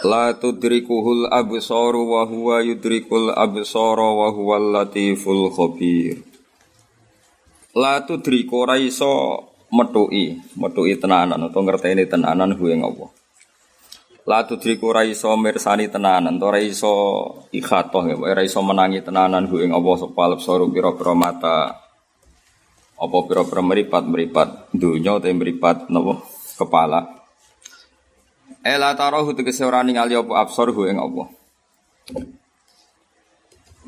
La tudrikuhul absaru wa huwa yudrikul absara wa huwal latiful khabir. La tudriku ora iso metuki, metuki tenanan atau ngerteni tenanan ing Allah. La tudriku ora iso mirsani tenanan, ora iso ikhatoh ya, ora iso menangi tenanan ing Allah sapa absaru pira-pira mata apa pira-pira meripat-meripat dunya utawa meripat napa kepala. Ela tarahu tegese ora ningali apa absorhu ing apa.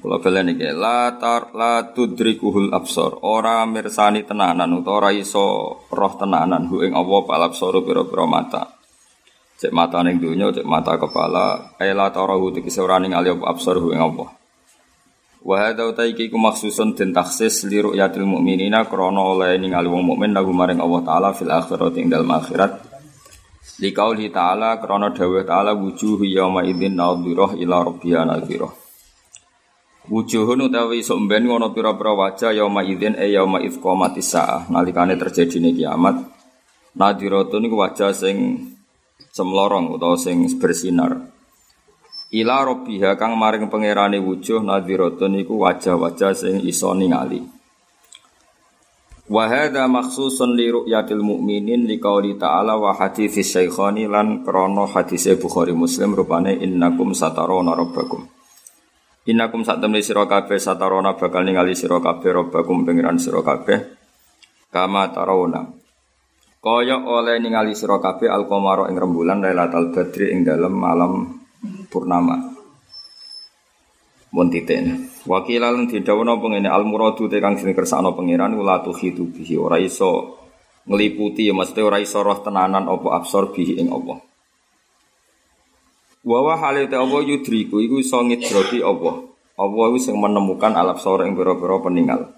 Kula belen iki la tar la tudrikuhul absor. Ora mirsani tenanan utawa ora iso roh tenanan hu ing apa pal absoru pira-pira mata. Cek mata ning donya, cek mata kepala. Ela tarahu tegese ora ningali apa absorhu ing apa. Wa hadza utaiki ku maksusun den taksis li ru'yatil mukminina krana oleh ningali wong mukmin lagu maring Allah taala fil akhirati ing dalem akhirat Likauli ta'ala krana dawuh ta'ala wujuh yauma idzin nadhirah ila rabbiha nadhirah. Wujuhun utawi somben ngono pira-pira wajah yauma idzin e yauma idz qamatis saah nalikane terjadine kiamat. Nadhiratun iku wajah sing semlorong utawa sing bersinar. Ila rabbiha kang maring pangerane wujuh nadhiratun iku wajah-wajah sing iso ningali. Wa hadza makhsusun li ru'yatil mu'minin li qouli ta'ala wa hadits syaikhani lan krana hadis Bukhari Muslim rupane innakum satarona rabbakum. Innakum satamli sira kabeh satarona bakal ningali sira kabeh rabbakum pengiran sira kabeh kama tarawna. Kaya oleh ningali sira kabeh al-qamara ing rembulan Lailatul Badri ing malam purnama. Mun. Wakilan didhawuhna pengene al muradu te kang sing kersakno pangeran ula tuhitu bihi ora iso ngliputi ya mesti ora iso roh tenanan apa absor bihi ing Allah. Wa wa halite apa yudriku iku iso ngidroki apa. Allah iku sing menemukan al absor ing pira-pira peninggal.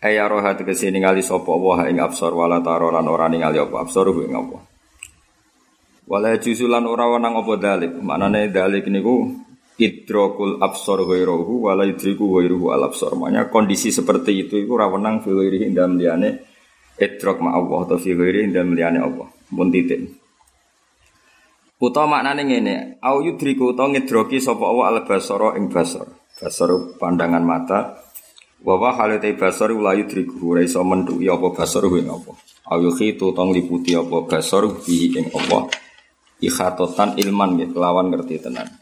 Aya roh tegese ningali sapa Allah ing absor wala taro lan ora ningali apa absor ing apa. Wala juzulan ora wenang apa dalik. Maknane dalik niku idrokul absor ghairuhu wala idriku ghairuhu al absor. Makanya kondisi seperti itu itu rawenang fi ghairihi dalam liyane idrok ma Allah atau fi ghairihi dalam liyane Allah. Mun titik. Utawa maknane ngene, au yudriku utawa ngidroki sapa Allah al basara ing basar. Basar pandangan mata. Wa wa halate basar la yudriku ora iso mentuki apa basar ing apa. Au yukhitu utawa liputi apa basar bi ing apa. Ikhatotan ilman gitu, lawan ngerti tenan.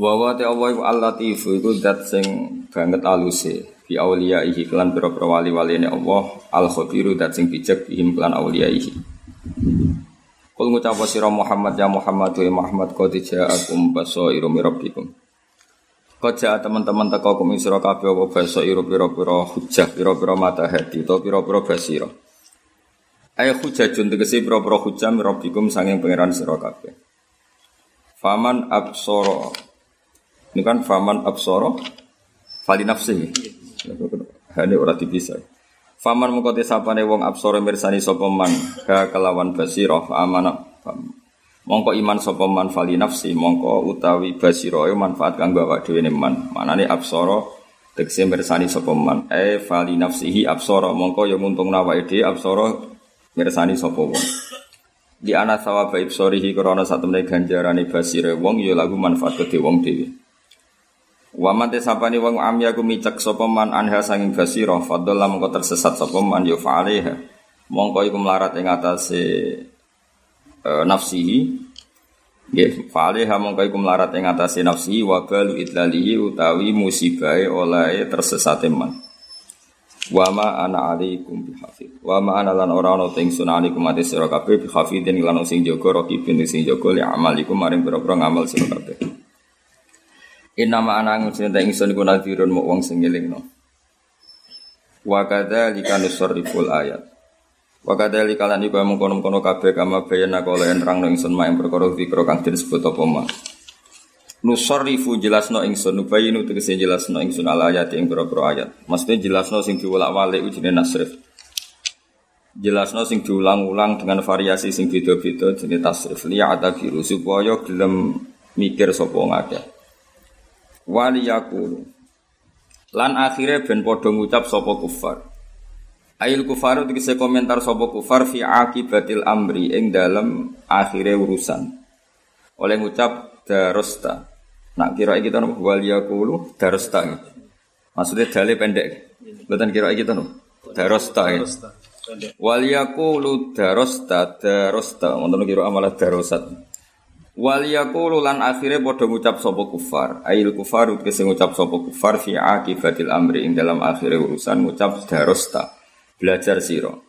Wa wa ta Allah iku al-latif iku zat sing banget aluse bi ihi kelan pira-pira wali-waline Allah al-khabiru zat sing bijak bihim kelan ihi. Kul ngucap sira Muhammad ya Muhammad wa Muhammad qad ja'akum basairu mir rabbikum. Qad ja'a teman-teman teko kum sira kabeh apa basairu pira-pira hujjah pira-pira mata hati to pira-pira basira. Ayo hujjajun tegese pira-pira hujjah mir rabbikum sanging pangeran sira kabeh. Faman absoro ini kan faman absoro fali nafsi. Ini ora dipisah. Faman mengkoti sapane wong absoro mirsani sapa man ka kelawan basira amana mongko iman sapa man fali nafsi mongko utawi basira manfaat kanggo awak dhewe man. Manane absoro tegese mirsani sapa man e fali nafsihi absara mongko ya nguntung awake dhewe absara mirsani sapa wong. Di ana sawaba ibsorihi krana satemene ganjarane basire wong ya lagu manfaat kedhe wong dhewe. Wa man tesapani wong amya ku micek sapa man anha sanging basira fadalla mongko tersesat sapa man ya fa'alaiha mongko iku melarat ing atase e, nafsihi nggih fa'alaiha mongko iku melarat ing atase nafsihi wa balu idlalihi utawi musibahe oleh tersesate man Wa ma ana alaikum bihafid. Wa ma ana lan ora ana teng sunani kumate sira kabeh bihafidin lan sing jaga rakibin sing jaga li amalikum maring pira-pira ngamal sira kabeh. Inama anang cinta ingsun iku nadhirun mu wong sing ngelingno. Wa kadzalika nusarriful ayat. Wa kadzalika lan iku mengkono-kono kabeh kama bayana kala nerangno ingsun mak perkara zikra kang disebut apa mah. Nusarrifu jelasno ingsun nubayinu tegese jelasno ingsun al ayat ing pira-pira ayat. Maksudnya jelasno sing diwolak-walik ujine nasrif. Jelasno sing diulang-ulang dengan variasi sing beda-beda jenis tasrif liya atabiru supaya gelem mikir sapa ngakeh wali yakulu lan akhirnya ben padha ngucap sapa kufar Ail kufaru tegese komentar sapa kufar fi akibatil amri ing dalam akhire urusan. Oleh ngucap darosta. Nak kira kita nopo wal yaqulu darosta. Maksudnya dalil pendek. Bukan kira kita nopo. Darosta ya. Wal yaqulu darosta darosta. Wonten kira amalah darosat. Wal yaqulu lan akhire padha ngucap sapa kufar. Ail kufaru tegese ngucap sapa kufar fi akibatil amri ing dalam akhire urusan ngucap darosta belajar siro.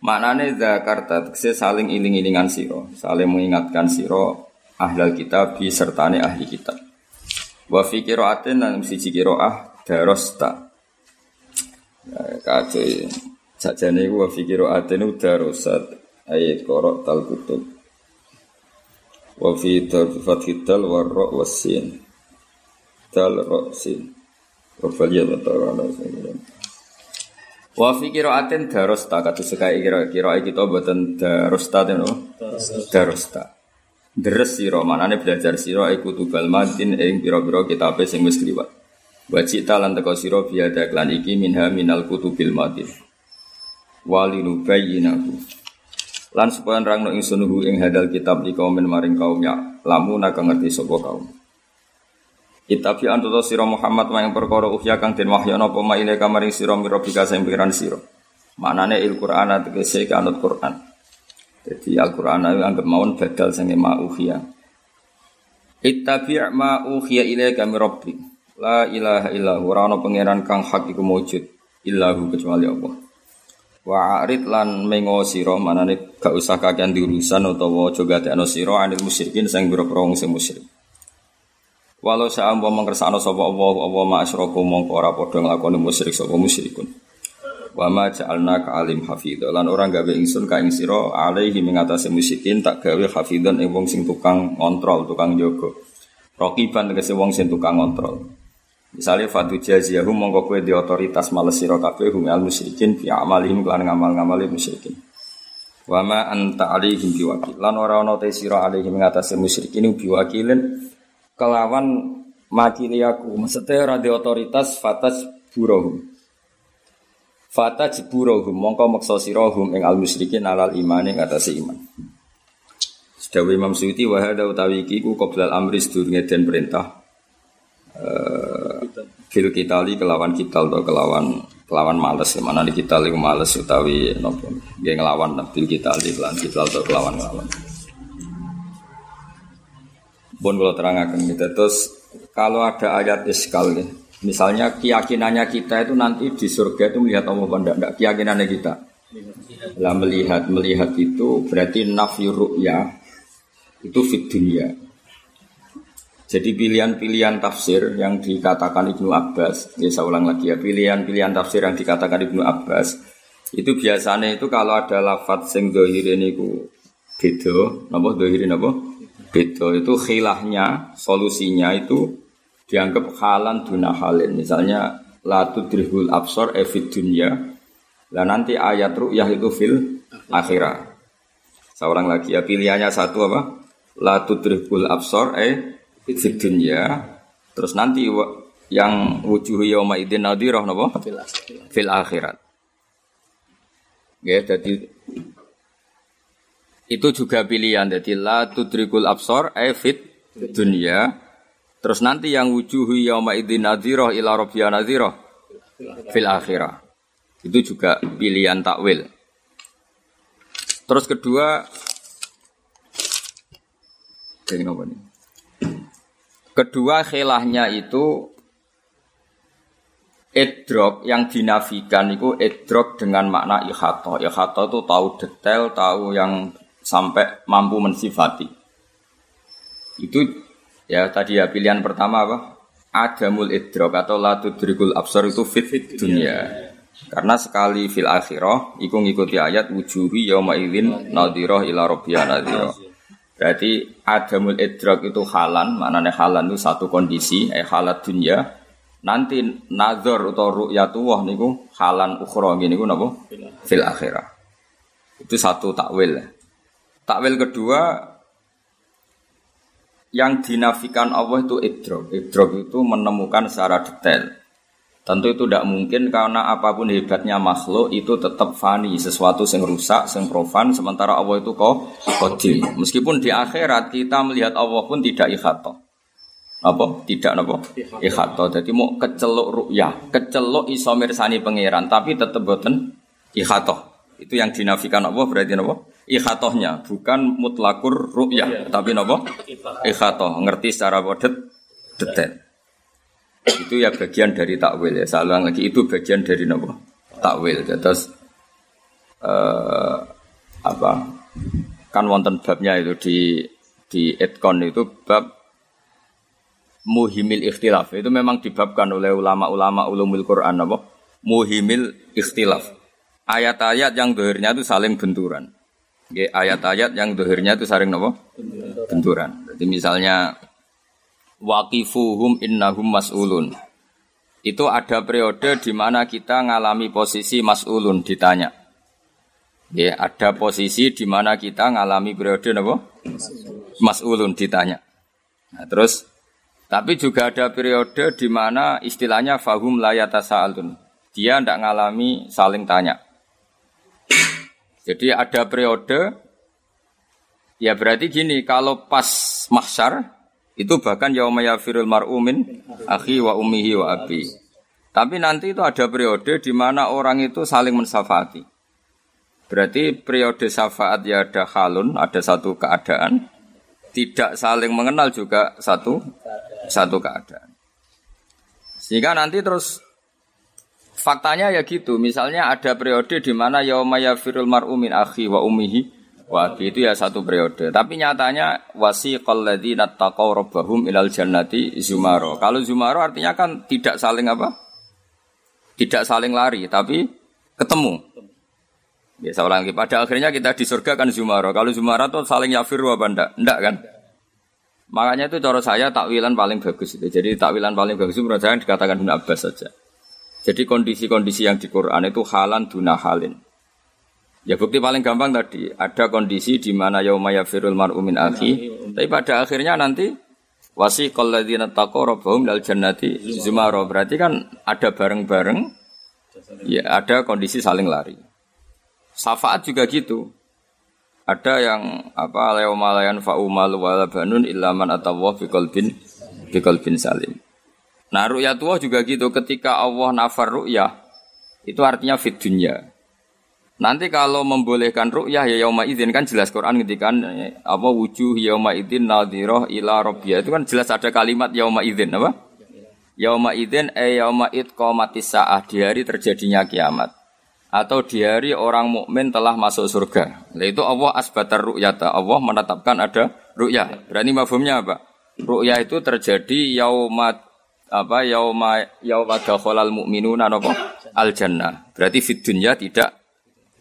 Maknane Zakarta tegese saling iling-ilingan siro, saling mengingatkan siro ahlal kitab sertane ahli kitab. Wa fi qiraatin lan siji qiraah darosta. Ya, kacau sajane iku wa fi qiraatin darosat ayat korok tal kutub. Wa fi fathid dal wa ra wasin. Dal ra sin. Wa faliyat ta'ala Wa fi qiraatin darosta kata sekai kira kira kita buatan darosta no darosta. Deres sira manane belajar sira iku tubal madin ing pira-pira kitabe sing wis liwat. Wa cita lan teko sira biada iki minha minal kutubil madin. Walinu bayyinahu. Lan supaya nerangno ingsun ing hadal kitab di kaum maring kaum ya lamu nak ngerti sapa kaum. Itabi antuto siro Muhammad yang perkara uhya kang den wahyono apa ma ile kamaring sira mirobika sing pikiran sira. Manane il Qur'an tegese kanut Qur'an. Jadi Al-Qur'an anggap mawon badal sing ma uhya. Ittabi ma uhya ilaika min rabbik. La ilaha illa ora ana pangeran kang hak iku illahu kecuali Allah. Wa arid lan mengo sira manane gak usah kakean diurusan utawa aja gadekno sira anil musyrikin sing boro-boro sing musyrik. Walau saya mau mengersano sopo Allah, Allah ma asroku mongko ora podo nglakoni musyrik sopo musyrikun. Wa ma ja'alna ka alim hafidho. Lan orang gawe ingsun ka ing sira alaihi mengatasi musyrikin tak gawe hafidhon ing wong sing tukang ngontrol, tukang jogo. Rokiban tegese wong sing tukang ngontrol. Misalnya fatu jaziyahum mongko kowe di otoritas males sira kabeh hum al musyrikin fi amalihim kelan ngamal-ngamali musyrikin. Wa ma anta alaihim biwakil. Lan ora ana te sira alaihim ngatasi musyrikin biwakilin kelawan makili aku maksudnya radio otoritas fatas burohum fatas burohum mongko maksa sirohum ing al musyrikin alal iman ing atas iman Sedawi Imam Suyuti wahada utawi iki ku qoblal amri sedurunge den perintah uh, fil kitali kelawan kital atau kelawan kelawan males mana di kital iku males utawi nopo nggih nglawan fil kitali kelawan kital atau kelawan nglawan Bon kalau terangkan gitu. Terus kalau ada ayat iskal ya, misalnya keyakinannya kita itu nanti di surga itu melihat Allah benda, enggak keyakinannya kita. Lah melihat melihat itu berarti nafi ya itu fit dunia. Jadi pilihan-pilihan tafsir yang dikatakan Ibnu Abbas, ya saya ulang lagi ya, pilihan-pilihan tafsir yang dikatakan Ibnu Abbas itu biasanya itu kalau ada lafadz sing dohirin itu beda, napa dohirin apa? Beda itu khilahnya, solusinya itu dianggap halan duna halin. Misalnya la tudrihul absor evid dunya. Lah nanti ayat ru'yah itu fil akhirah. Seorang lagi ya pilihannya satu apa? La tudrihul absor e fid dunya. Terus nanti yang wujuh yauma idin nadhirah napa? Fil akhirat. Ya, jadi itu juga pilihan. Jadi la tudrikul absor fit dunia. Terus nanti yang wujuhu yauma idzin nadhirah ila rabbiya nadhirah fil akhirah. Itu juga pilihan takwil. Terus kedua Kedua khilahnya itu Edrok yang dinafikan itu edrok dengan makna ikhato. Ikhato itu tahu detail, tahu yang sampai mampu mensifati. Itu ya tadi ya pilihan pertama apa? Adamul idrok atau la tudrikul absar itu fit, fit dunia. Karena sekali fil akhirah iku ngikuti ayat wujuhi yauma idzin nadhirah ila rabbiyah nadhirah. Berarti adamul idrok itu halan, maknanya halan itu satu kondisi, eh halat dunia. Nanti nazar atau ru'yatullah niku halan ukhra niku napa? Fil akhirah. Itu satu takwil. Takwil kedua yang dinafikan Allah itu idrok. Idrok itu menemukan secara detail. Tentu itu tidak mungkin karena apa pun hebatnya makhluk itu tetap fani, sesuatu yang rusak, yang profan, sementara Allah itu kok kodim. Meskipun di akhirat kita melihat Allah pun tidak ikhato. Apa? Tidak apa? Ikhato. Jadi mau keceluk ru'yah, keceluk iso mirsani pangeran, tapi tetap boten ikhato. Itu yang dinafikan Allah berarti apa? Ikhatohnya, bukan mutlakur ru'yah, tapi apa? Ikhato. Ngerti secara bodet detail. Itu ya bagian dari takwil ya. Saya lagi itu bagian dari nopo takwil. Terus uh, apa? Kan wonten babnya itu di di etkon itu bab muhimil ikhtilaf. Itu memang dibabkan oleh ulama-ulama ulumul Quran apa? Muhimil ikhtilaf. Ayat-ayat yang dohirnya itu saling benturan. ayat-ayat yang dohirnya itu saling nopo benturan. Jadi misalnya waqifuhum innahum mas'ulun. Itu ada periode di mana kita ngalami posisi mas'ulun ditanya. Ya, ada posisi di mana kita ngalami periode apa? Mas'ulun ditanya. Nah, terus tapi juga ada periode di mana istilahnya fahum layata sa'alun. Dia tidak ngalami saling tanya. Jadi ada periode ya berarti gini, kalau pas mahsyar itu bahkan yauma yafirul mar'umin akhi wa ummihi wa abi. Tapi nanti itu ada periode di mana orang itu saling mensafati. Berarti periode syafaat ya ada halun, ada satu keadaan. Tidak saling mengenal juga satu satu keadaan. Sehingga nanti terus faktanya ya gitu. Misalnya ada periode di mana yauma yafirul mar'umin akhi wa ummihi Wabi itu ya satu periode. Tapi nyatanya wasiqal ladzina taqaw rabbahum ilal jannati zumaro. Kalau zumaro artinya kan tidak saling apa? Tidak saling lari, tapi ketemu. Biasa orang lagi. Pada akhirnya kita di surga kan zumaro. Kalau zumaro itu saling yafiru apa enggak? Enggak kan? Makanya itu cara saya takwilan paling bagus itu. Jadi takwilan paling bagus itu menurut saya dikatakan Ibn Abbas saja. Jadi kondisi-kondisi yang di Quran itu halan duna halin. Ya bukti paling gampang tadi ada kondisi di mana yaumaya firul mar'u min akhi, tapi pada akhirnya nanti wasi ladzina taqaw dal jannati zumara. Berarti kan ada bareng-bareng ya ada kondisi saling lari. Syafaat juga gitu. Ada yang apa yaumalayan fa'umal wala banun illa man atawah bi qalbin bi qalbin salim. Nah ru'yatullah juga gitu ketika Allah nafar ru'yah itu artinya fit dunya. Nanti kalau membolehkan ru'yah ya yauma idzin kan jelas Quran kan apa wujuh yauma idzin nadhirah ila rabbiyah itu kan jelas ada kalimat yauma idzin apa? Yauma idzin e yauma id qamatis saah di hari terjadinya kiamat atau di hari orang mukmin telah masuk surga. Nah, itu Allah asbatar ru'yata. Allah menetapkan ada ru'yah. Berani mafhumnya apa? Ru'yah itu terjadi yauma apa yauma yauma dakhalal mu'minuna apa? Al jannah. Berarti fid dunya tidak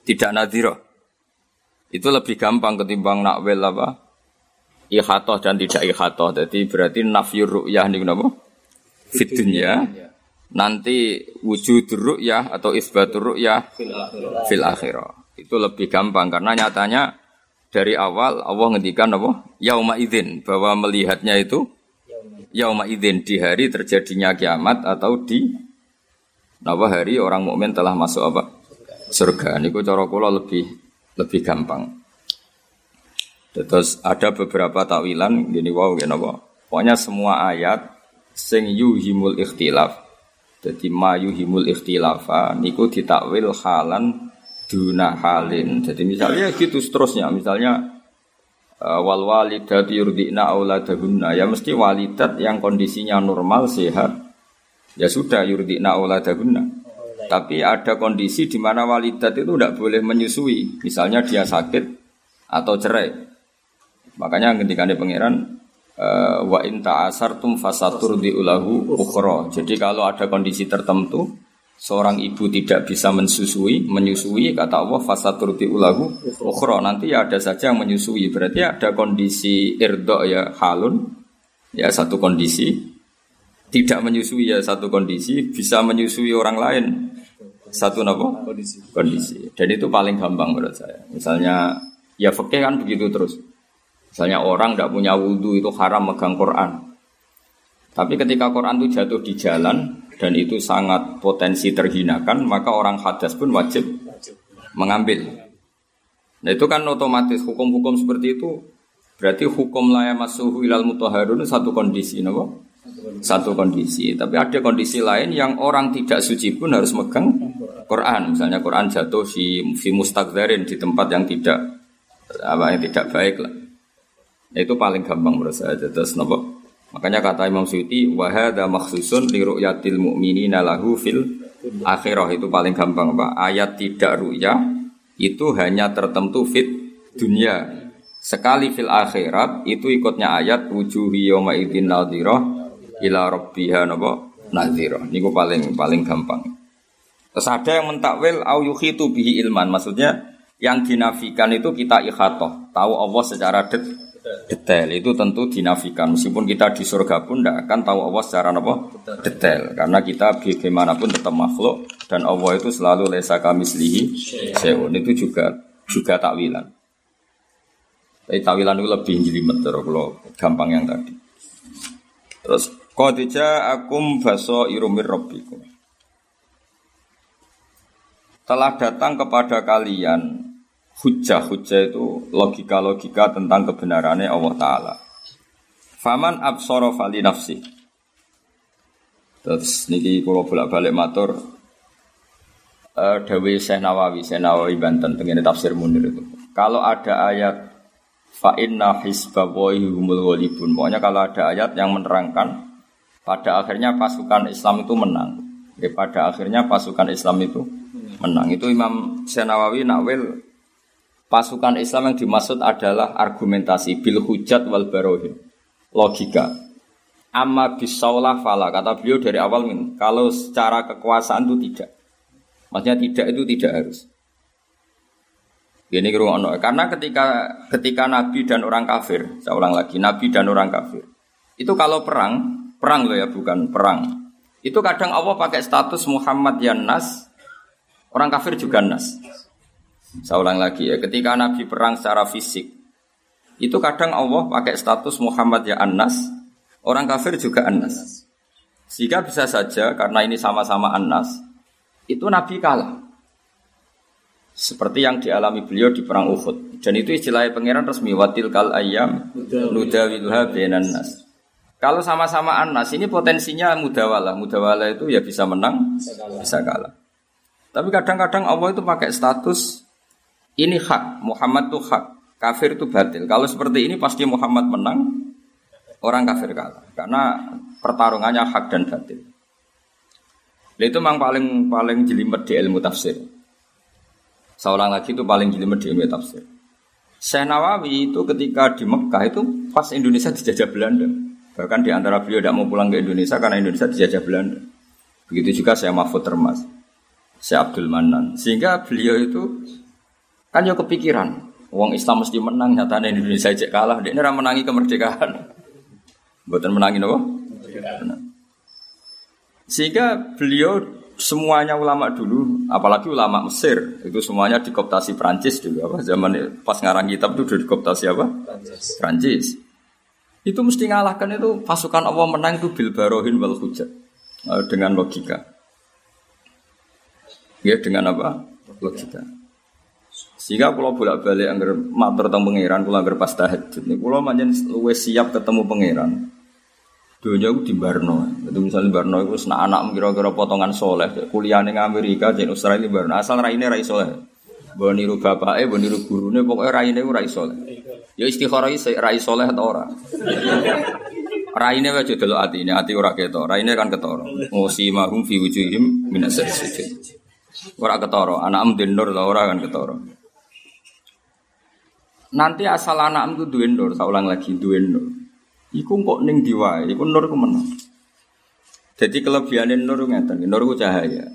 tidak nadiro. Itu lebih gampang ketimbang nakwil apa? Ikhatoh dan tidak ikhatoh. Jadi berarti nafyur ru'yah ini kenapa? Fitunya. Nanti wujud ru'yah atau isbatur ru'yah fil akhirah. Itu lebih gampang karena nyatanya dari awal Allah ngendikan apa? Yauma idzin bahwa melihatnya itu yauma idzin di hari terjadinya kiamat atau di apa hari orang mukmin telah masuk apa? Surga. Niku cara kula lebih lebih gampang. Terus ada beberapa takwilan gini wow gini apa? Pokoknya semua ayat sing yuhimul ikhtilaf. Jadi ma yuhimul ikhtilafa niku ditakwil halan duna halin. Jadi misalnya gitu seterusnya. Misalnya uh, wal walidat yurdina auladahunna ya mesti walidat yang kondisinya normal sehat ya sudah yurdina auladahunna tapi ada kondisi di mana walidat itu tidak boleh menyusui. Misalnya dia sakit atau cerai. Makanya ketika pangeran uh, wa in ta'asartum fasatur diulahu ukhra. Jadi kalau ada kondisi tertentu seorang ibu tidak bisa mensusui, menyusui kata Allah fasatur diulahu ukhra. Nanti ya ada saja yang menyusui. Berarti ada kondisi irdo ya halun ya satu kondisi tidak menyusui ya satu kondisi bisa menyusui orang lain satu nopo kondisi. kondisi. Dan itu paling gampang menurut saya. Misalnya ya fakih kan begitu terus. Misalnya orang tidak punya wudhu itu haram megang Quran. Tapi ketika Quran itu jatuh di jalan, dan itu sangat potensi terhinakan, maka orang hadas pun wajib mengambil. Nah itu kan otomatis hukum-hukum seperti itu berarti hukum laya masuhu ilal mutahharun satu kondisi, no? Satu kondisi. Tapi ada kondisi lain yang orang tidak suci pun harus megang Quran. Misalnya Quran jatuh di fi mustakzarin di tempat yang tidak apa yang tidak baik lah. Itu paling gampang menurut saya. Terus nopo Makanya kata Imam Suyuti wahada maksusun li ru'yatil mu'minina lahu fil akhirah itu paling gampang Pak. Ayat tidak ru'ya itu hanya tertentu fit dunia. Sekali fil akhirat itu ikutnya ayat wujuhi yawma idzin nadhirah ila rabbiha napa? Nadhirah. Niku paling paling gampang. Terus ada yang mentakwil au yukhitu bihi ilman. Maksudnya yang dinafikan itu kita ikhatoh, tahu Allah secara det detail. Itu tentu dinafikan. Meskipun kita di surga pun tidak akan tahu Allah secara apa detail. Karena kita bagaimanapun tetap makhluk dan Allah itu selalu lesa kami selihi seun itu juga juga takwilan. Tapi takwilan itu lebih jelimet kalau gampang yang tadi. Terus kodija akum baso irumir robbikum telah datang kepada kalian hujah-hujah itu logika-logika tentang kebenarannya Allah Ta'ala. Faman absoro fali nafsi. Terus niki kalau bolak-balik matur uh, Dawi Syekh Nawawi, Syekh Nawawi Banten pengen tafsir Munir itu. Kalau ada ayat fa inna hisbawahi humul walibun. Pokoknya kalau ada ayat yang menerangkan pada akhirnya pasukan Islam itu menang. Ya, pada akhirnya pasukan Islam itu menang. Itu Imam Syekh Nawawi nakwil Pasukan Islam yang dimaksud adalah argumentasi bil hujat wal barohin. Logika. Amma bisaulah fala. Kata beliau dari awal ini. Kalau secara kekuasaan itu tidak. Maksudnya tidak itu tidak harus. Ini. Karena ketika ketika Nabi dan orang kafir, saya ulang lagi, Nabi dan orang kafir. Itu kalau perang, perang loh ya, bukan perang. Itu kadang Allah pakai status Muhammad yang nas, orang kafir juga nas. Saya ulang lagi ya, ketika Nabi perang secara fisik, itu kadang Allah pakai status Muhammad ya Anas, orang kafir juga Anas. Sehingga bisa saja karena ini sama-sama Anas, itu Nabi kalah. Seperti yang dialami beliau di perang Uhud. Dan itu istilahnya pangeran resmi watil kal ayam nudawiluha benan nas. Kalau sama-sama Anas ini potensinya mudawala. Mudawala itu ya bisa menang, bisa kalah. Bisa kalah. Tapi kadang-kadang Allah itu pakai status ini hak, Muhammad itu hak, kafir itu batil. Kalau seperti ini pasti Muhammad menang, orang kafir kalah. Karena pertarungannya hak dan batil. Itu memang paling paling jelimet di ilmu tafsir. Seorang lagi itu paling jelimet di ilmu tafsir. Syekh Nawawi itu ketika di Mekah itu pas Indonesia dijajah Belanda. Bahkan di antara beliau tidak mau pulang ke Indonesia karena Indonesia dijajah Belanda. Begitu juga saya Mahfud Termas, saya Abdul Manan. Sehingga beliau itu Kan yo kepikiran, uang Islam mesti menang nyatanya Indonesia cek kalah, dia ini menangi kemerdekaan. Buatan menangi apa? Sehingga beliau semuanya ulama dulu, apalagi ulama Mesir, itu semuanya dikoptasi Prancis dulu apa zaman pas ngarang kitab itu dikoptasi apa? Prancis. Prancis. Itu mesti ngalahkan itu pasukan Allah menang itu bil barohin wal hujat eh, dengan logika. Ya dengan apa? Logika. Sehingga kalau bolak balik anggar matur tentang pangeran, kalau anggar pas tahajud nih, kalau manjen luwe siap ketemu pangeran. Dunia itu di Barno, itu misalnya Barno itu sena anak kira-kira potongan soleh, kuliah ning Amerika, jadi Australia Barno, asal raine rai soleh. Bawa niru eh, bawa niru pokoknya raine itu rai soleh. Ya istikharah rai soleh atau ora. Raine wae delok atine, ati ora ketok. Raine kan ketara. Musimahum fi wujuhim minas sujud. Ora ketara, anak em nur ora kan ketara. Nanti asal anak itu duwe nur, saya ulang lagi duwe nur. Iku kok ning diwae, iku nur ku menang. Jadi kelebihan nur ngeten, nur ku cahaya.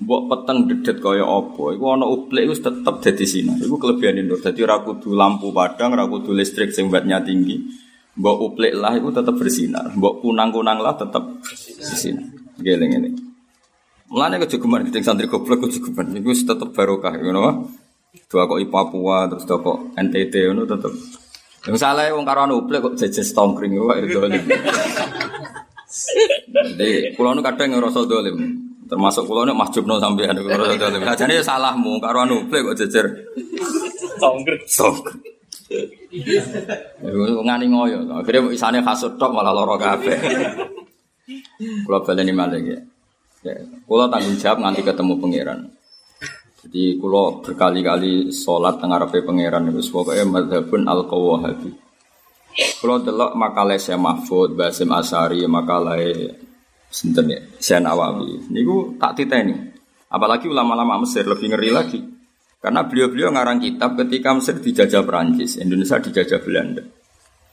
Mbok peteng dedet kaya apa, iku ana uplik iku tetep dadi sinar. Iku kelebihan nur. Dadi ora kudu lampu padang, ora kudu listrik sing wattnya tinggi. Mbok uplik lah iku tetep bersinar. Mbok kunang-kunang lah tetep bersinar. Geleng ini. Mulane kejugeman keting santri goblok kejugeman iku tetep barokah, ngono Dua kok Papua terus dua kok NTT itu tetep. Yang salah wong karo anu kok jejes tongkring kok itu Jadi kulo nu kadang ngerasa dolim. Termasuk kulo nu mahjubno sampean ngerasa dolim. Ajane ya salahmu karo anu plek kok jejer. Songkret. Sok. Iku ngani ngoyo. Akhirnya isane kasut tok malah lara kabeh. Kulo baleni malih ya. Ya, kulo tanggung jawab nganti ketemu pangeran. Jadi kulo berkali-kali sholat ngarepe pangeran itu pokoknya madhabun al qawahabi. Kulo delok makalah saya Mahfud, Basim Asari, makalah sinten ya, Saya Nawawi. Niku tak titeni. Apalagi ulama-ulama Mesir lebih ngeri lagi. Karena beliau-beliau ngarang kitab ketika Mesir dijajah Perancis, Indonesia dijajah Belanda.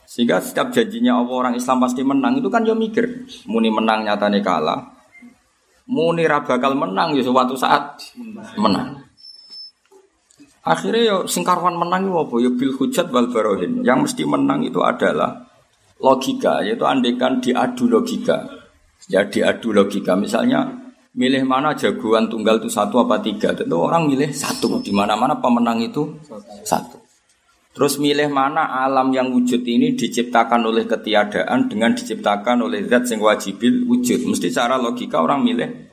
Sehingga setiap janjinya Allah orang Islam pasti menang itu kan dia mikir, muni menang nyatane kalah, muni bakal menang ya suatu saat menang. Akhirnya ya singkarwan menang itu apa? Ya bil hujat wal barohin. Yang mesti menang itu adalah logika, yaitu andekan diadu logika. Ya diadu logika. Misalnya milih mana jagoan tunggal itu satu apa tiga. Tentu orang milih satu. Di mana-mana pemenang itu satu. Terus milih mana alam yang wujud ini diciptakan oleh ketiadaan dengan diciptakan oleh zat yang wajibil wujud. Mesti cara logika orang milih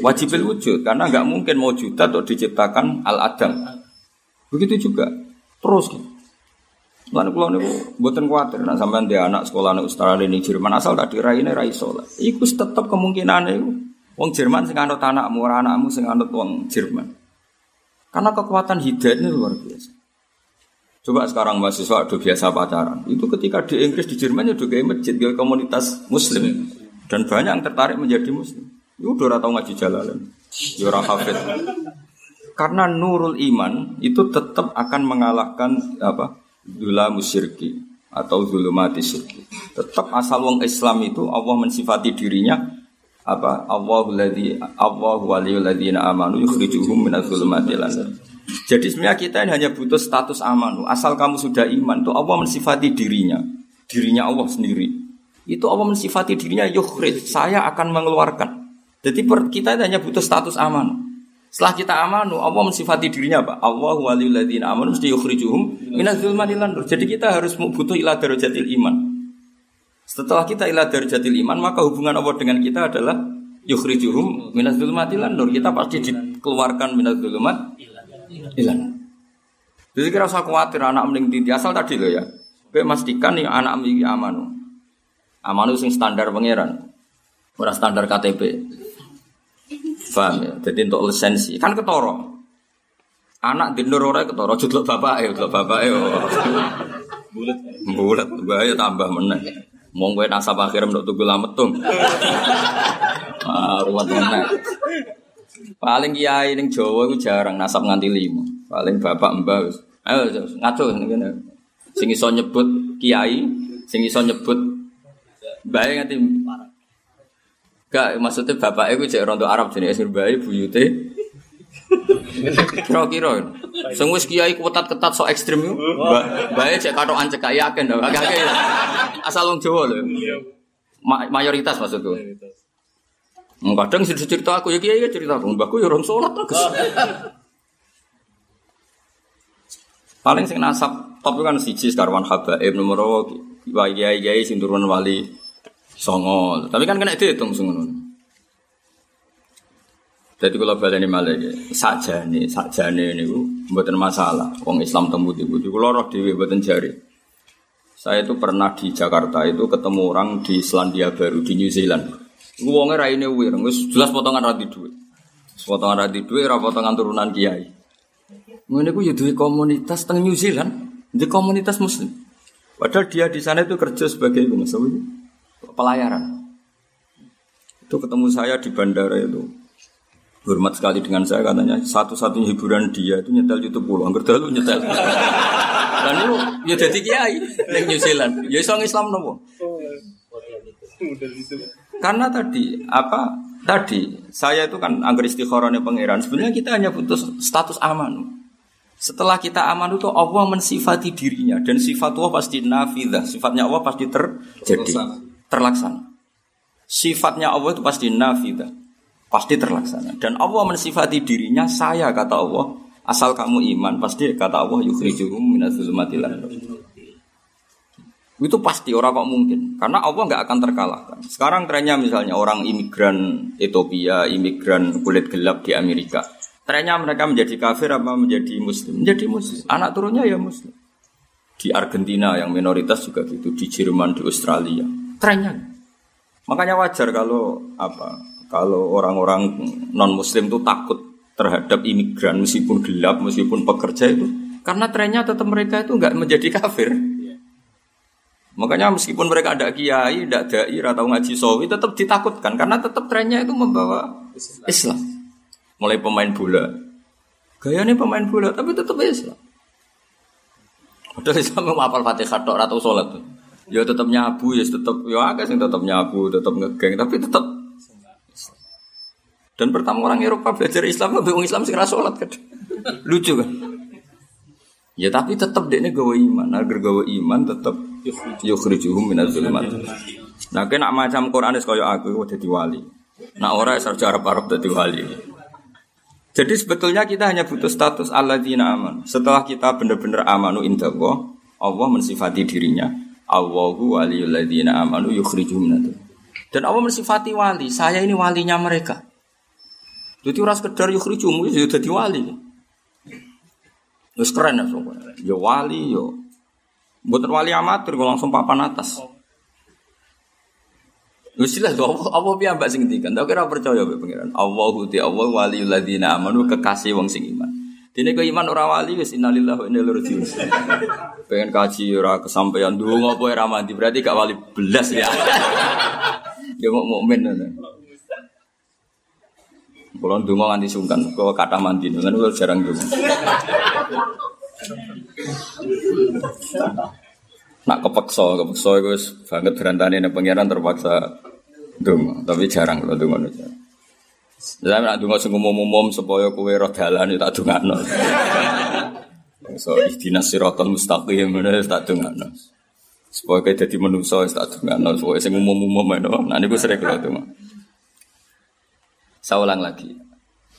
wajibil wujud karena nggak mungkin mau juta atau diciptakan al adam. Begitu juga terus gitu. Lalu kalau nih buatan khawatir, nah sampai dia anak sekolah nih Australia ini Jerman asal tadi rai ini rai sholat. Iku tetap kemungkinan itu. Wong Jerman sing anut anakmu, anakmu sing anut wong Jerman. Karena kekuatan hidayah ini luar biasa. Coba sekarang mahasiswa udah biasa pacaran. Itu ketika di Inggris di Jerman udah kayak masjid, kayak komunitas Muslim dan banyak yang tertarik menjadi Muslim. Itu udah ratau ngaji jalalan. Yura ya hafid. Karena nurul iman itu tetap akan mengalahkan apa? Dula musyirki atau zulumati syirki. Tetap asal wong Islam itu Allah mensifati dirinya apa Allahu ladzi Allahu waliyul ladzina amanu yukhrijuhum minadz zulumati Jadi sebenarnya kita ini hanya butuh status amanu. Asal kamu sudah iman tuh Allah mensifati dirinya, dirinya Allah sendiri. Itu Allah mensifati dirinya yukhrij, saya akan mengeluarkan. Jadi kita hanya butuh status amanu. Setelah kita amanu, Allah mensifati dirinya apa? Allah waliyul ladzina amanu mesti yukhrijuhum minaz zulmati nur. Jadi kita harus butuh ila darajatil iman. Setelah kita ila darajatil iman, maka hubungan Allah dengan kita adalah yukhrijuhum minaz zulmati nur. Kita pasti dikeluarkan minaz zulmat ilan. Jadi kira usah khawatir anak mending di asal tadi loh ya. Kowe memastikan nih anak memiliki amanu. Amanu sing standar pangeran. Ora standar KTP. Paham ya? Jadi untuk lisensi kan ketoro. Anak di Nurora ketoro, judul bapak ya, judul bapak ya. Bulat, bulat, bahaya tambah meneng. Mau gue nasab akhir untuk tunggu lametung. Ah, ruwet meneng. Paling kiai ning Jawa itu jarang nasab nganti lima. Paling bapak mbah Ayo ngaco ngene. Sing iso nyebut kiai, sing iso nyebut bae nganti Gak maksudnya bapak itu cek rontok Arab jenis esir bayi buyute. Kira-kira, sing wis kiai ketat-ketat so ekstrim itu, bayi cek kado ancek kaya ya. Asal wong Jawa loh. Ma mayoritas maksudku. Kadang sih cerita aku ya kiai ya cerita aku, mbakku ya orang sholat terus. Paling sing nasab tapi kan siji sekarwan habaib nomor kiai kiai sing turun wali Songo. Tapi kan kena dihitung ngono. Jadi kalau balik ini malah saja nih, saja nih ini buatan masalah. Wong Islam temu di budi, kalau roh dewi buatan jari. Saya itu pernah di Jakarta itu ketemu orang di Selandia Baru di New Zealand. Gue wongnya rai ini wir, jelas potongan rati duit. Potongan rati duit, ra potongan turunan kiai. Gue gue jadi komunitas teng New Zealand, di komunitas Muslim. Padahal dia di sana itu kerja sebagai gue pelayaran. Itu ketemu saya di bandara itu. Hormat sekali dengan saya katanya satu-satunya hiburan dia itu nyetel YouTube pulau. Angger dalu nyetel. Dan itu ya jadi kiai di New Zealand. Ya isong Islam nopo. Karena tadi apa tadi saya itu kan angger istikharane pangeran. Sebenarnya kita hanya butuh status aman. Setelah kita aman itu Allah mensifati dirinya dan sifat Allah pasti nafidah, sifatnya Allah pasti terjadi terlaksana. Sifatnya Allah itu pasti nafidah, pasti terlaksana. Dan Allah mensifati dirinya saya kata Allah, asal kamu iman pasti kata Allah yukhrijuhum minadzulumatil Itu pasti orang kok mungkin. Karena Allah nggak akan terkalahkan. Sekarang trennya misalnya orang imigran Ethiopia, imigran kulit gelap di Amerika. Trennya mereka menjadi kafir apa menjadi muslim? Menjadi muslim. Anak turunnya ya muslim. Di Argentina yang minoritas juga gitu, di Jerman, di Australia. Trennya. Makanya wajar kalau apa? Kalau orang-orang non muslim itu takut terhadap imigran meskipun gelap, meskipun pekerja itu karena trennya tetap mereka itu nggak menjadi kafir. Makanya meskipun mereka ada kiai, tidak dai, atau ngaji sawi, tetap ditakutkan karena tetap trennya itu membawa Islam. Mulai pemain bola, gayanya pemain bola, tapi tetap Islam. Padahal Islam mau apal fatihah atau sholat tuh. Ya tetap nyabu, ya tetap ya agak sih tetap nyabu, tetap ngegeng, tapi tetap dan pertama orang Eropa belajar Islam, lebih orang Islam sih sholat kan. Lucu kan? Ya tapi tetap dia gawe iman, agar gawe iman tetap yukhrijuhum minaz zulumat. Nah kena macam Quran kaya aku jadi wali. Nah orang sarjana Arab jadi wali. Jadi sebetulnya kita hanya butuh status alladzina aman. Setelah kita benar-benar amanu indah Allah mensifati dirinya. Allahu waliyul ladzina amanu yukhrijuhum minaz Dan Allah mensifati wali, saya ini walinya mereka. Jadi orang sekedar yukhrijuhum, ya jadi wali. Wis keren ya pokoknya. Ya wali yo. Bukan wali amatir gue langsung papan atas. Wis jelas apa apa piye mbak sing ngendikan. Tak kira percaya mbek pangeran. Allahu ti Allah wali ladina amanu kekasih wong sing iman. Dene kok iman ora wali wis innalillahi wa inna ilaihi. Pengen kaji ora kesampaian ndonga apa ora mandi berarti gak wali belas ya. ya mau mukmin kalau dungo nganti sungkan, kalau kata mandi, kan jarang dungo. Nak kepeksa, kepeksa itu banget berantane nih pangeran terpaksa dungo, tapi jarang kalau dungo Saya nak dungo sing umum-umum supaya kowe roh dalan tak dungakno. So ihdinas siratal mustaqim ngono tak dungakno. Supaya kowe dadi manungsa tak dungakno, supaya sing umum-umum Nah niku sering kula dungo. Saya ulang lagi.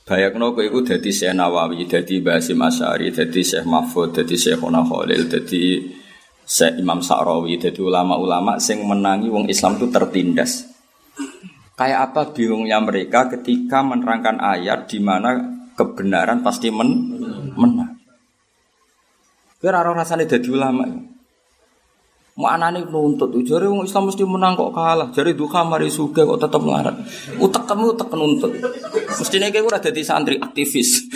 Bayangno kowe iku dadi Syekh Nawawi, dadi Basim Asy'ari, dadi Syekh Mahfud, dadi Syekh Khalil, dadi Syekh Imam Sa'rawi, dadi ulama-ulama sing menangi wong Islam itu tertindas. Kayak apa bingungnya mereka ketika menerangkan ayat di mana kebenaran pasti men menang. Kira rasanya jadi ulama. Mau anane nuntut, jari wong Islam mesti menang kok kalah. Jari duka mari suga kok tetep melarat. Utek kamu utek nuntut. Mestinya kayak udah jadi santri aktivis.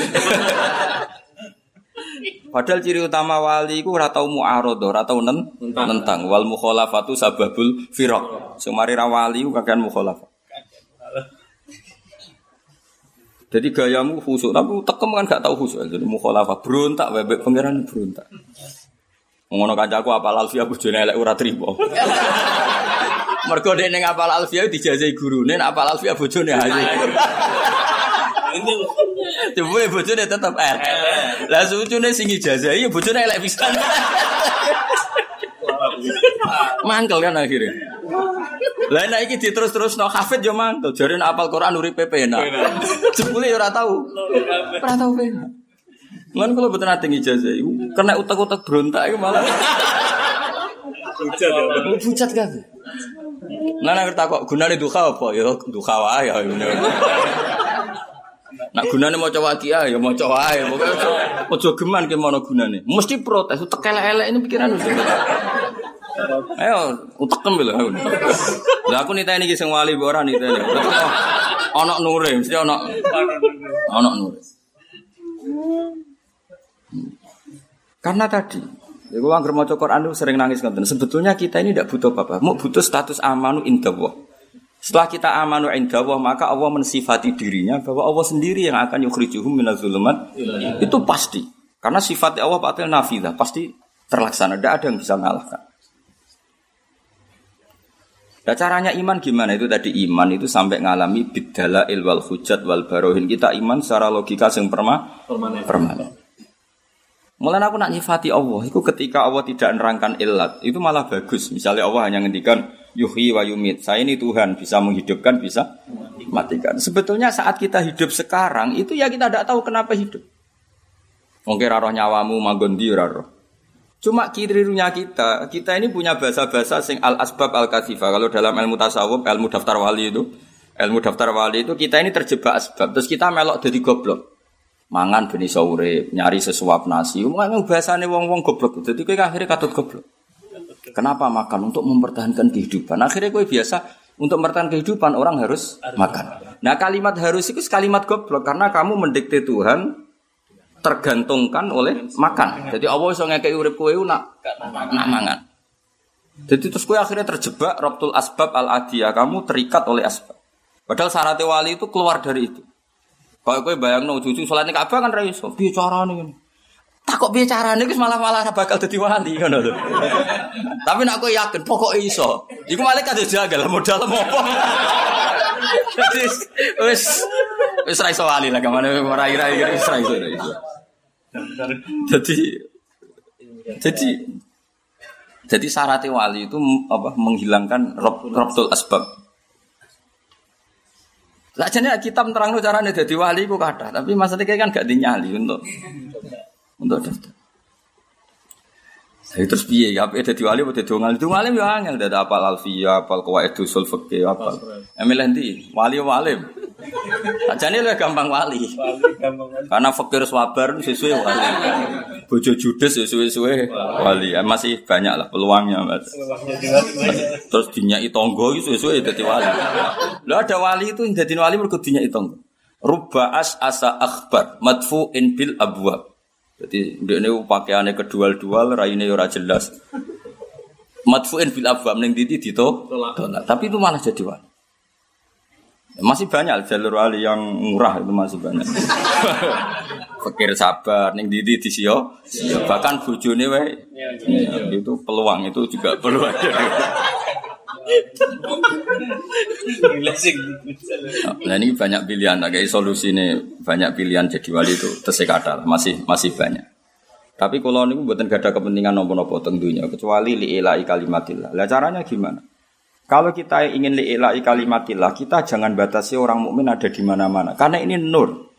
Padahal ciri utama wali ku ora tau mu'arad, ora tau nen, nentang. Wal mukhalafatu sababul firaq. Semari ra wali ku kakean mukhalafah. Jadi gayamu khusuk, tapi tekem kan gak tau khusuk. Jadi mukhalafah berontak, bebek pangeran berontak. Ngono kancaku apal alfiah bojone elek ora trimo. Mergo dek ning apal alfiah dijajahi gurune, nek apal alfiah bojone ayu. Coba bojone tetep eh. Lah sucune sing ijazahi ya bojone elek pisan. Mangkel kan akhirnya. Lah nek iki diterus-terus no hafid yo mangkel. Jare nek apal Quran uripe penak. Jebule yo ora tau. Ora tau penak. Lan kalau betul nanti ijazah, kena utak-utak berontak itu malah. Bucat ya. Bucat kan. Nah, nak kok gunane duka apa? Ya duka wae ya. Nak gunane mau coba kia ya mau coba ya. Ojo geman ke mana gunane. Mesti protes. Utek elek-elek ini pikiran. Ayo, utekem lho. Lah aku niteni iki sing wali ora niteni. Ana nure, mesti ana ana nure. Karena tadi, ya gue mau Quran itu sering nangis nonton. Sebetulnya kita ini tidak butuh apa-apa, mau butuh status amanu indawah. Setelah kita amanu indawah, maka Allah mensifati dirinya bahwa Allah sendiri yang akan yukhrijuhum minazulumat. Itu pasti. Karena sifat Allah patil nafidah, pasti terlaksana. Tidak ada yang bisa mengalahkan. Nah caranya iman gimana itu tadi iman itu sampai ngalami bidala ilwal hujat wal barohin kita iman secara logika yang perma permanen. permanen. Mulai aku nak nyifati Allah, itu ketika Allah tidak nerangkan ilat, itu malah bagus. Misalnya Allah hanya ngendikan yuhi wa yumit. Saya ini Tuhan, bisa menghidupkan, bisa matikan. Sebetulnya saat kita hidup sekarang, itu ya kita tidak tahu kenapa hidup. Mungkin roh nyawamu manggon di roh. Cuma kirirunya kita, kita ini punya bahasa-bahasa sing al asbab al kasifa. Kalau dalam ilmu tasawuf, ilmu daftar wali itu, ilmu daftar wali itu kita ini terjebak asbab. Terus kita melok jadi goblok. Mangan beni sore, nyari sesuap nasi. Memang bahasane wong-wong goblok. Jadi kowe akhirnya katut goblok. Kenapa makan? Untuk mempertahankan kehidupan. Akhirnya kowe biasa untuk mempertahankan kehidupan orang harus makan. Nah kalimat harus itu kalimat goblok karena kamu mendikte Tuhan tergantungkan oleh makan. Jadi Allah iso ngekeki urip kowe nak nak mangan. Jadi terus kowe akhirnya terjebak Rabtul Asbab al adiyah, kamu terikat oleh asbab. Padahal syarat wali itu keluar dari itu. Kalau kowe bayangno cucu salate Ka'bah kan ra iso. Piye carane ngene? Tak kok piye carane wis malah-malah bakal dadi wali lho. Tapi nak kowe yakin pokok iso. Iku malah kadhe jagal modal apa. Jadi wis wis ra iso wali lah ke mana ora ira wis ra iso. Jadi jadi jadi syarat wali itu apa menghilangkan rob, robtul asbab. Lah jane kita terang carane dadi wali ku kata, tapi maksudnya kan gak dinyali untuk untuk daftar. Jadi terus piye ya apa dadi wali apa dadi wong itu wali yo angel dadi apal alfiya, apal qawaid usul fikih apal. Emil ndi? Wali wali. Ajane lu gampang wali. Karena fakir swabar sesuai wali. Bojo judes sesuai-suwe wali. Ya, masih banyak lah peluangnya, Mas. Terus dinyai tonggo itu sesuai dadi wali. Lu ada wali itu dadi wali mergo dinyai tonggo. Rubba as asa akhbar madfu'in bil abwab. Jadi dia ini pakaiannya kedual-dual, raine ora jelas. Madfuin bil abwab ning titi dito tolak. Tapi itu malah jadi wali. Masih banyak jalur wali yang murah itu masih banyak. Fakir sabar ning titi disio. Bahkan bojone wae itu peluang itu juga peluang. Nah ini banyak pilihan, kayak solusi ini banyak pilihan jadi wali itu tersekadar masih masih banyak. Tapi kalau ini buatan gak ada kepentingan nopo-nopo tentunya kecuali li'ilai kalimatillah. Lah caranya gimana? Kalau kita ingin li'ilai kalimatillah, kita jangan batasi orang mukmin ada di mana-mana. Karena ini nur.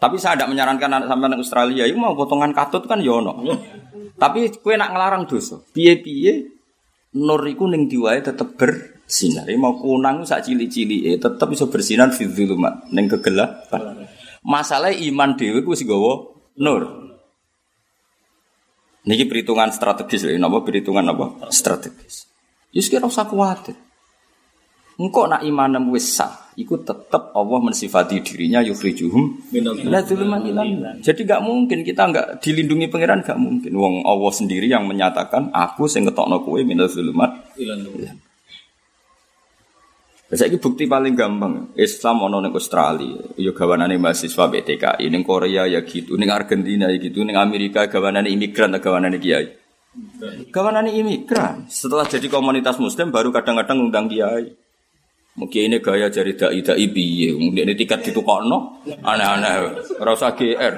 Tapi saya tidak menyarankan anak sampai Australia, itu mau potongan katut kan yono. Tapi kue nak ngelarang dosa. Piye-piye nur iku ning diwae tetep bersinar. Mau kunang sak cili-cili eh tetep bisa bersinar fi dzulumat ning kegelapan. Masalah iman dhewe ku wis gawa nur. Niki perhitungan strategis lho, napa perhitungan apa? Strategis. Yus kira usah kuwatir. Engkau nak iman wis sah, iku tetap Allah mensifati dirinya yukhrijuhum ilan. Jadi gak mungkin kita nggak dilindungi pangeran gak mungkin. Wong Allah sendiri yang menyatakan aku sing ketokno kowe minadzulumat ilan. Saya bukti paling gampang. Islam ono ning Australia, yo gawanane mahasiswa BTK, ning Korea ya gitu, ning Argentina ya gitu, ning Amerika gawanane imigran, gawanane kiai. Gawanane imigran. Setelah jadi komunitas muslim baru kadang-kadang undang kiai. Mungkin ini gaya jari dai dai piye, mungkin ini tiket ditukokno, aneh-aneh, rasa GR.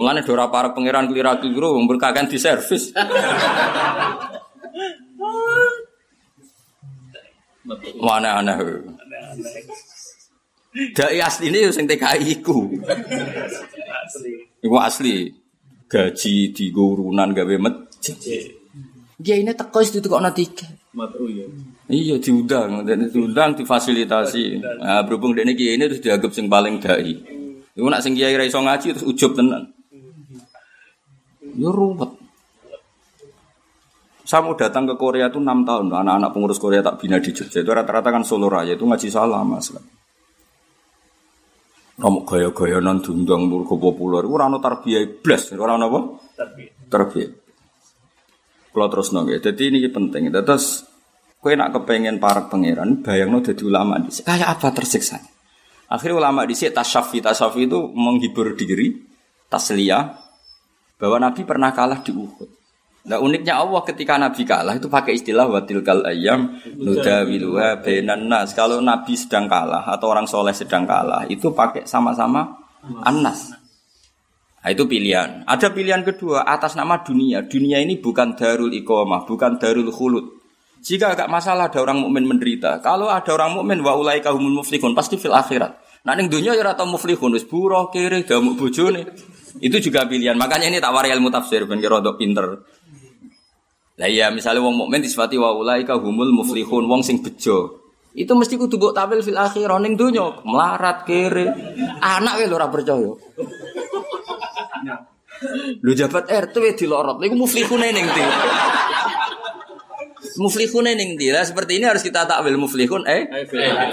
Mulane dora para pangeran kelira keliru, berkakan di servis. Mana aneh. Dai asli ini yang TKI iku. Iku asli. Gaji di gurunan gawe masjid. Dia ini teko itu kok tiket. Iya diundang, dan diundang difasilitasi. Nah, berhubung dia ini ini terus dianggap sing paling dai. Iku nak sing kiai iso ngaji terus ujub tenan. Yo ruwet. Saya mau datang ke Korea itu enam tahun, anak-anak pengurus Korea tak bina di Jogja itu rata-rata kan Solo Raya itu ngaji salah mas. Kamu gaya-gaya non dundang murko populer, itu rano tarbiyah iblis, orang apa? Tarbiyah. Kalau terus nongge, jadi ini penting. Terus Kue nak kepengen para pangeran, bayang no jadi ulama di kayak apa tersiksa. Akhirnya ulama di sini tasyafi tasyafi itu menghibur diri, taslia bahwa Nabi pernah kalah di Uhud. Nah uniknya Allah ketika Nabi kalah itu pakai istilah watil kal ayam nudawiluha benan nas. Kalau Nabi sedang kalah atau orang soleh sedang kalah itu pakai sama-sama anas. Nah, itu pilihan. Ada pilihan kedua atas nama dunia. Dunia ini bukan darul iqamah, bukan darul khulud. Jika agak masalah ada orang mukmin menderita, kalau ada orang mukmin wa ulai kahumul muflihun pasti fil akhirat. Nah ning dunia ya ora tau muflihun wis buruh kiri damuk bojone. Itu juga pilihan. Makanya ini tak warai ilmu tafsir ben kira pinter. Lah iya misalnya wong mukmin disifati wa ulaika humul muflihun, wong sing bejo. Itu mesti kudu mbok tampil fil akhir ning donya, melarat kere. Anak lho ora percaya. Lu jabat RT dilorot. Lha iku muflihune ning ndi? Muflihune ning ndi? Lah seperti ini harus kita takwil muflihun eh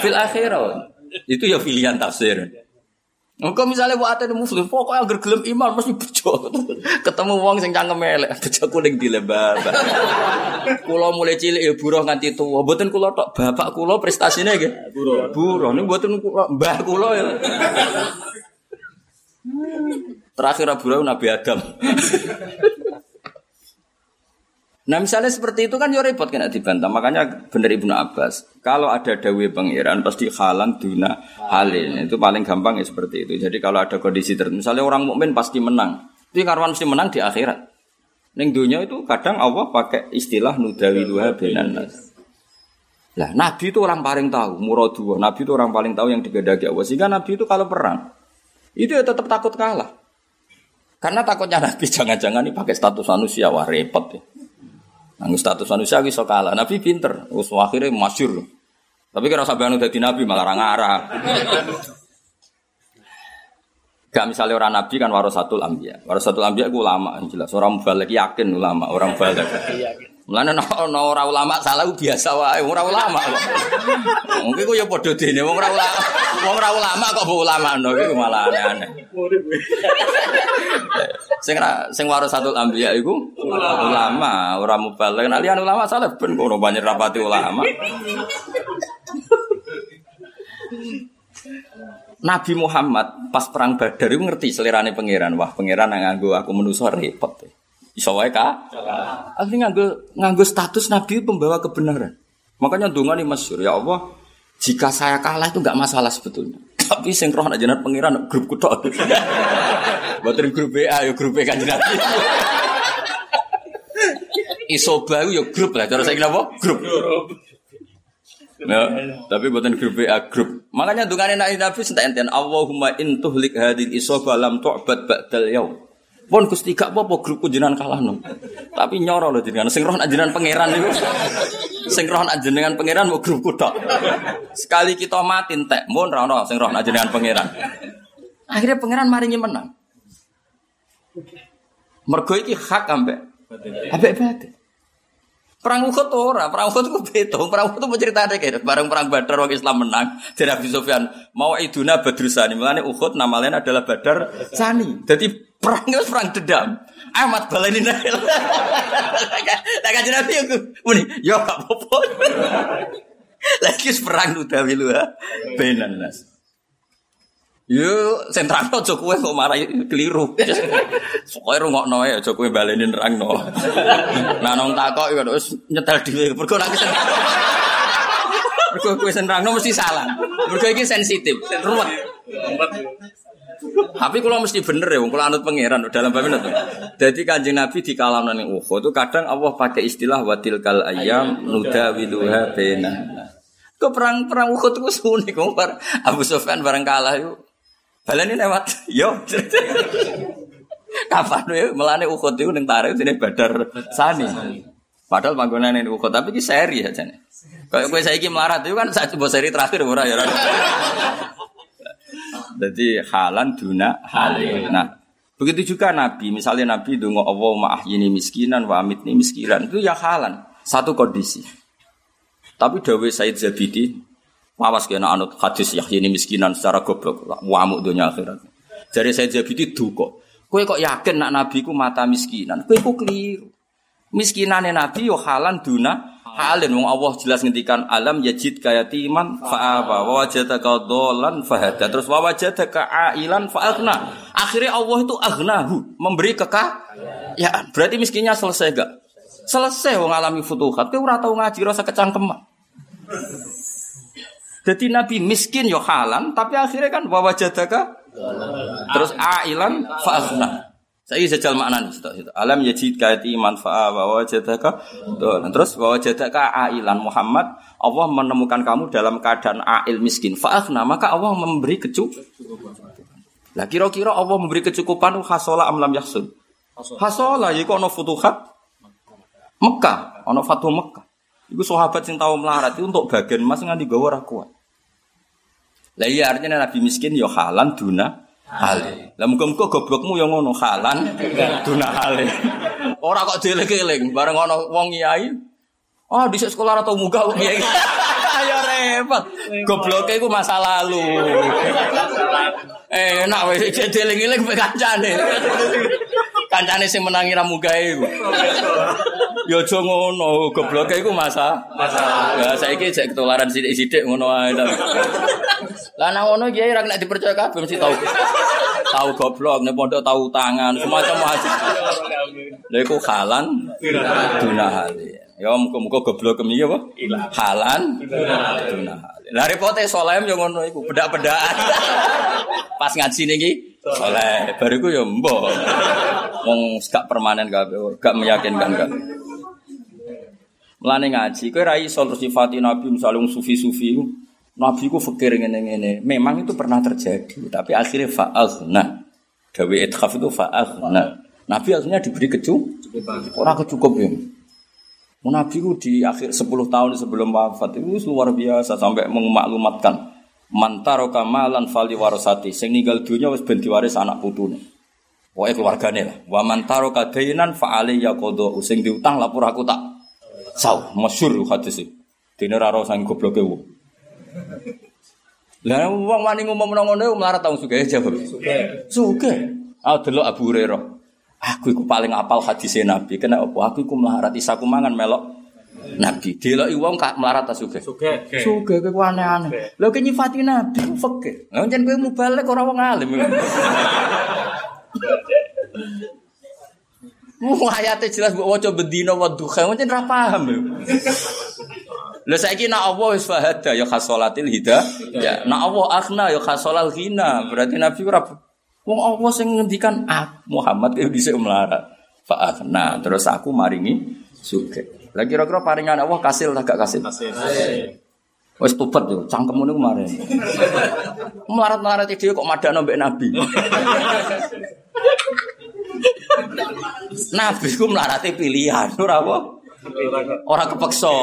fil akhirah. Itu ya pilihan tafsir. Engko misalnya buat ada muslim, pokoknya agar gelem iman mesti bejo. Ketemu wong sing cangkem elek, bejo kuning dilebar. Kulo mulai cilik ya buruh nganti tua. Mboten kulo tok, bapak kulo prestasinya nggih. Buruh. Buruh niku mboten kulo, mbah kulo ya. Terakhir buruh Nabi Adam. Nah misalnya seperti itu kan ya repot kena dibantah. Makanya bener Ibnu Abbas. Kalau ada dawe pangeran pasti halan duna halin. Itu paling gampang ya seperti itu. Jadi kalau ada kondisi tertentu. Misalnya orang mukmin pasti menang. Itu karwan mesti menang di akhirat. Neng dunia itu kadang Allah pakai istilah nudawiluha benan nas. Lah Nabi itu orang paling tahu muradua. Nabi itu orang paling tahu yang digedaki Allah. Sehingga Nabi itu kalau perang itu ya tetap takut kalah. Karena takutnya Nabi jangan-jangan ini pakai status manusia wah repot ya. Nangis status manusia bisa kalah. Nabi pinter, us akhirnya masyur. Tapi kira sampai anu dadi nabi malah arah Gak misalnya orang nabi kan warasatul ambia. Warasatul ambia itu ulama jelas. Orang balik yakin ulama, orang balik. Mulane no ora ulama salah biasa wae, ora ulama kok. Mungkin ku ya padha dene wong ora ulama. Wong ora ulama kok mbok ulama no iku malah aneh-aneh. sing ra sing warasatul anbiya iku ulama, ora mubalek. Nek liyan ulama salah ben ngono banyak rapati ulama. Nabi Muhammad pas perang Badar itu ngerti selirane pangeran. Wah, pangeran nganggo aku menuso repot. Iso wae ka? Akhirnya nganggo nganggo status nabi pembawa kebenaran. Makanya donga nih masyhur, ya Allah, jika saya kalah itu nggak masalah sebetulnya. Tapi sing roh nak jenat pangeran grup kutok. Boten grup BA ya grup B kan jenat. Isoba ya grup lah, cara saya apa? Grup. Ya, tapi buatan grup BA grup. Makanya dungane nabi nabi enten Allahumma intuhlik hadil isoba lam tu'bad ba'dal yaum. Pun Gusti gak apa-apa grup jenengan kalah no. Tapi nyoro loh jenengan sing roh jenengan pangeran itu. Sing roh jenengan pangeran mau grup tok. Sekali kita mati entek, mun ra ono sing roh jenengan pangeran. Akhirnya pangeran maringi menang. Mergo iki hak ambek ambek batin. Perang Uhud ora, perang Uhud ku beda. Perang Uhud itu cerita kayak bareng perang Badar waktu Islam menang. Jadi Abi Sufyan mau iduna Badrusani. Mulane Uhud nama lain adalah Badar Sani. Jadi Perang itu perang dendam. Amat baleni nail. Tak kaji nabi aku. Muni, yo apa-apa. Lagi perang utawi lu ha. Benan nas. Yo sentral aja kowe kok marah keliru. Pokoke rungokno ya aja kowe baleni nerangno. Nah nong takok ya wis nyetel dhewe. Mergo nek Mergo kowe nerangno mesti salah. Mergo iki sensitif, ruwet. Tapi kalau mesti bener ya, kalau anut pangeran dalam bab itu. Jadi kanjeng Nabi di kalam nani uho itu kadang Allah pakai istilah watil kal ayam nuda widuha bena. Kau perang perang uho itu kompar Abu Sofyan bareng kalah yuk. Baleni lewat, yo. Kapan ya melane uho itu neng tarik sini badar sani. Padahal panggonan ini uho tapi ki seri aja nih. Kalau gue saya melarat itu kan saya coba seri terakhir murah ya. Jadi halan duna halin. Nah, begitu juga Nabi. Misalnya Nabi dungo Allah ini miskinan wa amitni miskinan. Itu ya halan. Satu kondisi. Tapi Dawe Said Zabidi, mawas kena anut hadis ini miskinan secara goblok. Wamuk dunia akhirat. Jadi Said Zabidi duko. Kue kok yakin nak Nabi ku mata miskinan? Kue kok keliru. Miskinane Nabi yo halan duna halin wong Allah jelas ngendikan alam yajid kayatiman fa'aba wa wajadaka dolan fahada terus wa wajadaka ailan fa'aghna akhirnya Allah itu aghnahu memberi ya berarti miskinnya selesai gak selesai wong alami futuhat kowe ora tau ngaji rasa kecangkeman jadi Nabi miskin yo halan tapi akhirnya kan wa wajadaka terus ailan fa'aghna saya sejal makna nih, alam yajid kaiti manfaat bahwa jadaka, terus bahwa jadaka ailan Muhammad, Allah menemukan kamu dalam keadaan ail miskin, faafna maka Allah memberi kecu. Lah kira-kira Allah memberi kecukupan hasola amlam yahsun. Hasola ya kok ono futuhat Mekah, ono fatu Mekah. Iku sahabat sing tau melarat itu untuk bagian emas nganti gawa ora kuat. Lah iya artinya Nabi miskin ya halan duna hale. Lah muga-muga goblokmu ya ngono halan duna hale. Ora kok dieling-eling bareng ono wong kiai. Oh, di sekolah atau muga wong kiai. Ya repot. Gobloke iku masa lalu. Eh, enak wis dieling-eling kancane. Kancane sing menangi ra mugae iku. Ya aja ngono, gobloke iku masa masa. Ya saiki cek ketularan sithik-sithik ngono ae. Lah nang ngono kiai ra nek dipercaya kabeh mesti tau. Tahu goblok, nek pondok tahu tangan, semacam macam. Lha iku halan duna hali. Ya muga-muga goblok kemi apa? Halan duna hali. Lah repote soleh yo ngono iku, bedak-bedakan. Pas ngaji niki soleh, bariku yo mbok. Wong gak permanen kabeh, gak meyakinkan kabeh. Mulane ngaji, kowe ra iso terus sifati Nabi misalnya sufi-sufi Nabi ku fakir ngene-ngene. Memang itu pernah terjadi, tapi akhirnya fa'aghna. Dawe ithaf itu fa'aghna. Nabi akhirnya diberi kecu, orang kecukup ya. Nabi ku di akhir 10 tahun sebelum wafat itu luar biasa sampai memaklumatkan mantaro kamalan fali warasati sing ninggal dunia wis ben diwaris anak putune. Pokoke keluargane lah. Wa mantaro kadainan fa alayya qada sing diutang lapor aku tak sau masyhur hadis iki. Dene ra ro sang gobloke wong. Lah wong wani ngomong ngono melarat tau sugih jawab. Sugih. Sugih. Ah delok Abu Hurairah. Aku iku paling apal hadis Nabi. Kena apa? Aku iku melarat isaku mangan melok Nabi. Deloki wong kak melarat ta sugih. Sugih. Sugih kowe aneh-aneh. Lha ki nyifati Nabi ku fikih. Lah jan kowe mubalek ora wong alim. Wah ayatnya jelas mbok waca bedina wa duha, mungkin ra paham. Lah saiki nak Allah wis fahada ya khasolatil hida. Ya, nak Allah akhna ya khasolal ghina. Berarti Nabi ora wong Allah sing ngendikan ah Muhammad itu dhisik melarat. Fa akhna terus aku maringi suge. Lah kira-kira paringan Allah kasil tak gak kasil? Kasih. Wis tobat yo, cangkemmu niku kemarin. Melarat-melarat dhewe kok madakno mbek Nabi. Nabi ku melarati pilihan, ora apa? Ora kepeksa.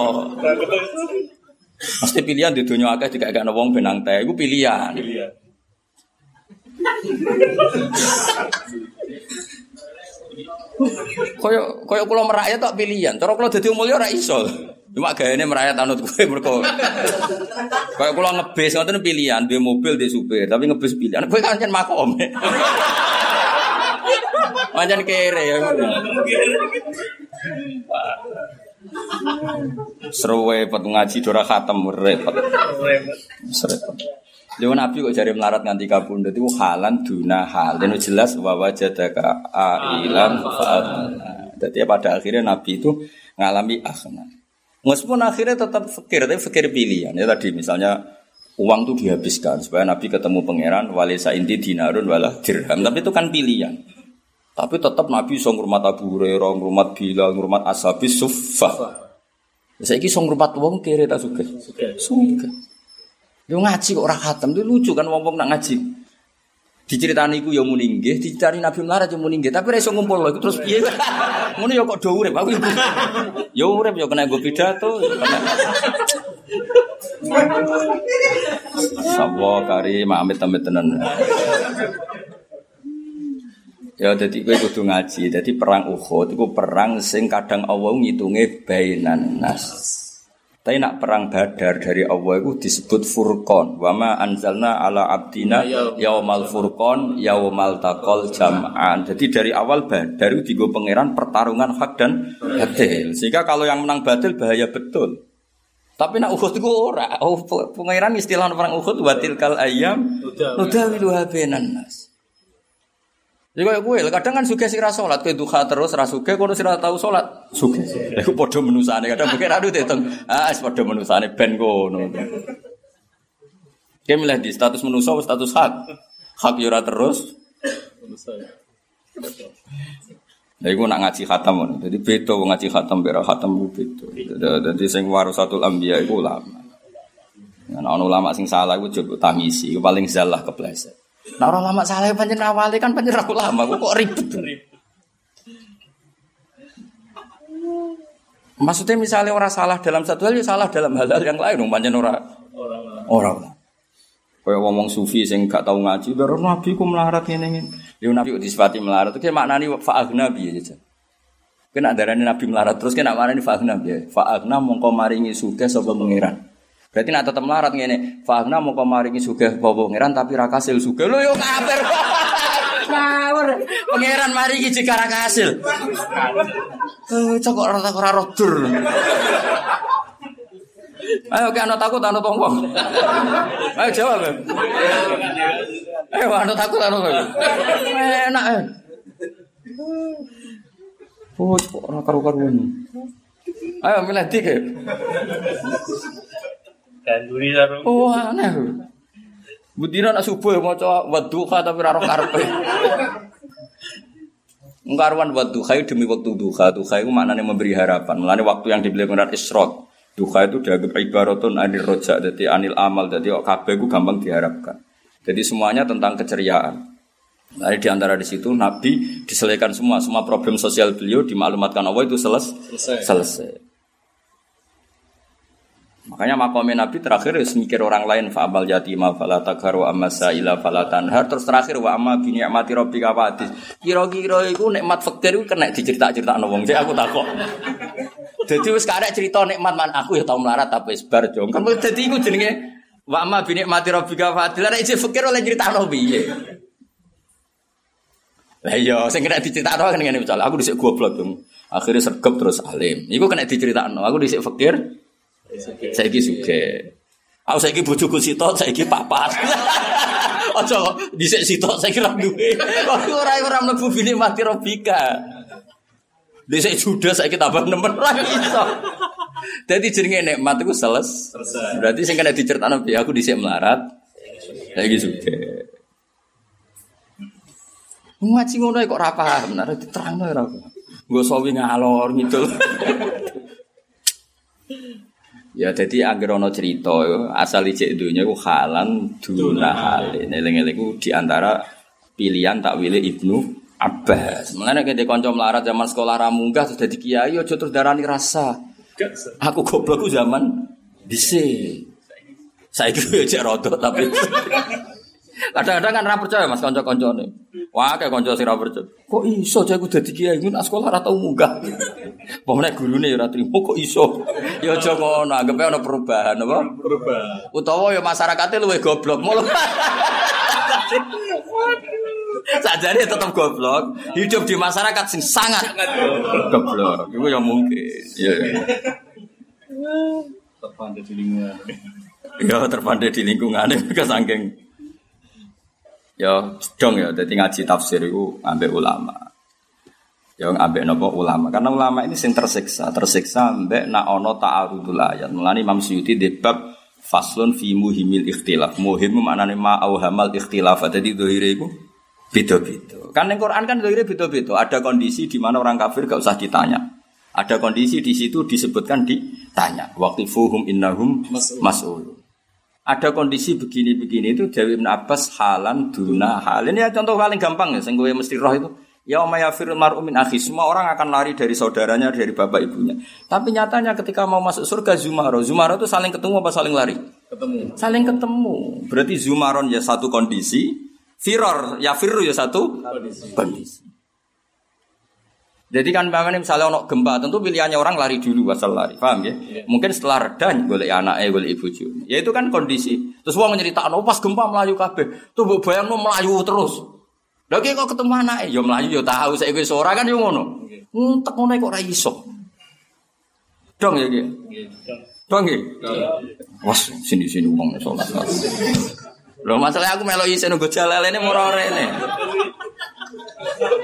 Mesti pilihan di dunia akeh juga gak wong benang teh, iku pilihan. Koyo koyo kula merayat tak pilihan. Cara kula dadi mulya ora iso. Cuma gayane merayat anut kowe mergo. Koyo kula ngebis ngoten pilihan, duwe mobil di supir, tapi ngebis pilihan. Kowe kan makom. Pancen kere ya. Seru repot ngaji dora khatam repot. Serepot. Lha Nabi kok jari melarat nganti kabundut itu halan duna hal. Dan jelas wa wajadaka ailan. Jadi pada akhirnya Nabi itu ngalami akhna. Meskipun akhirnya tetap fikir, tapi fikir pilihan. Ya tadi misalnya uang itu dihabiskan supaya Nabi ketemu pangeran walisa inti dinarun wala dirham. Tapi itu kan pilihan. Tapi tetap Nabi song rumah Abu Hurairah, rumah Bilal, rumah Ashabis Suffah. Saya ini song rumah wong kere tak suka. Suka. Yo ngaji kok ora khatam, itu lucu kan wong-wong nak ngaji. Diceritani iku ya muni nggih, diceritani Nabi melarat ya muni nggih, tapi ora iso ngumpul lho, terus piye? Ngono ya kok do urip, aku ya urip ya kena nggo pidato. Sapa kari amit-amit tenan. Ya jadi gue kudu ngaji. Jadi perang Uhud itu perang sing kadang Allah ngitunge bainan nas. Tapi nak perang Badar dari Allah itu disebut furqan. Wa ma anzalna ala abdina yaumal furqan yaumal taqal jam'an. Jadi dari awal Badar itu digo pangeran pertarungan hak dan batil. Sehingga kalau yang menang batil bahaya betul. Tapi nak Uhud itu ora. Oh, pangeran istilah perang Uhud watil kal ayam nudawiluha bainan nas. Jadi kayak gue, kadang kan suka sih sholat, kue duha terus rasuke, kalau sih tahu sholat, suka. Aku podo menusane, kadang mungkin aduh teteng, ah, podo menusane ben kono. Dia milih di status menusa, status hak, hak yura terus. Jadi gue nak ngaji khatam, jadi beto ngaji khatam, biar khatam gue beto. Jadi sing warasatul ambia itu ulama. Nah, ulama sing salah gue coba tangisi, paling zalah kepleset. Nah orang lama salah pancen awalnya kan pancen ra ulama, kok ribet. Maksudnya misalnya orang salah dalam satu hal, ya salah dalam hal-hal yang lain, dong pancen orang orang. Kayak ngomong sufi sing gak tau ngaji, baru nabi ku melarat ngene ngene. Ya nabi disifati melarat, itu maknani fa'agna biya aja. Kena darani nabi melarat terus kena maknani fa'agna biya. Fa'agna mongko maringi sugih sapa pangeran. Berarti nak tetep melarat ngene, fa'agna mongko maringi sugih sapa pangeran tapi ra kasil sugih. Lho yo kafir. Ngawur. Pangeran maringi jika ra kasil. Eh, cok ora ora rodur. Ayo ke anak takut anak tongkong. Ayo jawab. Ayo anak takut anak tongkong. Enak. eh. Oh, kok ora karu-karuan. Ayo milih dik. Ganduri sarung. Oh, aneh. Budina nak subuh maca wadduha tapi ora roh karepe. Ngkaruan wadduha demi waktu duha. Duha itu maknanya memberi harapan. Mulane waktu yang dibeli Quran Isra. Duha itu dianggap ibaratun anil roja, jadi anil amal, jadi kok kabeh itu gampang diharapkan. Jadi semuanya tentang keceriaan. Nah, di antara di situ Nabi diselesaikan semua, semua problem sosial beliau dimaklumatkan Allah itu seles Selesai. selesai. Makanya makomnya Nabi terakhir harus mikir orang lain fa'amal yatima fala takharu amma sa'ila fala tanhar terus terakhir wa amma bi ni'mati rabbika fa'adis. Kira-kira iku nikmat fakir iku kena dicerita-ceritakno wong. Jadi aku takok. Dadi wis karek cerita nikmat man aku ya tau melarat tapi wis bar jong. Kan dadi iku jenenge wa amma bi ni'mati rabbika fa'adis. Lah fakir oleh critakno piye? Lah iya, sing kena diceritakno kan ngene aku dhisik goblok dong. Akhirnya sergap terus alim. Iku kena diceritakno. Aku dhisik fakir, saiki suge. Aku saiki bojoku sitok, saiki papat. Aja dhisik sitok saiki ra duwe. Kok ora ora mlebu bini mati robika. Dhisik judas saiki tambah nemen ra iso. Dadi jenenge nikmat iku seles. Berarti sing kena diceritakno piye aku dhisik melarat. Saiki suge. Ngaji ngono kok ora paham, nek diterangno ora paham. Nggo sawi ngalor ngidul. Ya jadi angger ana cerita yo, asal ijek dunya ku halan duna halin. Eling-eling ku di antara pilihan takwile Ibnu Abbas. Mulane nek kanca melarat zaman sekolah ra munggah terus dadi kiai aja terus darani rasa. Aku goblok ku zaman dhisik. Saiki yo cek rodok tapi kadang-kadang kan ra percaya Mas kanca-kancane. Wah, kayak kanca sing ra percaya. Kok iso cek aku dadi kiai ngono sekolah ra tau munggah. Pemene gurune ya ora trimo kok iso. Ya aja ngono, anggepe ana perubahan apa? berubah. Utawa ya masyarakatnya luwih goblok. Mulu. Sajane tetap goblok, hidup di masyarakat sing sangat goblok. Itu yang mungkin. Ya, ya. Terpandai di lingkungan. ya terpandai di lingkungan ke saking ya dong ya. Jadi ngaji tafsir itu ambek ulama. Ya ambek nopo ulama. Karena ulama ini sing tersiksa. Tersiksa ambek nak ono ta'arudul ayat. Mulane Imam Suyuti di bab faslun fi muhimil ikhtilaf. Muhim maknane ma auhamal ikhtilaf. Jadi dohire itu beda-beda. Kan yang Quran kan dohire beda-beda. Ada kondisi di mana orang kafir gak usah ditanya. Ada kondisi di situ disebutkan ditanya. Waktu fuhum innahum Mas'ul. Ada kondisi begini-begini itu Dewi Ibn Abbas halan duna halin ya contoh paling gampang ya sing kowe mesti roh itu. Ya yafirul mar'u min akhi semua orang akan lari dari saudaranya dari bapak ibunya. Tapi nyatanya ketika mau masuk surga Zumaro. Zumaro itu saling ketemu apa saling lari? Ketemu. saling ketemu. Berarti Zumaron ya satu kondisi Firor ya Firru ya satu Kondisi. kondisi jadi kan bagaimana misalnya ono gempa, tentu pilihannya orang lari dulu asal lari, paham ya? Iya. Mungkin setelah reda boleh anaknya, boleh ibu Ya itu kan kondisi. Terus uang nyerita, oh pas gempa melayu kabeh, tuh mbok bayang melayu terus. Lagi kok ketemu anaknya, ya melayu ya tahu saya gue suara kan ya ngono. Ntek ngono kok ra iso. Dong ya gitu. Dong ya. Was sini sini uang sholat. Loh masalahnya aku melok isen gue jalan ini murah ini.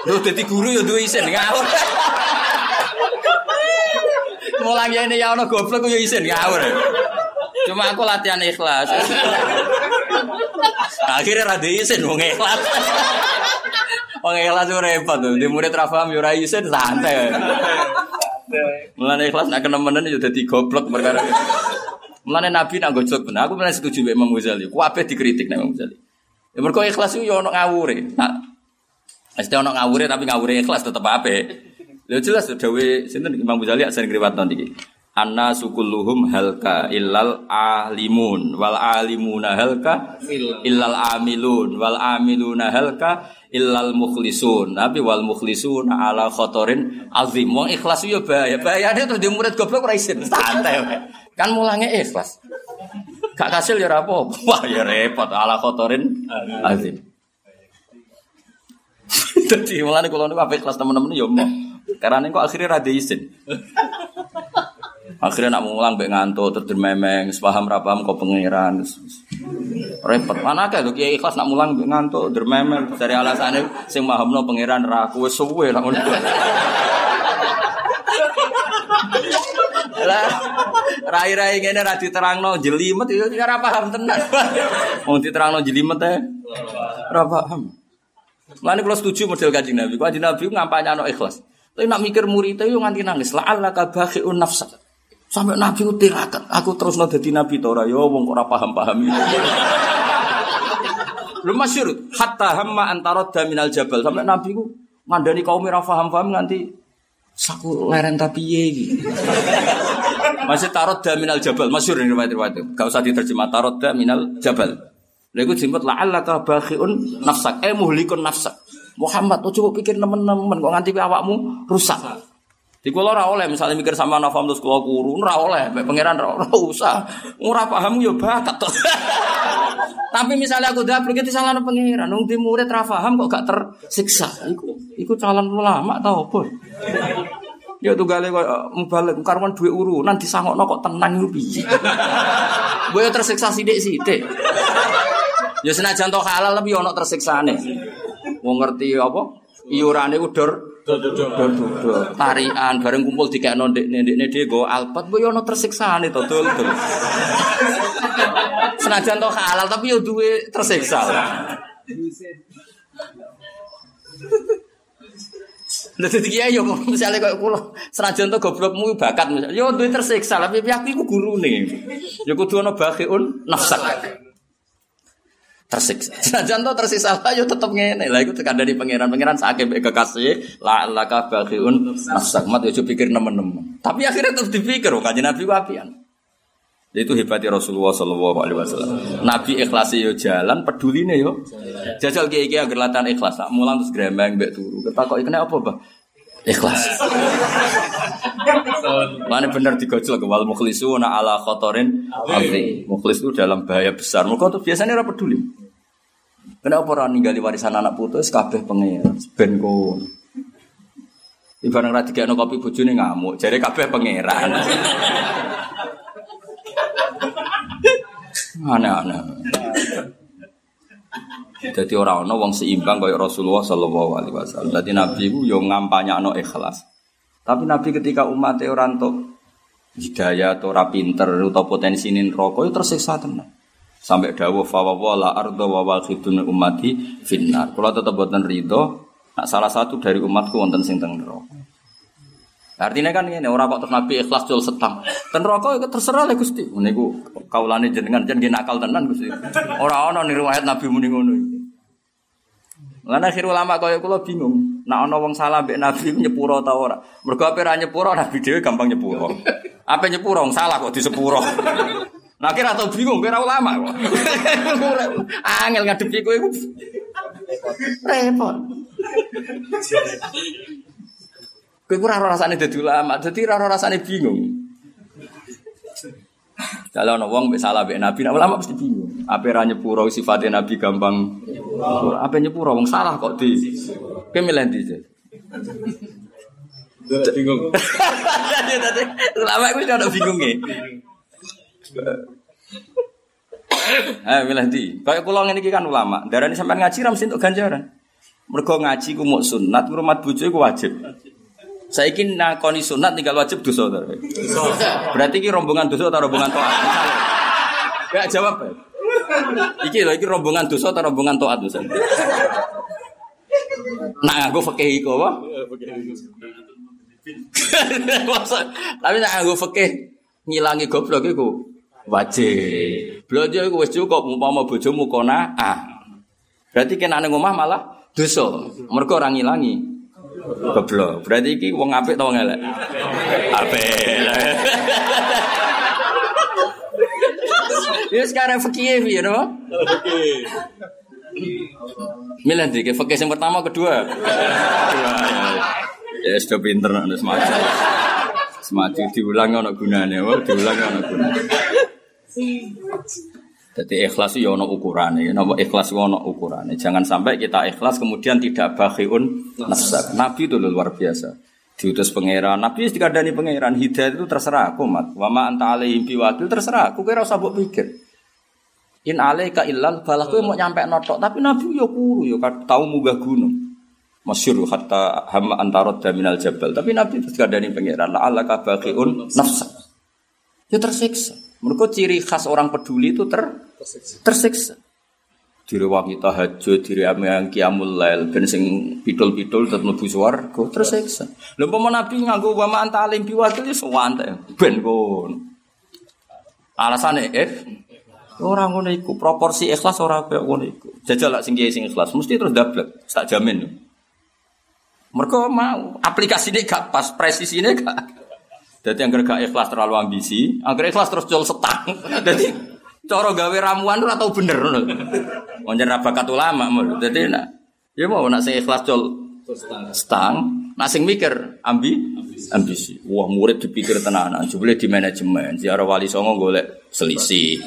Lu dadi guru ya duwe isin ngawur. Mulang ya ini ya ono goblok ya isin ngawur. Cuma aku latihan ikhlas. Akhirnya rada isin wong ikhlas. Wong ikhlas itu repot tuh. Di murid ra paham ya ora isin santai. Mulane ikhlas nak kenemenen ya dadi goblok perkara. Mulane Nabi nak gojok bener. Aku bener setuju mbek Imam Ghazali. Ku ape dikritik nek Imam Ghazali. Ya mergo ikhlas yo ono ngawure. Nah, mesti ono ngawure tapi ngawure ikhlas tetep apik. Lha jelas dawe sinten Imam Ghazali sering riwayat nanti iki. Anna sukulluhum halka illal alimun wal alimuna halka illal amilun wal amiluna halka illal mukhlisun. Tapi wal mukhlisuna ala khotorin azim. Wong ikhlas yo bahaya. Bahayane terus di murid goblok ora isin. Santai wae. Kan mulangnya ikhlas. Gak kasil ya apa-apa. Wah ya repot ala khotorin azim. Dadi mulane kula niku apik kelas temen-temen ya mau. Karena kok akhirnya rada izin. Akhirnya nak mulang mbek ngantuk terus memeng, sepaham ra paham kok pangeran. Repot. Mana kae lho kiai ikhlas nak mulang mbek ngantuk dermemel dari alasane sing mahamno pangeran ra aku wis suwe lah. Lah rai-rai ngene ra diterangno jelimet ya ora paham tenan. Wong diterangno jelimet e ora paham. Mulane kula setuju model Kanjeng Nabi. Kanjeng Nabi ngampanye ana ikhlas. Tapi nak mikir murid itu nganti nangis. La'allaka bakhi'un nafsak. Sampai Nabi ku tirakat. Aku terus no dadi Nabi to ora ya wong kok ora paham-paham. Lu masyhur hatta hamma antara minal jabal. Sampai Nabi ku ngandani kaum ora paham-paham nganti saku leren tapi iki. Masih tarot minal jabal. Masyhur ini riwayat-riwayat. Gak usah diterjemah tarot minal jabal. Lha iku jemput la'allaka bakhi'un nafsak. Eh muhlikun nafsak. Muhammad, tuh coba pikir temen-temen kok nganti awakmu rusak. Di kula ora oleh misalnya mikir sama nafam terus kula kuru, ora oleh, mek pangeran ora usah. Ora paham yo bakat to. Tapi misalnya aku dapur gitu salah pangeran, nung di murid ra paham kok gak tersiksa. Iku iku calon ulama tau apa? Ya tunggale kok mubalik karuan duwe urunan disangokno kok tenang iku piye. Boyo tersiksa sithik-sithik. Ya senajan to halal tapi ono tersiksane. Mau ngerti apa? Iurane ku dor dor dor tarian bareng kumpul dikekno ndekne ndekne dhewe go alpat mbok yo ono tersiksane to dul dul. Senajan to halal tapi yo duwe tersiksa. Dadi kiai yo misale koyo kula senajan to goblokmu bakat misale yo duwe tersiksa tapi aku iku gurune. Yo kudu ono bakhiun nafsak tersiksa. Senajan to tersisa lah yo tetep ngene. Lah iku dari pangeran-pangeran sakit kekasih la laka baghiun nafsak mat yo pikir nemen-nemen. Tapi akhirnya tetep dipikir kok kanjeng Nabi ku apian. Itu hebatnya Rasulullah Shallallahu Alaihi Wasallam. Nabi ikhlas yo jalan, peduli nih yo. Jajal kiai kiai agar ikhlas. Mulang terus gremeng mbek turu. Kita kok apa bah? Ikhlas. Mana benar digojol ke wal mukhlisuna ala khotorin azim. Mukhlis dalam bahaya besar. Mereka tuh biasanya ora peduli. Kenapa orang ninggali warisan anak putus kabeh pengen ben kon. Ibarat ra digekno kopi bojone ngamuk, jare kabeh pangeran. Aneh-aneh. Jadi orang ono wong seimbang kayak Rasulullah Shallallahu Alaihi Wasallam. Jadi Nabi itu yang ngampanya no ikhlas. Tapi Nabi ketika umatnya orang tuh hidayah atau rapinter atau potensi nin rokok itu tersiksa tenang. Sampai dawuh fawwala ardo wa waqidun umati finnar. Kalau tetap buatan ridho, nah salah satu dari umatku wonten sing teng neraka. Artinya kan ini orang kok terus Nabi ikhlas jual setang. Ten rokok terserah lah gusti. Meniku kaulane jenengan jangan nakal tenan gusti. Orang orang nih riwayat Nabi muni ngono. Lan akhir ulama kaya kula bingung. Nak ana wong salah mbek Nabi nyepuro ta ora? Mergo ape ra nyepuro Nabi dhewe gampang nyepuro. Apa nyepuro salah kok disepuro. Nah kira tau bingung kira ulama kok. Angel ngadepi kowe iku. Repot. Kowe ora rasane dadi ulama, dadi ora rasane bingung. Kalau ono wong salah mbek Nabi, nah ulama mesti bingung. Apa ra nyepuro sifatnya Nabi gampang. Apa nyepuro wong salah kok di. Kowe milih ndi? bingung. Dadi ulama iku ono bingunge. Eh milih ndi? Kayak kula ngene iki kan ulama, darani sampean ngaji ra mesti untuk ganjaran. Mergo ngaji ku muk sunat, ngrumat bojo iku wajib. Saya ingin nakoni sunat tinggal wajib dosa. Berarti ini rombongan dosa atau rombongan toat? Gak jawab ya. Iki rombongan dosa atau rombongan toat misalnya. Nah, aku fakih iku apa? Tapi nak aku fakih ngilangi goblok iku wajib. Belanja iku wis cukup umpama bojomu kona ah. Berarti kena nang omah malah dosa. Mergo ora ngilangi. Goblok. Berarti iki wong apik ta wong elek? Apik. Ya sekarang fikih ya, no? Oke. Milih ndi ke fikih yang pertama kedua. Kedua. Ya sudah pinter nek semacam. Semacam diulang gunane, wah diulang ono gunane. Jadi ikhlas itu ya ono ukurannya, napa ikhlas itu ono ukurannya. Jangan sampai kita ikhlas kemudian tidak bakhiun nasab. Nabi itu luar biasa. Diutus pangeran, Nabi itu dikadani pangeran, hidayah itu terserah aku mat. Wama anta alaihim biwakil terserah aku kira usah mbok pikir. In alaika illal balah kowe mau nyampe notok, tapi Nabi yo kuru yo tahu munggah gunung. Masyur hatta hama antarot minal jabal. Tapi Nabi terus kadani pangeran, la alaka nafsa. Ya tersiksa. Mereka ciri khas orang peduli itu ter tersiksa. Diri wanita tahajud, diri yang kiamul lail, ben sing pidul-pidul tetep mlebu swarga, tersiksa. Lha umpama Nabi nganggo wa ma anta alim biwakil ya sewante, ben kon. Alasane eh ora ngono iku, proporsi ikhlas ora kaya ngono iku. Jajal lak sing kiai sing ikhlas mesti terus dablek, tak jamin. Mereka mau aplikasi ini gak pas, presisi ini gak. Jadi yang gak ikhlas terlalu ambisi, agar ikhlas terus jual setang. Jadi cara gawe ramuan ora tau bener ngono. Wong bakat ulama mul. Jadi nak ya mau nak sing ikhlas jual setang, nak sing mikir ambi ambisi. Wah murid dipikir tenanan, jebule di manajemen. Ziarah wali songo golek selisih.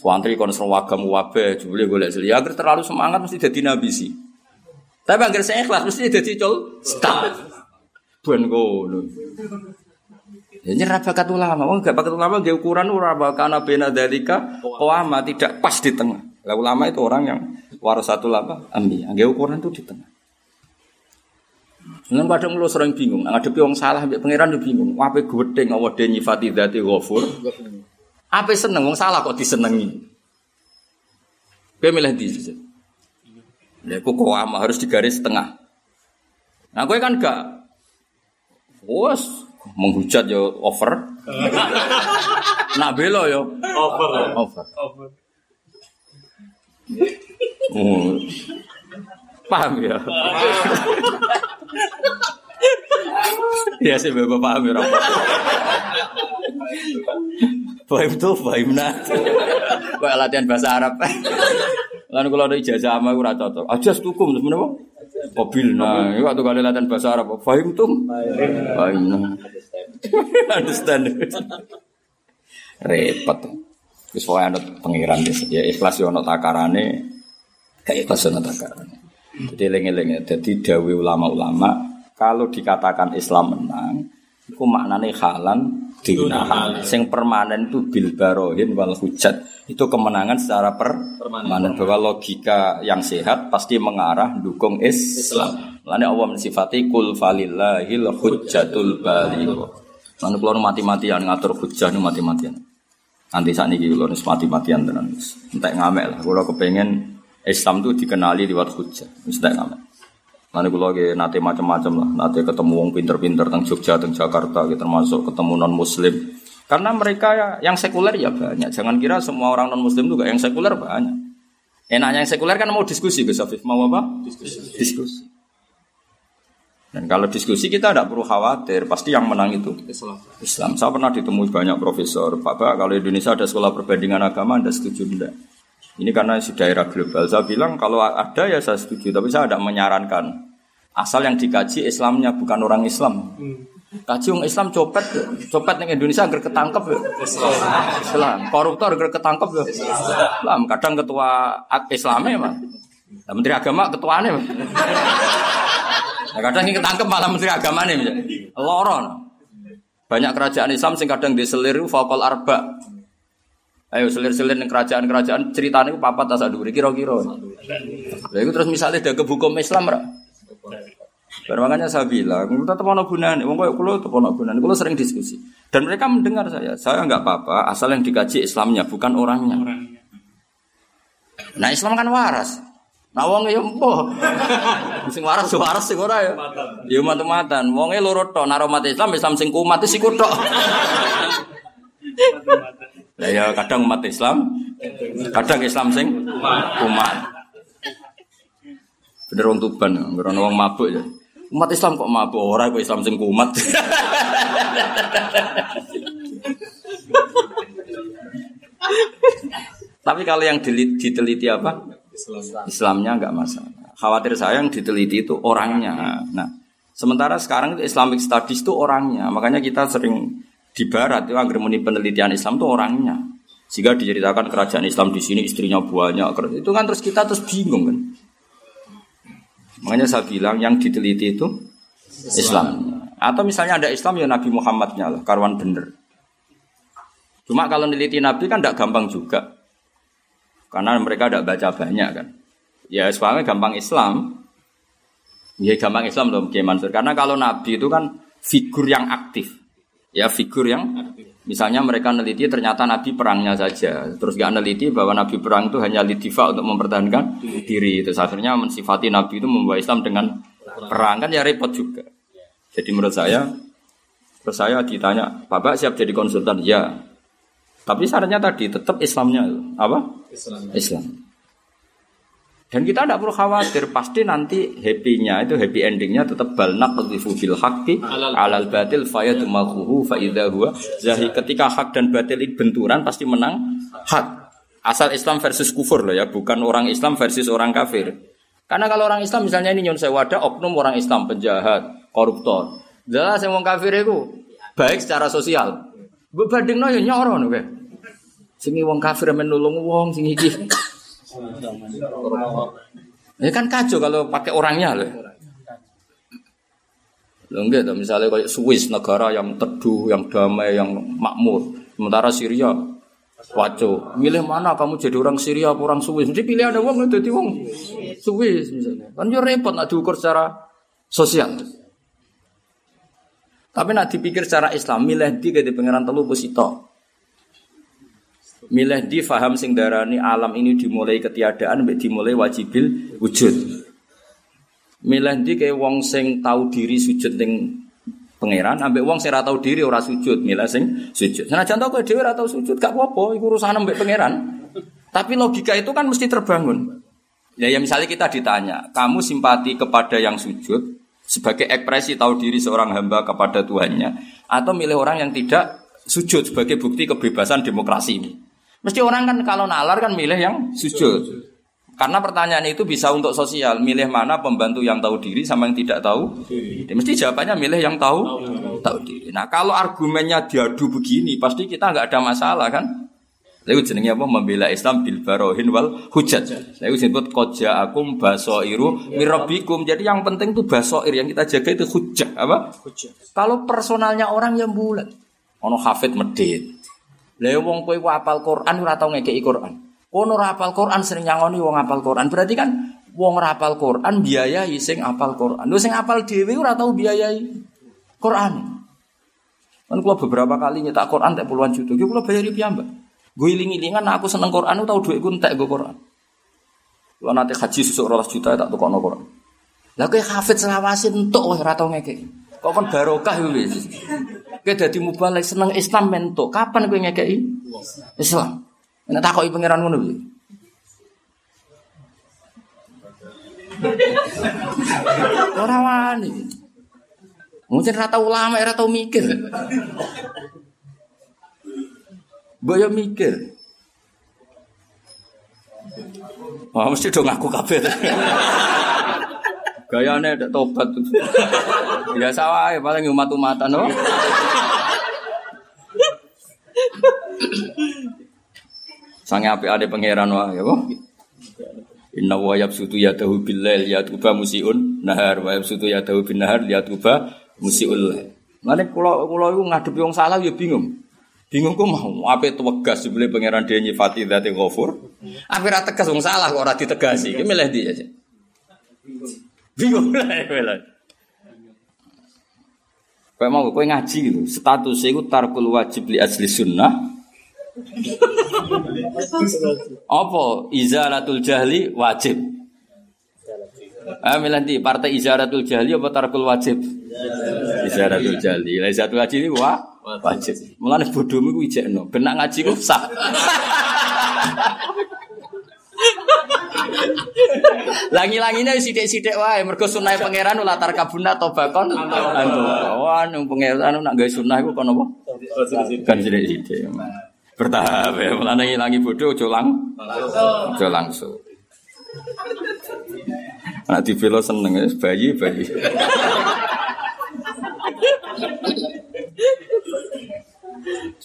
Wantri kon serwagam wabe, jebule golek selisih. Agar terlalu semangat mesti jadi nabisi. Tapi agar saya ikhlas mesti jadi col setang. Ben ngono. Ya nyerah bakat ulama, wong gak bakat ulama gak ukuran ora bakana bena dalika ulama tidak pas di tengah. Lah ulama itu orang yang warasatul apa? Ambi. Gak ukuran itu di tengah. Nang kadang lu sering bingung, ngadepi wong salah mbek pangeran yo bingung. Ape gedeng Allah de nyifati dzati ghafur. Ape seneng wong salah kok disenengi. Kowe milih di Lha kok ama harus digaris tengah. Nah, kowe kan gak Wes menghujat yo over. Nak belo yo Over. over. Over. Oh. Paham ya? ya sih bapak paham ya Rafa. Fahim tuh, fahim nah. Kayak latihan bahasa Arab. Lalu kalau ada ijazah sama ora cocok. Aja tukum terus menapa? Mobil nah, itu waktu kali latihan bahasa Arab. Fahim tuh, fahim nah. Understand. Repot. Pokoknya ada pengiran ya ikhlas ya ono takarane, gak ikhlas ono takarane. Jadi lengi-lengi. Jadi dawi ulama-ulama kalau dikatakan Islam menang, itu maknanya halan digunakan. Sing permanen itu bil barohin wal hujat. Itu kemenangan secara per permanen bahwa logika yang sehat pasti mengarah dukung Islam. Lalu Allah mensifati kul falillahil hujjatul baligh. Lalu kalau mati-matian ngatur hujjah nu mati-matian. Nanti saat ini kalau mati-matian tenan. Entek ngamek lah. Kalau kepengen Islam itu dikenali lewat hujjah. Entek ngamek. Nanti kalau lagi nanti macam-macam lah, nanti ketemu wong pinter-pinter tentang Jogja, tentang Jakarta, gitu, termasuk ketemu non Muslim. Karena mereka ya, yang sekuler ya banyak. Jangan kira semua orang non Muslim juga yang sekuler banyak. Enaknya yang sekuler kan mau diskusi, Gus Afif. Mau apa? Diskusi. diskusi. Dan kalau diskusi kita tidak perlu khawatir, pasti yang menang itu Islam. Islam. Saya pernah ditemui banyak profesor, Pak Pak, kalau Indonesia ada sekolah perbandingan agama, Anda setuju tidak? Ini karena si daerah global. Saya bilang kalau ada ya saya setuju, tapi saya tidak menyarankan. Asal yang dikaji Islamnya bukan orang Islam. Kaji orang Islam copet, copet yang Indonesia agar ketangkep ya. Islam. Koruptor agar ketangkep ya. Islam. Kadang ketua Islamnya mah. Nah, Menteri Agama ketuanya mah. Nah, kadang yang ketangkep malah Menteri Agama nih. Loron. Banyak kerajaan Islam sing kadang diseliru fakol arba. Ayo selir-selir ning kerajaan-kerajaan ceritanya itu papat tas aduri kira-kira. Itu terus misalnya ada hukum Islam ra. Makanya saya bilang, tetap ono gunane. Wong koyo kula tetep ono gunane. Kula sering diskusi. Dan mereka mendengar saya. Saya enggak apa-apa asal yang dikaji Islamnya bukan orangnya. Nah, Islam kan waras. Nah wong ya empo. Sing waras waras sing ora ya. Ya matu-matan. Wong e loro tok, nek umat Islam Islam sing kumat iku tok. Lah ya kadang umat Islam Kadang Islam sing kumat. Bener wong Tuban, ngrono wong mabuk ya. Umat Islam kok mabuk ora kok Islam sing kumat. Tapi kalau yang diteliti, apa? Islamnya nggak masalah. Khawatir saya yang diteliti itu orangnya. Nah, sementara sekarang itu Islamic Studies itu orangnya. Makanya kita sering di Barat itu agar penelitian Islam itu orangnya. Sehingga diceritakan kerajaan Islam di sini istrinya banyak. Itu kan terus kita terus bingung kan. Makanya saya bilang yang diteliti itu Islam. Atau misalnya ada Islam ya Nabi Muhammadnya lah, karwan bener. Cuma kalau neliti Nabi kan tidak gampang juga. Karena mereka tidak baca banyak kan. Ya soalnya gampang Islam. Ya gampang Islam loh Mansur. Karena kalau Nabi itu kan figur yang aktif. Ya figur yang Misalnya mereka neliti ternyata Nabi perangnya saja. Terus gak neliti bahwa Nabi perang itu hanya lidifa untuk mempertahankan diri. Itu akhirnya mensifati Nabi itu membawa Islam dengan perang kan ya repot juga. Jadi menurut saya, terus saya ditanya, Bapak siap jadi konsultan? Ya. Tapi syaratnya tadi tetap Islamnya apa? Islam. Islam. Dan kita tidak perlu khawatir, pasti nanti happy-nya itu happy endingnya tetap balnak qadhifu bil haqqi alal batil fayadmahuhu fa idza huwa zahi. Ketika hak dan batil itu benturan pasti menang hak. Asal Islam versus kufur loh ya, bukan orang Islam versus orang kafir. Karena kalau orang Islam misalnya ini nyon sewa ada oknum orang Islam penjahat, koruptor. Jelas yang kafir itu baik secara sosial. Berbanding ya nyoro nih Singi wong kafir men nulung wong sing iki. Ya kan kacau kalau pakai orangnya loh. Loh enggak, misalnya kayak Swiss negara yang teduh, yang damai, yang makmur. Sementara Syria waco. Milih mana kamu jadi orang Syria atau orang Swiss? Mesti pilih ada uang jadi uang Swiss misalnya. Kan yo repot nak diukur secara sosial. Tapi nak dipikir secara Islam, milih di pangeran telu pusito. Milih di faham sing darani alam ini dimulai ketiadaan, dimulai wajibil wujud. Milih di kayak wong sing tahu diri sujud ning pangeran, ambek wong sing ora tahu diri ora sujud, milih sing sujud. Senajan tau kowe dhewe ora tahu sujud, gak apa-apa, iku urusan ambek pangeran. Tapi logika itu kan mesti terbangun. Ya, ya misalnya kita ditanya, kamu simpati kepada yang sujud sebagai ekspresi tahu diri seorang hamba kepada Tuhannya, atau milih orang yang tidak sujud sebagai bukti kebebasan demokrasi ini. Mesti orang kan kalau nalar kan milih yang sujud. Karena pertanyaan itu bisa untuk sosial, milih mana pembantu yang tahu diri sama yang tidak tahu. Diri. Mesti jawabannya milih yang tahu tahu diri. Nah kalau argumennya diadu begini, pasti kita nggak ada masalah kan? Lalu jenenge apa? Membela Islam bil barohin wal hujat. Lalu disebut koja akum basoiru mirabikum. Jadi yang penting itu basoir yang kita jaga itu hujat apa? Hujat. Kalau personalnya orang yang bulat, ono hafid medit, lah wong kowe apal Quran ora tau ngekeki Quran. Kono ora apal Quran sering nyangoni wong apal Quran. Berarti kan wong ora apal Quran biayai sing apal Quran. Lho sing apal dhewe ora tau biayai Quran. Kan kula beberapa kali nyetak Quran tak puluhan juta. Ki kula bayari piyambak. Gue iling-ilingan aku seneng Quran tau duitku entek gue Quran. Kalau nanti haji susuk rolas juta tak tukokno Quran. Lah kowe hafid selawasin entuk wis ora tau ngekeki. Kok kan barokah wis. Kowe dadi mubalek seneng Islam mentuk. Kapan kowe ngekeki? Islam. Nek takoki pangeran ngono piye? Ora wani. Mungkin rata ulama, ora tau mikir. Boyo mikir. Wah, mesti dong aku kabeh. Gayane ada tobat. Biasa wae paling umat-umatan no. Sange apik ade pangeran wae ya kok. Inna wa yabsutu yadahu bil lail yatuba musiun nahar wa yabsutu yadahu bin nahar yatuba musiul. Mane kula kula iku ngadepi wong salah ya bingung. Bingung kok mau apa tegas sebelum pangeran dia nyifati dzati ghafur. Apa ra tegas salah kok ora ditegasi. Ki milih dia aja. Bingung lah ya Kayak mau kowe ngaji gitu, status itu tarkul wajib li asli sunnah. Apa izalatul jahli wajib? Ah milanti partai izaratul jahli apa tarkul wajib? Izaratul jahli. Izaratul wajib ini wah wajib. Mulane bodohmu ku ijekno, benak ngaji ku sah. Langi-langine wis sithik-sithik wae mergo sunah pangeran latar kabuna tobakon antu. Wah, nang pangeran nak gawe sunah iku kon apa? Kan sithik-sithik. Bertahap ya, mulane ngilangi bodoh aja lang. Aja langsung. Anak di seneng ya, bayi bayi.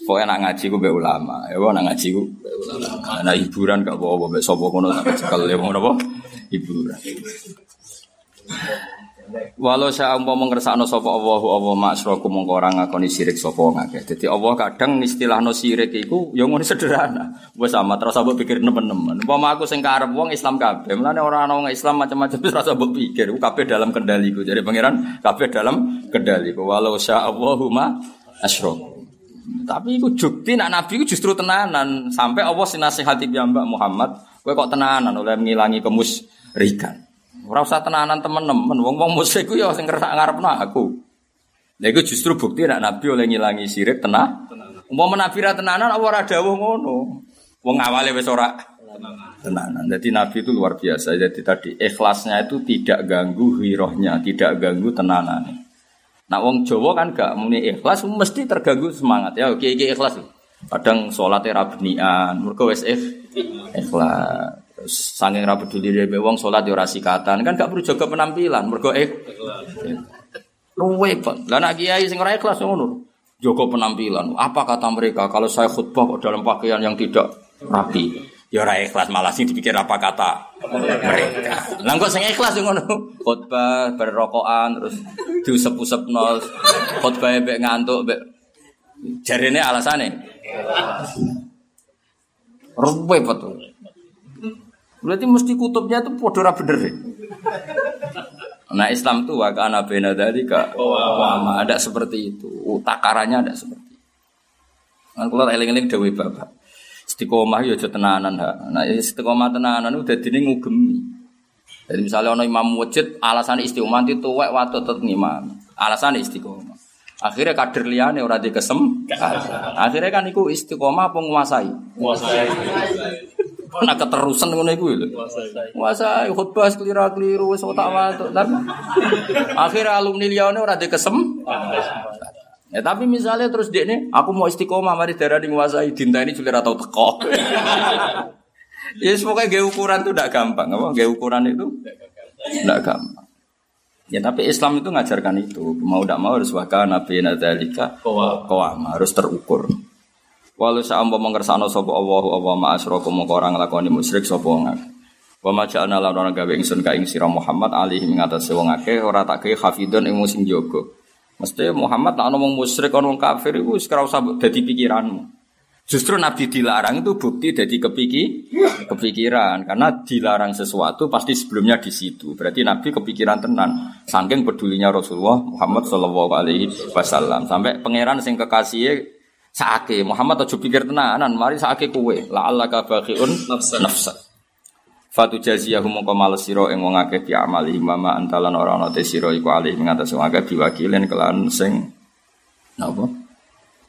Pokoknya nak ngaji ku be ulama, ya nak ngaji ku ulama. Nah hiburan gak bawa bawa sopo kono tak cekel ya mau apa? Hiburan. Walau saya umpama mengersakno sapa Allahu Allah maksraku mongko ora ngakoni sirik sapa ngake. Dadi Allah kadang istilahno sirik iku ya ngono sederhana. Wis sama terus mbok pikir nemen-nemen. Umpama aku sing karep wong Islam kabeh, mulane ora ana wong Islam macam-macam wis rasa pikir. Kabeh dalam kendaliku. Jadi pangeran kabeh dalam kendaliku. Walau sya Allahu ma. Tapi iku jukti nak nabi iku justru tenanan sampai Allah sinasihati piyambak Muhammad, kowe kok tenanan oleh ngilangi kemusrikan. Ora usah tenanan temen-temen, wong-wong musyrik ku ya sing kersak ngarepno aku. Lha iku justru bukti nek Nabi oleh ngilangi sirik tenah. Umpama Nabi ra tenanan apa ora dawuh ngono. Wong awale wis ora tenanan. Jadi Nabi itu luar biasa. Jadi tadi ikhlasnya itu tidak ganggu hirohnya, tidak ganggu tenanannya. Nah wong Jawa kan gak muni ikhlas mesti terganggu semangat ya. Oke, iki ikhlas. Kadang sholat era benian, mergo wis ikhlas. Saking ra peduli dhewe wong salat yo ora sikatan, kan gak perlu jaga penampilan, mergo eh luwe kok. Lah nek kiai sing ora ikhlas ngono. Jaga penampilan. Apa kata mereka kalau saya khutbah kok dalam pakaian yang tidak rapi? Ya ora ikhlas malah dipikir apa kata mereka. Lah kok sing ikhlas ngono. Khutbah berrokokan terus diusep-usepno. Khutbah mbek ngantuk mbek jarene alasane. Ruwe betul. Berarti mesti kutubnya itu podo bener. Nah Islam tuh wakana bena dari kak ada seperti itu. Takarannya ada seperti itu. Kan kalau eling-eling dewi bapak. Istiqomah ya tenanan ha. Nah istiqomah tenanan udah dini ngugemi. Jadi misalnya ono imam wajib alasan istiqomah itu wek waktu tetep ngimam. Alasan istiqomah. Akhirnya kader liane ora dikesem. Akhirnya kan iku istiqomah penguasai. Menguasai. Nak keterusan ngono iku lho. Kuasa khutbah keliru-keliru wis otak watuk. Akhirnya alumni liyane ora kesem. Ya tapi misalnya terus dia ini, aku mau istiqomah mari darah nguasai dinta ini juga atau teko. ya pokoknya gaya ukuran itu tidak gampang, apa? Gaya ukuran itu tidak gampang. Ya tapi Islam itu ngajarkan itu, mau tidak mau harus wakana nabi nadalika kawama harus terukur. Walau sa'ampa mengersano sopo Allahu Allah ma asroku mongko orang lakoni musyrik sopo ngak. Wa ma ja'ana lan ora gawe ingsun ka ing sira Muhammad alihi ing atase wong akeh ora tak gawe hafidun ing sing jaga. Mesti Muhammad nak ngomong musyrik wong kafir wis ora usah dadi pikiranmu. Justru Nabi dilarang itu bukti dari kepiki, kepikiran karena dilarang sesuatu pasti sebelumnya di situ. Berarti Nabi kepikiran tenan. Saking pedulinya Rasulullah Muhammad Shallallahu Alaihi Wasallam sampai pangeran sing kekasih Saake Muhammad aja pikir tenanan, mari saake kue. La Allah kabakhiun nafsa. nafsa. Fatu jaziyahu mongko males sira ing wong akeh bi amali mama antalan ora ana te sira iku alih ing atas wong akeh diwakilin kelan sing napa?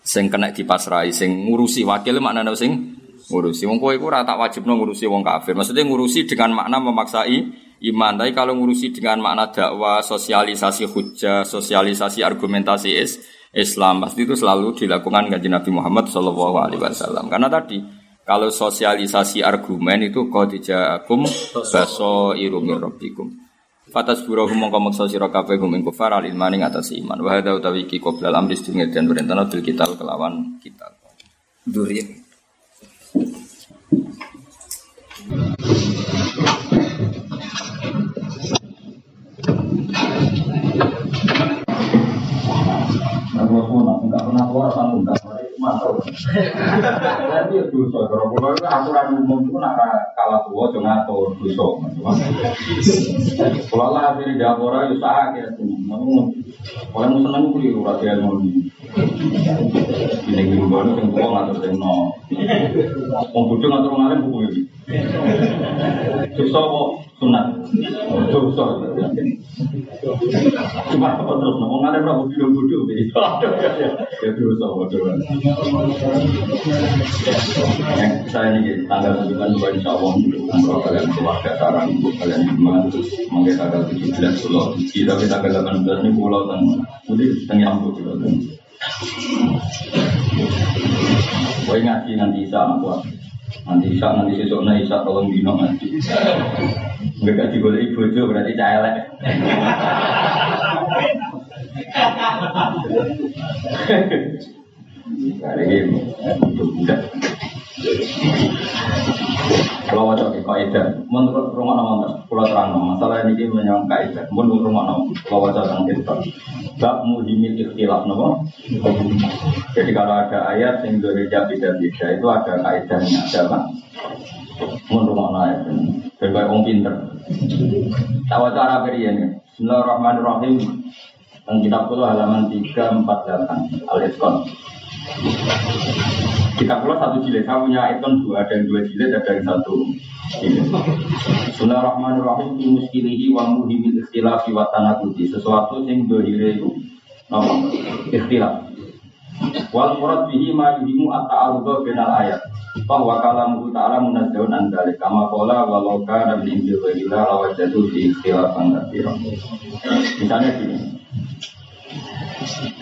Sing kena dipasrai sing ngurusi wakil maknane sing ngurusi. Wong kowe iku ora tak wajibno ngurusi wong kafir. Maksudnya ngurusi dengan makna memaksai iman. Tapi kalau ngurusi dengan makna dakwah, sosialisasi hujah, sosialisasi argumentasi is Islam pasti itu selalu dilakukan kaji Nabi Muhammad Shallallahu Alaihi Wasallam karena tadi kalau sosialisasi argumen itu kau dijakum baso irumir robbikum Fatas burahum mongko maksa sira kabeh gum ing kufar al ilmani atas iman. Wa hadza utawi iki qoblal amri sedurunge dan perintah bil kita kelawan kita. Duri. nggak pernah keluar sama nggak ya dosa, kalau kalau. Kalau buku ini. Sunat. Dosa. Cuma apa terus ngomong ada berapa video bodoh jadi ya dosa bodoh. Saya ini tanggal sembilan dua insya Allah untuk kalian keluarga sarang untuk kalian iman mungkin tanggal tujuh belas pulau kita kita tanggal delapan belas ini pulau dan jadi ampuh pulau dan. Kau ngaji nanti isa anak Nanti isa nanti sesok nanti isa tolong dino nanti. Mereka digolek ibu bojo berarti cahelek. Hari ini budak. Kalau wajah ke kaidah, menurut rumah nama pulau terang masalah ini menyangka kaidah. Menurut rumah nama kalau wajah tentang kita, bab muhimil ikhtilaf nama. Jadi kalau ada ayat yang berbeda beda beda itu ada kaidahnya, ada apa? Menurut rumah nama itu, baik orang pinter. Tahu cara beri ini. Bismillahirrahmanirrahim. Dan kitab halaman 348 Al-Isqan. Kita pulau satu jilid, saya punya ikon dua, yang dua jilid, ada yang satu jilid. Bismillahirrahmanirrahim, fi muskilihi wa muhimil ikhtilafi wa tanakuti. Sesuatu yang dohire itu, nama, ikhtilaf. Wal murad bihi ma yuhimu at-ta'arudha binal ayat. Bahwa kalamuhu ta'ala munazzahun an kama qala walau kana min indil ghairillah lawajadu fi ikhtilafan katsiran. Misalnya gini,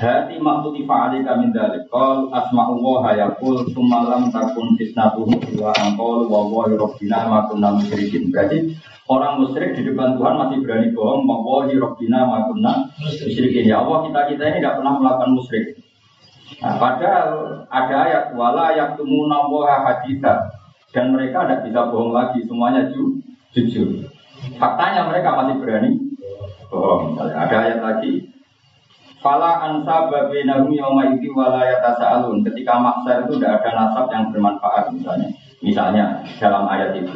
Hati maktuti fa'alika min dalik. Qal asma'u wa hayakul Sumalam takun fitnatuhu Wa angkol wa wa rabbina ma kunna musyrikin. Berarti orang musyrik di depan Tuhan masih berani bohong Wa wa rabbina ma kunna musyrikin. Ya Allah kita-kita ini tidak pernah melakukan musyrik. Nah, padahal ada ayat wala yaktumuna wa haditha. Dan mereka tidak bisa bohong lagi semuanya ju, jujur. Faktanya mereka masih berani bohong. Ada ayat lagi Fala ansa babinahum yawma idhi wala yatasa'alun. Ketika maksar itu tidak ada nasab yang bermanfaat misalnya. Misalnya dalam ayat itu.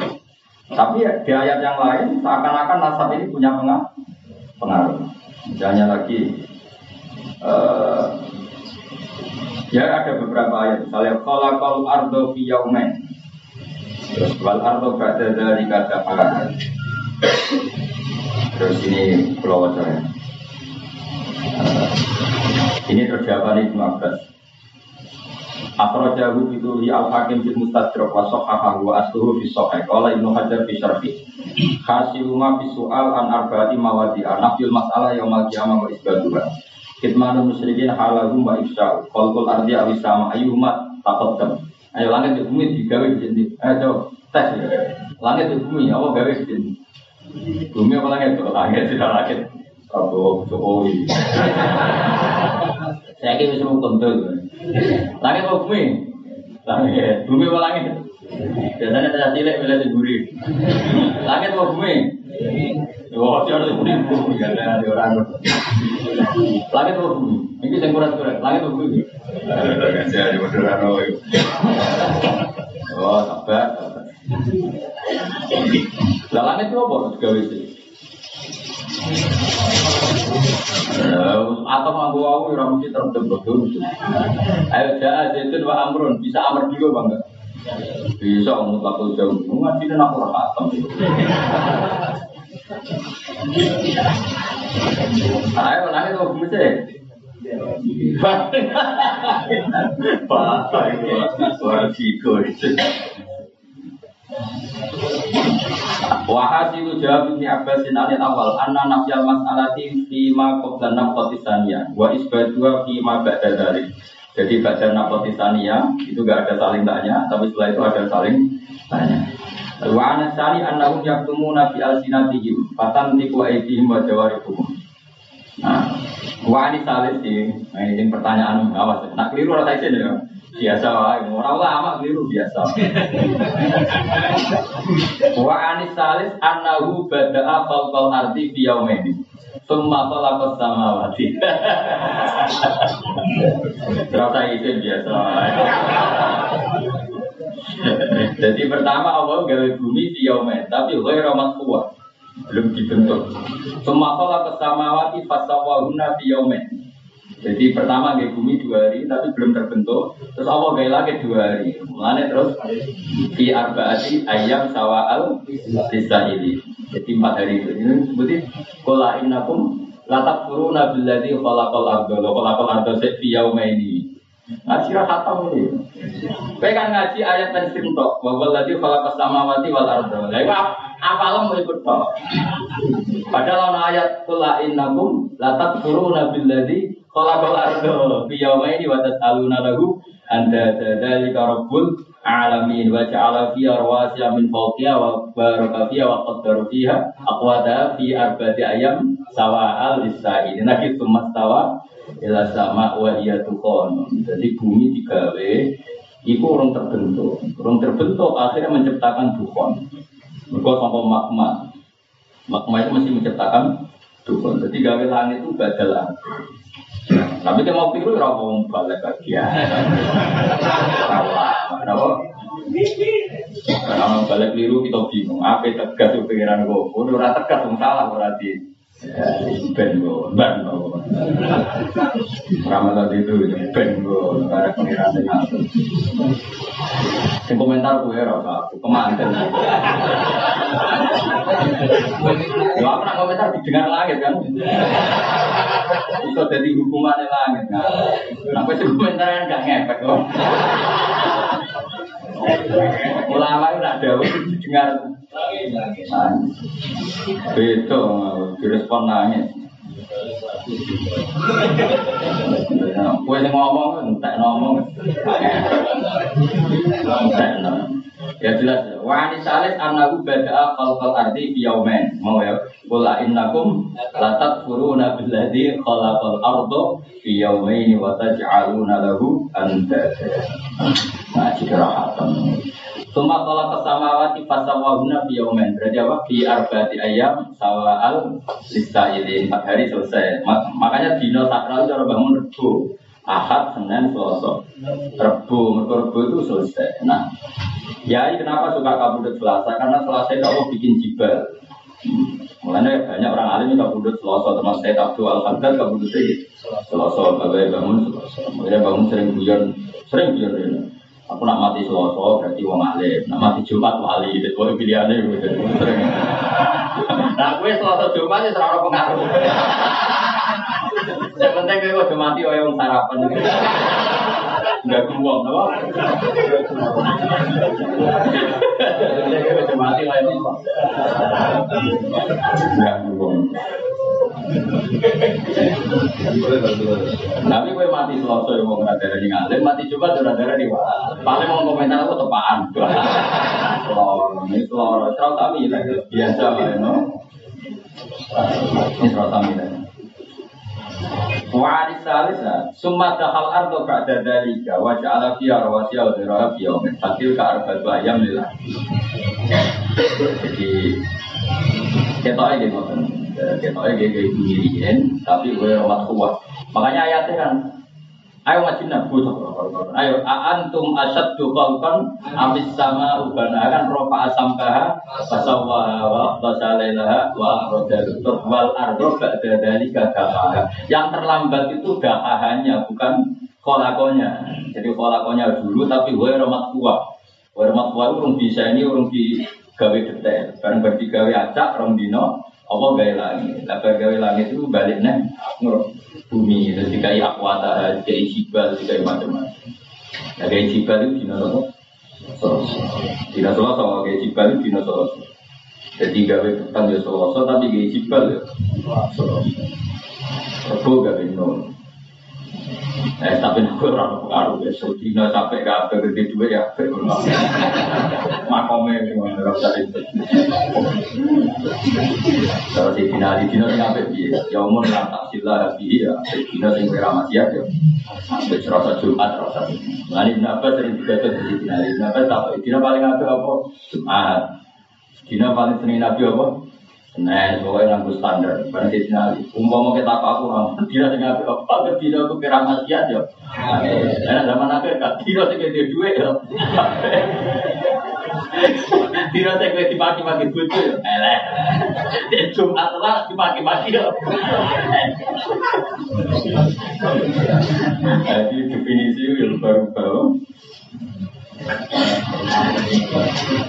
Tapi di ayat yang lain seakan-akan nasab ini punya pengaruh. Misalnya lagi uh, ya ada beberapa ayat. Misalnya khalaqal ardo fi yaumen. Terus wal ardo ba'da dari kata Terus ini pulau wajah ini terjawab Ibnu Abbas. Akhrajahu li al-hakim fil mustadrak wa sahahahu wa asluhu fi sahih. Qala Ibnu Hajar fi syarhi. Hasiluma fi su'al an arba'ati mawadi'a nafyul mas'alah yaumal qiyamah wa isbatuha. Kitmanul musyrikin halahum wa ifsya'u. Qalqul ardi aw sama ayyuhuma taqaddam. Ayo langit di bumi digawe di sini. Ayo tes. Langit di bumi apa gawe di sini? Bumi apa langit? Langit tidak langit. Prabowo Jokowi. Saya kira bisa kental. Langit apa bumi? Langit. Bumi apa langit? Biasanya saya cilik bila. Langit apa bumi? Wah, dia harus bumi bumi karena ada orang. Langit apa bumi? Ini saya kurang kurang. Langit apa bumi? Saya di Madura Oh, sabar. Langit itu apa? Gawe sih. Atau mampu aku ya mesti terbentuk Ayo jahat itu dua amrun bisa amr dulu bangga. Bisa mutlak jauh. Ngaji dan aku rahatam. Ayo nangis tuh mesti. Pak, suara figur. Wahasilu jawab Ibni Abbasin anil awal Anna nafyal mas'alati Fima qabla nafqati saniyah Wa isbadua fima ba'da dari Jadi baca saniyah Itu gak ada saling tanya Tapi setelah itu ada saling tanya Wa anasani annahum yaktumu nabi al-sinatihim Fatan tiku aidihim wa jawarikum Nah, wa ini salis. Nah, ini pertanyaan awas. Nak keliru rasa izin ya biasa wae. Orang lama keliru biasa. Wa anis salis annahu bada'a khalqal ardi fi yaumaini Summa sama samawati. Terasa itu biasa Jadi pertama Allah gawe bumi di Tapi ghairu kuat Belum dibentuk. Summa khalaqa samawati fasawwahunna fi yaumain jadi pertama di bumi dua hari tapi belum terbentuk. Terus Allah gaya lagi dua hari. Mulanya terus di arbaati ayam sawal bisa ini. Jadi empat hari itu. Ini seperti kola innakum latak furu nabiladi kolakol ardo kolakol ardo sefi ini. Ngaji khatam ini. Kowe kan ngaji ayat dan tok bahwa lagi khalaqas samawati wal ardo. Lah iku apalem mau ikut. Padahal ayat kula innakum latak furu nabiladi khalaqal ardo fi yaumaini wa tasaluna lahu anda dzalika rabbul alamin wa ja'ala fiha rawasiya min fawqiha wa baraka fiha wa qaddara fiha aqwata fi arba'ati ayam sawa'al lis-sa'ilin. Lagi sumastawa ila sama wa iya tukon. Jadi bumi digawe itu orang terbentuk. Orang terbentuk akhirnya menciptakan dukon. Mereka sampai magma. Magma itu masih menciptakan dukon. Jadi gawe langit itu badalah. Tapi kita mau pikir ora wong balik bagian. Kenapa? Karena balik liru kita bingung. Apa tegas pikiran gue? Udah tegas, salah berarti. Ben go, ben go. Ramadan itu ben go, ada pengiran dengan Yang komentar gue ya, aku kemanten. Ya aku nak komentar didengar langit kan. Itu jadi hukuman langit kan. Apa sih komentar yang gak ngefek kok. Ulama itu nak dawa didengar Beda, direspon nangis. Kue yang ngomong, entek ngomong. Ya jelas. Wa ani salis annahu bada'a khalqal ardi fi yawmain. Mau ya. Qul innakum la takfuruna billadzi khalaqal arda fi yawmain wa taj'aluna lahu andada. Nah, jika rahatan. Suma kala kesamawati fasawahuna fi yaumen. Berarti apa? Fi arba'ati ayam sawa'al lisailin. Empat hari selesai. Makanya dino sakral cara bangun rebu. Ahad, Senin, Selasa. Rebu, mereka rebu itu selesai. Nah, ya kenapa suka kabudut Selasa? Karena Selasa itu Allah bikin jibal. Mulanya banyak orang alim yang kabudut Selasa, termasuk saya Abdul Al-Haddad kabudut Selasa, bagai bangun Selasa. Mulanya bangun sering guyon, sering guyon ini. Aku nak mati Selasa berarti wong alim, nak mati Jumat wali, itu pilihannya gitu. Sering. Nah, gue Selasa Jumat ya serara pengaruh. Yang penting gue udah mati oh yang sarapan. Enggak kuwang, apa? Enggak kuwang. Tapi gue mati selasa yang mau darah di ngalim, mati juga darah darah di Paling mau komentar aku tepaan. Selor, ini selor, selor tapi biasa lah, ya, no. Ini selor tapi Wa salis summa dahal ardo ba'da dalika wa ja'ala fiha rawasiya wa dhiraha fi yawmin fatil ka arba'atu ayam lillah. Jadi kita aja ngoten. Kita aja kayak diriin tapi gue rawat kuat. Makanya ayatnya kan Ayo wajib nabu Ayo antum asyaddu khalqan amis sama ubana kan rofa asamkaha fasawa wa fasalailaha wa akhraja wal ardo ba'da dalika dahaha. Yang terlambat itu dahahannya bukan kolakonya. Jadi kolakonya dulu tapi gue romat tua. Gue romat tua urung bisa ini urung di gawe detail. Berarti gawe acak rong dino apa gawe langit. Lah gawe langit itu baliknya nurut bumi terus dikai akwata dikai jibal dikai macam-macam. Nah dikai jibal itu dino apa? Selasa dino selasa dikai jibal itu dino selasa jadi gawe petang ya selasa tapi dikai jibal ya selasa Rebo gawe nol Eh tapi aku orang pengaruh. Ya, so dino sampai gak gede dua ya, makome semua nggak usah itu. Kalau di dino di apa dia, ya umur nggak tak sila dia, di dino sing kira masih ada, sampai serasa jumat serasa. Lalu kenapa sering di dino di kenapa tak dino paling apa apa? Jumat, dino paling sering nabi apa Nah, pokoknya nganggu standar. Karena di sini, umpama kita apa aku orang tidak dengan apa apa tidak aku kira maksiat ya. Karena zaman akhir tidak sih dia dua ya. Tidak saya kira dipaki-paki bucu ya. Eleh. Jumat lah dipaki-paki ya. Jadi definisi yang baru-baru.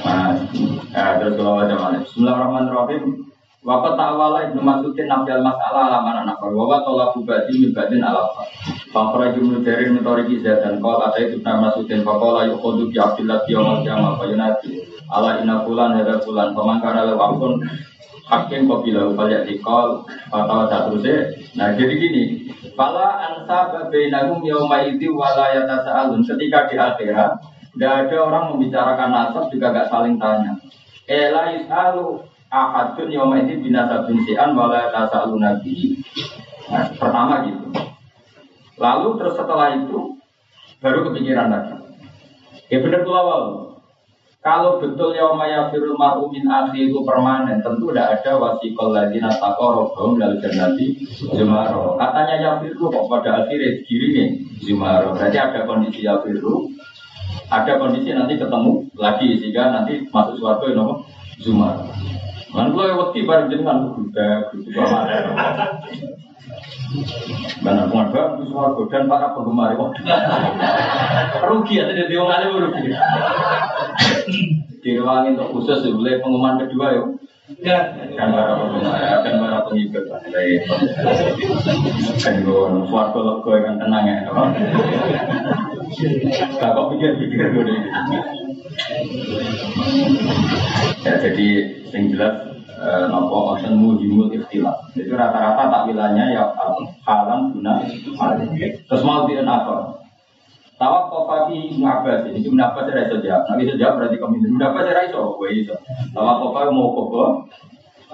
Nah, nah, terus kalau wajah mana? Bismillahirrahmanirrahim. Wakat ta'awala ibnu Masudin nafiyal masalah ala mana nafar Wakat tolak bubadi mibadin ala Fakra jumlah dari mentoriki dan Kol ada itu nama Masudin Fakola yukhodu bi abdillah biyamal kiamal Fayunati Ala inna fulan hada fulan. Pemangkara lewakun Hakim kopila upaya dikol Fatwa terusnya. Nah jadi gini Fala ansa babainahum yawma idhi walayata sa'alun Ketika di akhirat Tidak ada orang membicarakan nasab juga gak saling tanya. Ela yus'alu ahadun yawma idhi binasa binsian walayata sa'alun nabi Nah pertama gitu Lalu terus setelah itu Baru kepikiran lagi Ya benar tuh awal kalau betul yauma yafirul mar'u min akhi itu permanen, tentu tidak ada wasikol ladina taqarrabum lal jannati zumaro. Katanya yafiru kok pada akhirnya nih zumaro. Berarti ada kondisi yafiru, ada kondisi nanti ketemu lagi sehingga nanti masuk suatu yang zumaro. Man kulo wedi bareng jenengan budak, budak apa Benar pengen bagus warga dan para penggemar rugi ya tidak diomong alim rugi. Direwangi untuk khusus boleh pengumuman kedua ya. Dan para penggemar dan para pengikut Kan gue warga lego yang tenang ya. Kok pikir-pikir gue Ya jadi yang jelas Eh, nopo ocean muhimul ikhtilaf. Jadi rata-rata takwilannya ya halam guna Terus mau di apa? Tawak kofafi Ibn Abbas ini Ibn Abbas jawab. Nanti bisa jawab berarti kamu Ibn Abbas tidak bisa. Gue bisa. Tawak kofafi mau koko.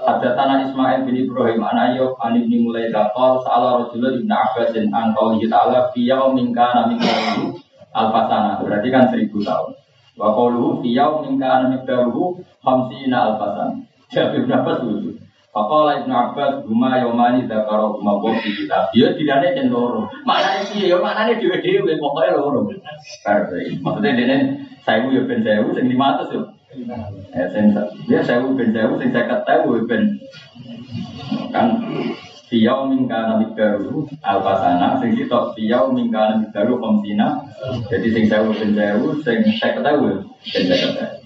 Ada tanah Ismail bin Ibrahim Anayub Ani bin Mulai Dakol Salah Rasulullah Ibn Abbas dan Angkau Ta'ala Fiyau Minka Nami Alfasana Berarti kan seribu tahun Wa qawluhu Fiyau Minka Nami Hamsina Alfasana Jabir bin Abbas lucu. Pakola Ibn Abbas Guma Yomani Dakaro Guma Bom di kita. Ya tidak ada yang loro. Mana sih ya mana nih dewi dewi pokoknya loro. Maksudnya dia saya ya ben saya sing lima ratus ya. Ya saya ya saya ben saya sing saya ketahui ben kan Tiyau mingka nabi baru alpasana, sing sitok tiyau mingka nabi baru komsina. Jadi sing sewu ben sewu, sing saya ketahui ben saya ketahui.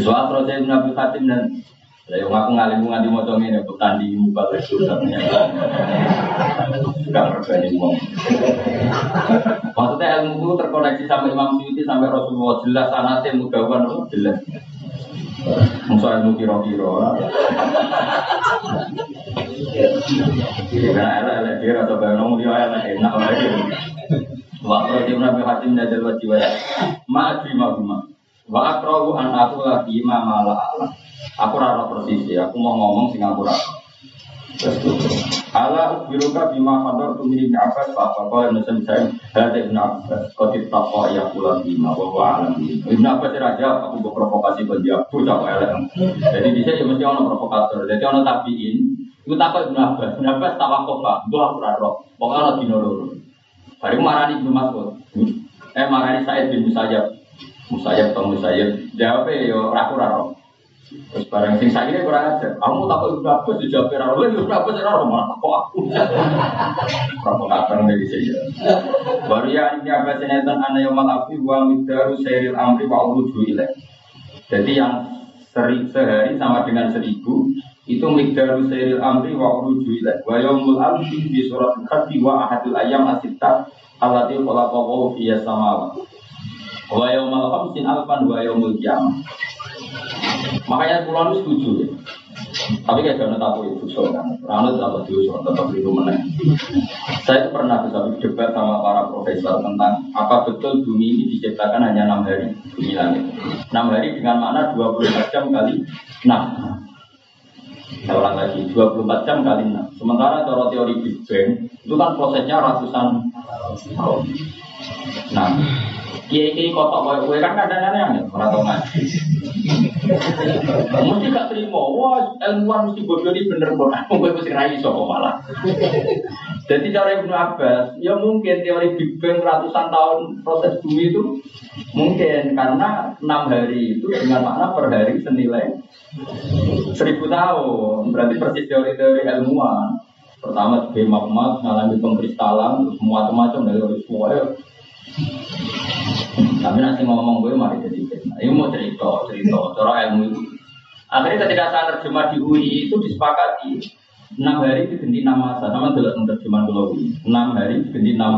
Soal proses Nabi Fatim dan saya ngaku ngalimu nganti mocong ini di muka itu Gak berbeda ngomong. Maksudnya ilmu itu terkoneksi sama Imam Syuuti sampai Rasulullah jelas anaknya mudawan jelas. Musa ilmu kiro-kiro. Rasa aku rara persis ya, aku mau ngomong sing aku rara. Ala biruka bima qadar tu Abbas fa apa qala nasan saya hada ibn Abbas. Taqa ya bima wa wa alam Ibn Abbas raja aku buat provokasi ke dia. Bocah elek. Jadi di sini mesti ono provokator. Jadi ono tabiin itu takut Ibn Abbas. Ibn Abbas Pak, aku ora roh. Pokoke ono dino loro. Bari marani Ibnu Mas'ud. Eh marani Said bin Musayyab. Musayab atau Musayab jawab ya raku raro. Terus barang sing saya kurang aja. Kamu tak tahu berapa sih jawab raro lagi berapa sih raro malah tak aku. Provokator dari sini. Baru ya ini apa senetan anak yang malafi wa midaru seril amri wa ilaih. Jadi yang sehari sama dengan seribu itu migdaru seril amri wa uluju ilaih. Wa yaumul alfi di surat al wa ahadul ayam asita alati khalaqahu fiyas samawat. Wa yaumal khamsin alfan wa yaumul kiamah. Makanya pulau itu setuju ya. Tapi kayak jangan tahu itu soalnya. Rano tidak tahu tetap itu menang. Saya itu pernah bisa berdebat sama para profesor tentang apa betul bumi ini diciptakan hanya enam hari bumi langit. Enam hari dengan makna 24 jam kali enam. Saya ulang lagi, 24 jam kali enam. Sementara cara teori Big Bang itu kan prosesnya ratusan tahun. Nah, kiai kiai kotok kowe kowe kan kadang-kadang ya ora tau ngaji. Mesti gak terima, wah ilmuwan mesti bodoh ini bener. Aku kowe mesti rai iso malah. Jadi cara Ibnu Abbas, ya mungkin teori Big Bang ratusan tahun proses bumi itu mungkin karena enam hari itu dengan makna per hari senilai seribu tahun. Berarti persis teori-teori ilmuwan. Pertama sebagai magma mengalami pengkristalan, semua macam-macam dari semua Tapi nanti ngomong gue mari jadi fitnah. Ini mau cerita, cerita, cara ilmu itu. Akhirnya ketika saya terjemah di UI itu disepakati enam hari diganti enam masa sama dalam terjemahan pulau. Enam hari diganti enam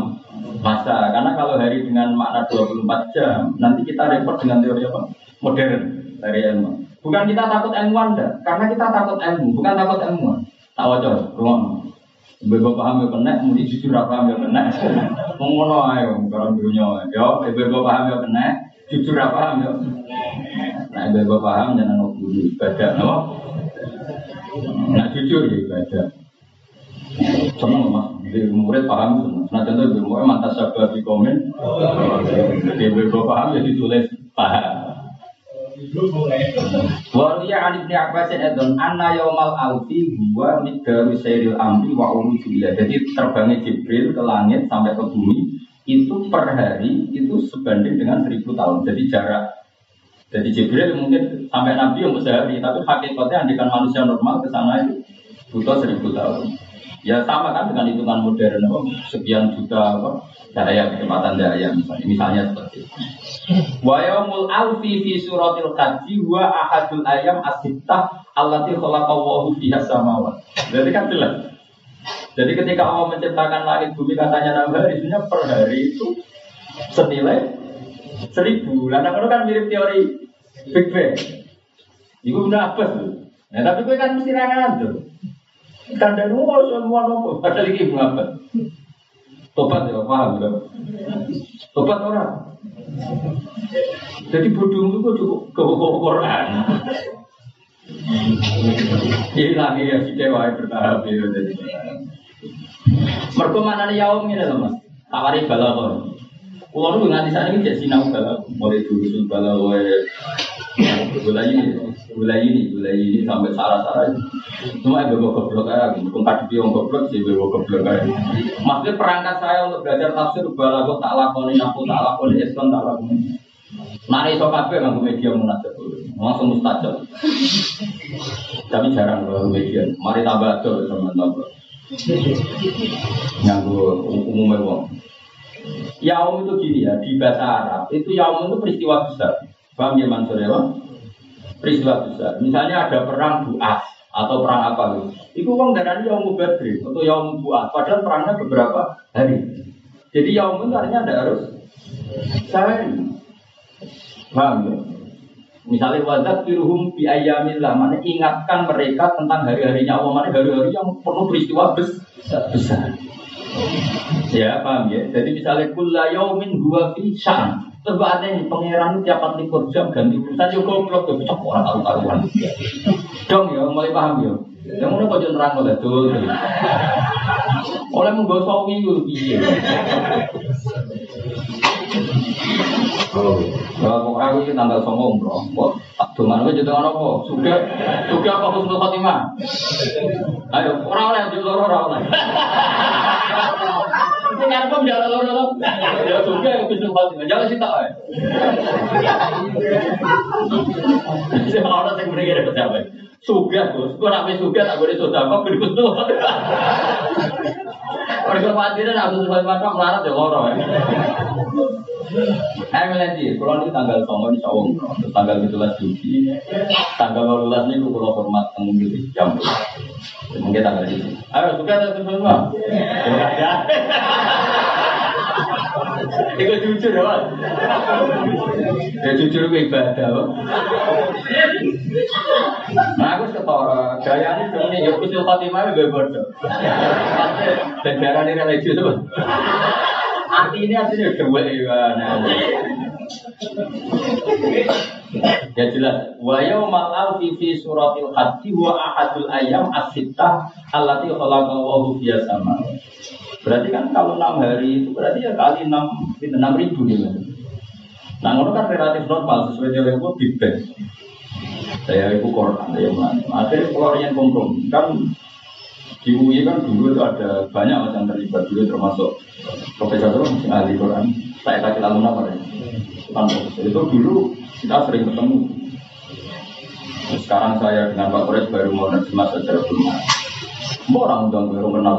masa karena kalau hari dengan makna 24 jam nanti kita repot dengan teori apa modern dari ilmu. Bukan kita takut ilmu anda, karena kita takut ilmu, bukan takut ilmu. Tak wajar, ruang. Ibu paham ya kena, muni jujur apa paham ya kena. Mengono ayo, kalau dunia. Yo, ibu paham ya kena, jujur apa paham ya. Nah, ibu paham jangan ngobrol ibadah, no? Nah, jujur ya ibadah. Seneng mas, di murid paham seneng. Nah, contoh ibu murid mantas sabar di komen. Ibu paham ya ditulis paham. Waliya Ali bin Abbas edon anna yaumal alfi huwa midaru sayril amri wa urujillah. Jadi terbangnya Jibril ke langit sampai ke bumi itu per hari itu sebanding dengan seribu tahun. Jadi jarak jadi Jibril mungkin sampai Nabi yang sehari, tapi hakikatnya andikan manusia normal ke sana itu butuh seribu tahun. Ya sama kan dengan hitungan modern, apa, sekian juta apa, daya kecepatan daya misalnya, misalnya seperti itu. Wa yaumul alfi fi suratil haji wa ahadul ayam asittah allati khalaqallahu fiha samawat. Jadi kan jelas. Jadi ketika Allah menciptakan langit bumi katanya enam hari, sebenarnya per hari itu senilai seribu. Lah itu kan mirip teori Big Bang. Ibu udah tuh? Nah, tapi gue kan mesti rangan tuh. Kan dan oh, semua nopo. Padahal ini ibu apa? Tobat ya, paham ya? Tobat orang. Jadi bodoh itu cukup ke Quran. Hilang ya si dewa bertahap ya. Mereka mana nih yaum ini loh mas? Tawari balakon. Kulo nu nganti saat ini jadi sinau balak, mulai dulu sul balak, gula ini, gula ini, sampai sarah-sarah. Cuma ibu bawa goblok aja, bukan pion goblok sih bawa goblok aja. Maksudnya perangkat saya untuk belajar tafsir balak, tak lakoni, aku tak lakoni, eskon tak lakoni. Nari iso kabeh nganggo media munajat. Langsung mustajab. Tapi jarang kalau media. Mari tambah aja sama tambah. Nganggo umumnya wong. Yaum itu gini ya, di bahasa Arab itu yaum itu peristiwa besar. Paham ya Mansur ya? Peristiwa besar. Misalnya ada perang Buas atau perang apa gitu. Itu uang darahnya yaum Badri atau yaum Buas. Padahal perangnya beberapa hari. Jadi yaum itu artinya ada harus sehari. Paham ya? Misalnya wadat firuhum bi ayamillah, mana ingatkan mereka tentang hari-harinya Allah, mana hari-hari yang penuh peristiwa besar. besar. Ya, paham ya? Jadi misalnya kulla yaumin huwa fi sya'an. Ada nih pangeran tiap 24 jam ganti urusan yo goblok yo cocok orang karu-karuan. Dong ya, mulai paham ya. Yang mana kau jangan terang oleh tuh. Oleh menggo sawi yo piye. Kalau aku ini tanggal bro, kok tak dongan aja jadi apa? Sudah, sudah apa husnul khotimah? Ayo, orang oleh jual orang oleh. Ini kan pun jalan loro Ya sudah yang husnul khotimah, jangan sih tak. Saya orang yang beri dari pejabat. Suga, bos. Gue nak suga, tak boleh sudah. Kok beri husnul Mereka patiran aku sebab macam melarat ya loro Eh melati, kalau ini tanggal sama di Sawong, tanggal 17 Juli, tanggal 12 ini kalau hormat tanggung di jam. Mungkin tanggal itu. Ayo suka atau semua? Iku jujur ya, Ya jujur gue ibadah, Nah, aku setora, gaya ini sebenarnya ya kusil Fatimah gue bodoh. Dan darah ini religius tuh. Arti ini artinya dua ya. Jelas. Wa yaumal alfi fi suratil hadi wa ahadul ayam as-sittah allati khalaqallahu fi sama. Berarti kan kalau enam hari itu berarti ya kali enam enam ribu gitu. Nah, ngono kan relatif normal sesuai dengan gue big bang. Saya itu Quran, saya mulai. Akhirnya kalau yang kompromi kan di UI kan dulu itu ada banyak macam terlibat dulu termasuk profesor itu ahli Quran. Saya kasih lalu nama ya. Itu dulu kita sering ketemu. Sekarang saya dengan Pak Kores baru mau nerjemah secara belum. Mau orang udah baru kenal.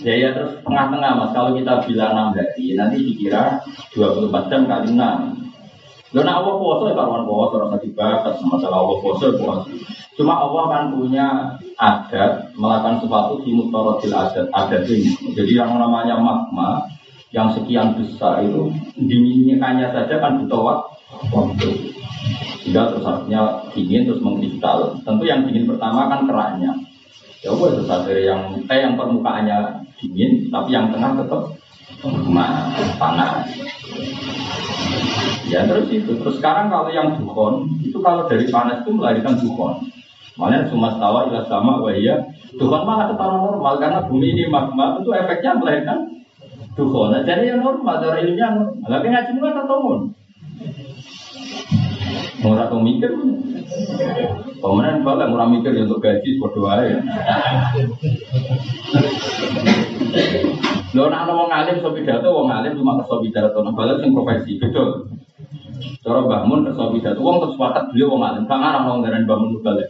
Ya ya terus tengah-tengah mas kalau kita bilang 6 hari nanti dikira 24 jam kali 6 Lo nak Allah puasa ya karuan puasa rasa dibahas masalah Allah puasa ya puasa. Cuma Allah kan punya adat melakukan sesuatu di mutorotil adat adat ini. Jadi yang namanya magma yang sekian besar itu dinginnya saja kan butuh waktu. Sehingga terus harusnya dingin terus mengkristal. Tentu yang dingin pertama kan keraknya. Ya itu dari yang eh yang permukaannya dingin tapi yang tengah tetap panas. Ya terus itu. Terus sekarang kalau yang dukhon, itu kalau dari panas itu melahirkan dukhon. Makanya cuma tawa ilah sama wahia. Dukhon malah ketara normal karena bumi ini magma itu efeknya melahirkan dukhon. Nah, jadi yang normal dari ilmunya normal. Tapi ngaji kan ketemu. Rata mikir, pemenang balik murah mikir ya untuk gaji berdoa Lo nak ngomong alim so pidato, wong alim cuma kerso pidato, nah balik sing profesi betul. Cara bangun kerso pidato, wong terus sepakat beliau wong alim, kang arah ngomong dari bangun balik.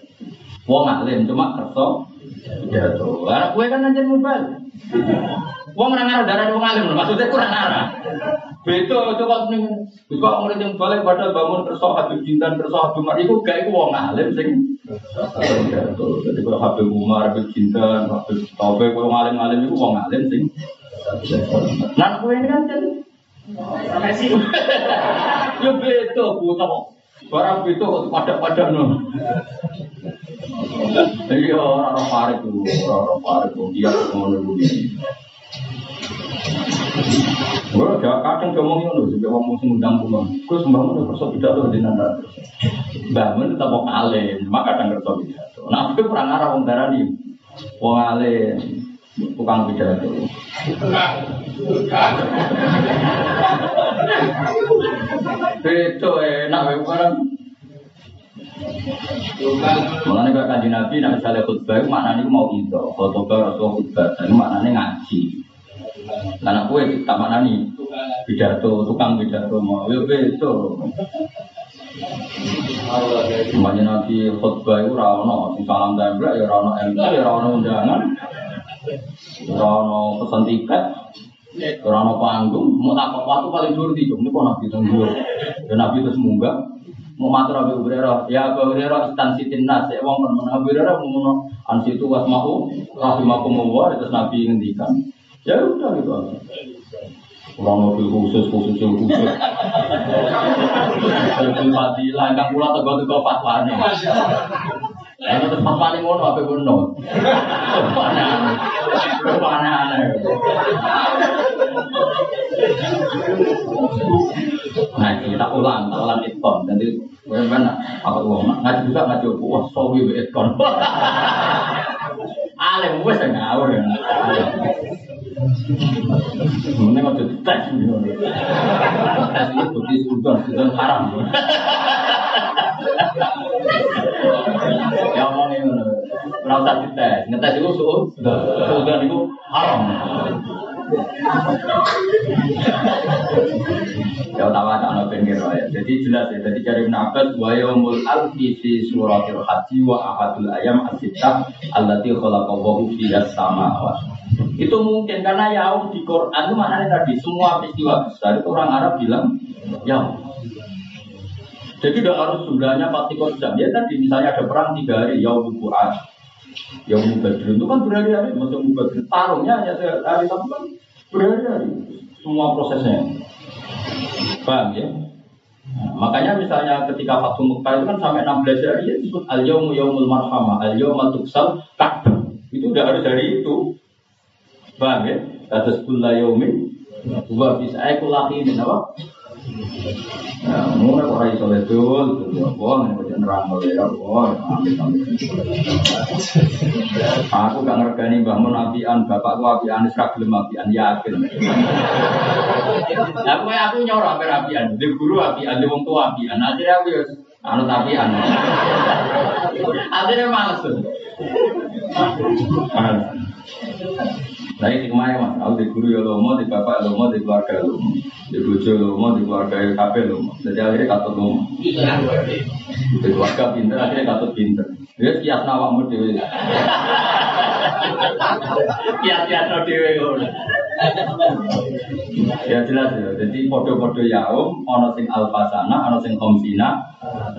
Wong alim cuma kerso pidato. Lah gue kan anjir mubal. Wong ora darah wong alim, maksudnya kurang arah. Beda coba ning wis kok murid yang balik padahal bangun kerso Habib Jintan kerso Habib Umar iku gak iku wong alim sing jadi kalau Habib Umar, Habib Jintan, Habib Taufik, wong alim-alim iku wong alim sing Nah, kowe ini kan jadi Ya beda buta Barang beda kok pada-pada no. Iya, orang-orang parik dulu, orang-orang parik dulu, dia ngono dulu. Gue gak kadang ngomong ngono, juga ngomong sing undang pulang. Gue sembah udah kerso pidato di nanda. Bangun tetap mau alim, maka kadang kerso pidato. Nah, itu kurang arah wong darani. Wong alim, tukang pidato. Beto enak ya barang. Mulane kok kanjeng Nabi nek misale khutbah maknane mau itu, khutbah atau khutbah, itu maknane ngaji. Karena kue tak mana nih pidato, tukang pidato mau, ya betul. Semuanya nanti khutbah itu rano, salam tembak ya rano MT, ya rano undangan, rano pesan tiket, rano panggung, mau tak waktu paling dulu di ini kok nabi tunggu, dan nabi terus munggah, mau matur Abu Hurairah, ya Abu Hurairah instansi timnas, ya wong pernah Abu Hurairah mau ngono, ansitu wasmahu, rahimakumullah, terus nabi ngendikan, Ya udah gitu aja. Kurang mobil khusus, khusus yang khusus. Mobil fadilah, kan pula tegak-tegak fatwa nih. Lalu terus fatwa nih ngono apa ngono? Mana? Mana? Nah, kita ulang, kita ulang ikon. Nanti, mana? Apa uang? Ngaji juga ngaji wah, sawi ikon. Alim, gue ngawur ya. Mau jadi tes Tes ini bukti sudah, sudah haram. Ora usah dites, ngetes itu sudah, sudah itu haram. Ya utawa tak ana pinggir ya. Jadi jelas ya. Jadi cari nafas wa yaumul alfi fi suratil haji wa ahadul ayam as-sittah allati khalaqallahu fi as-samawati. Itu mungkin karena yaum di Quran itu maknanya tadi semua peristiwa besar itu orang Arab bilang yaum. Jadi tidak harus jumlahnya pasti jam. Ya tadi misalnya ada perang tiga hari yaum Quran. Yaum Badr itu kan berhari-hari, maksudnya Badr tarungnya hanya sehari tapi kan berhari-hari semua prosesnya. Paham ya? Nah, makanya misalnya ketika Fatum Mekah itu kan sampai 16 hari ya disebut al yaumu yaumul marhamah, al yaumul tuksal ka'bah. Itu udah harus dari itu. Paham ya? Kata sebuah yaumin Wa laki ini apa? Nah, mulai kok iso ledul, ya apa, nek nerang oleh ya apa, Aku gak ngergani Mbah Mun apian, bapakku apian, ra gelem apian, yakin. Aku aku nyorok apian, di guru apian, di wong tua apian, akhirnya aku ya anu apian. Akhirnya males. Nah ini kemarin mas, aku di guru ya lomo, di bapak lomo, di keluarga lomo, di bojo lomo, di keluarga kafe lomo. Jadi akhirnya katut lomo. Di keluarga pinter, akhirnya katut pinter. Dia kias nawakmu dewi. Kiat-kiat no dewe. Ya jelas ya. Jadi podo-podo yaum ana sing alfasana, ana sing khamsina.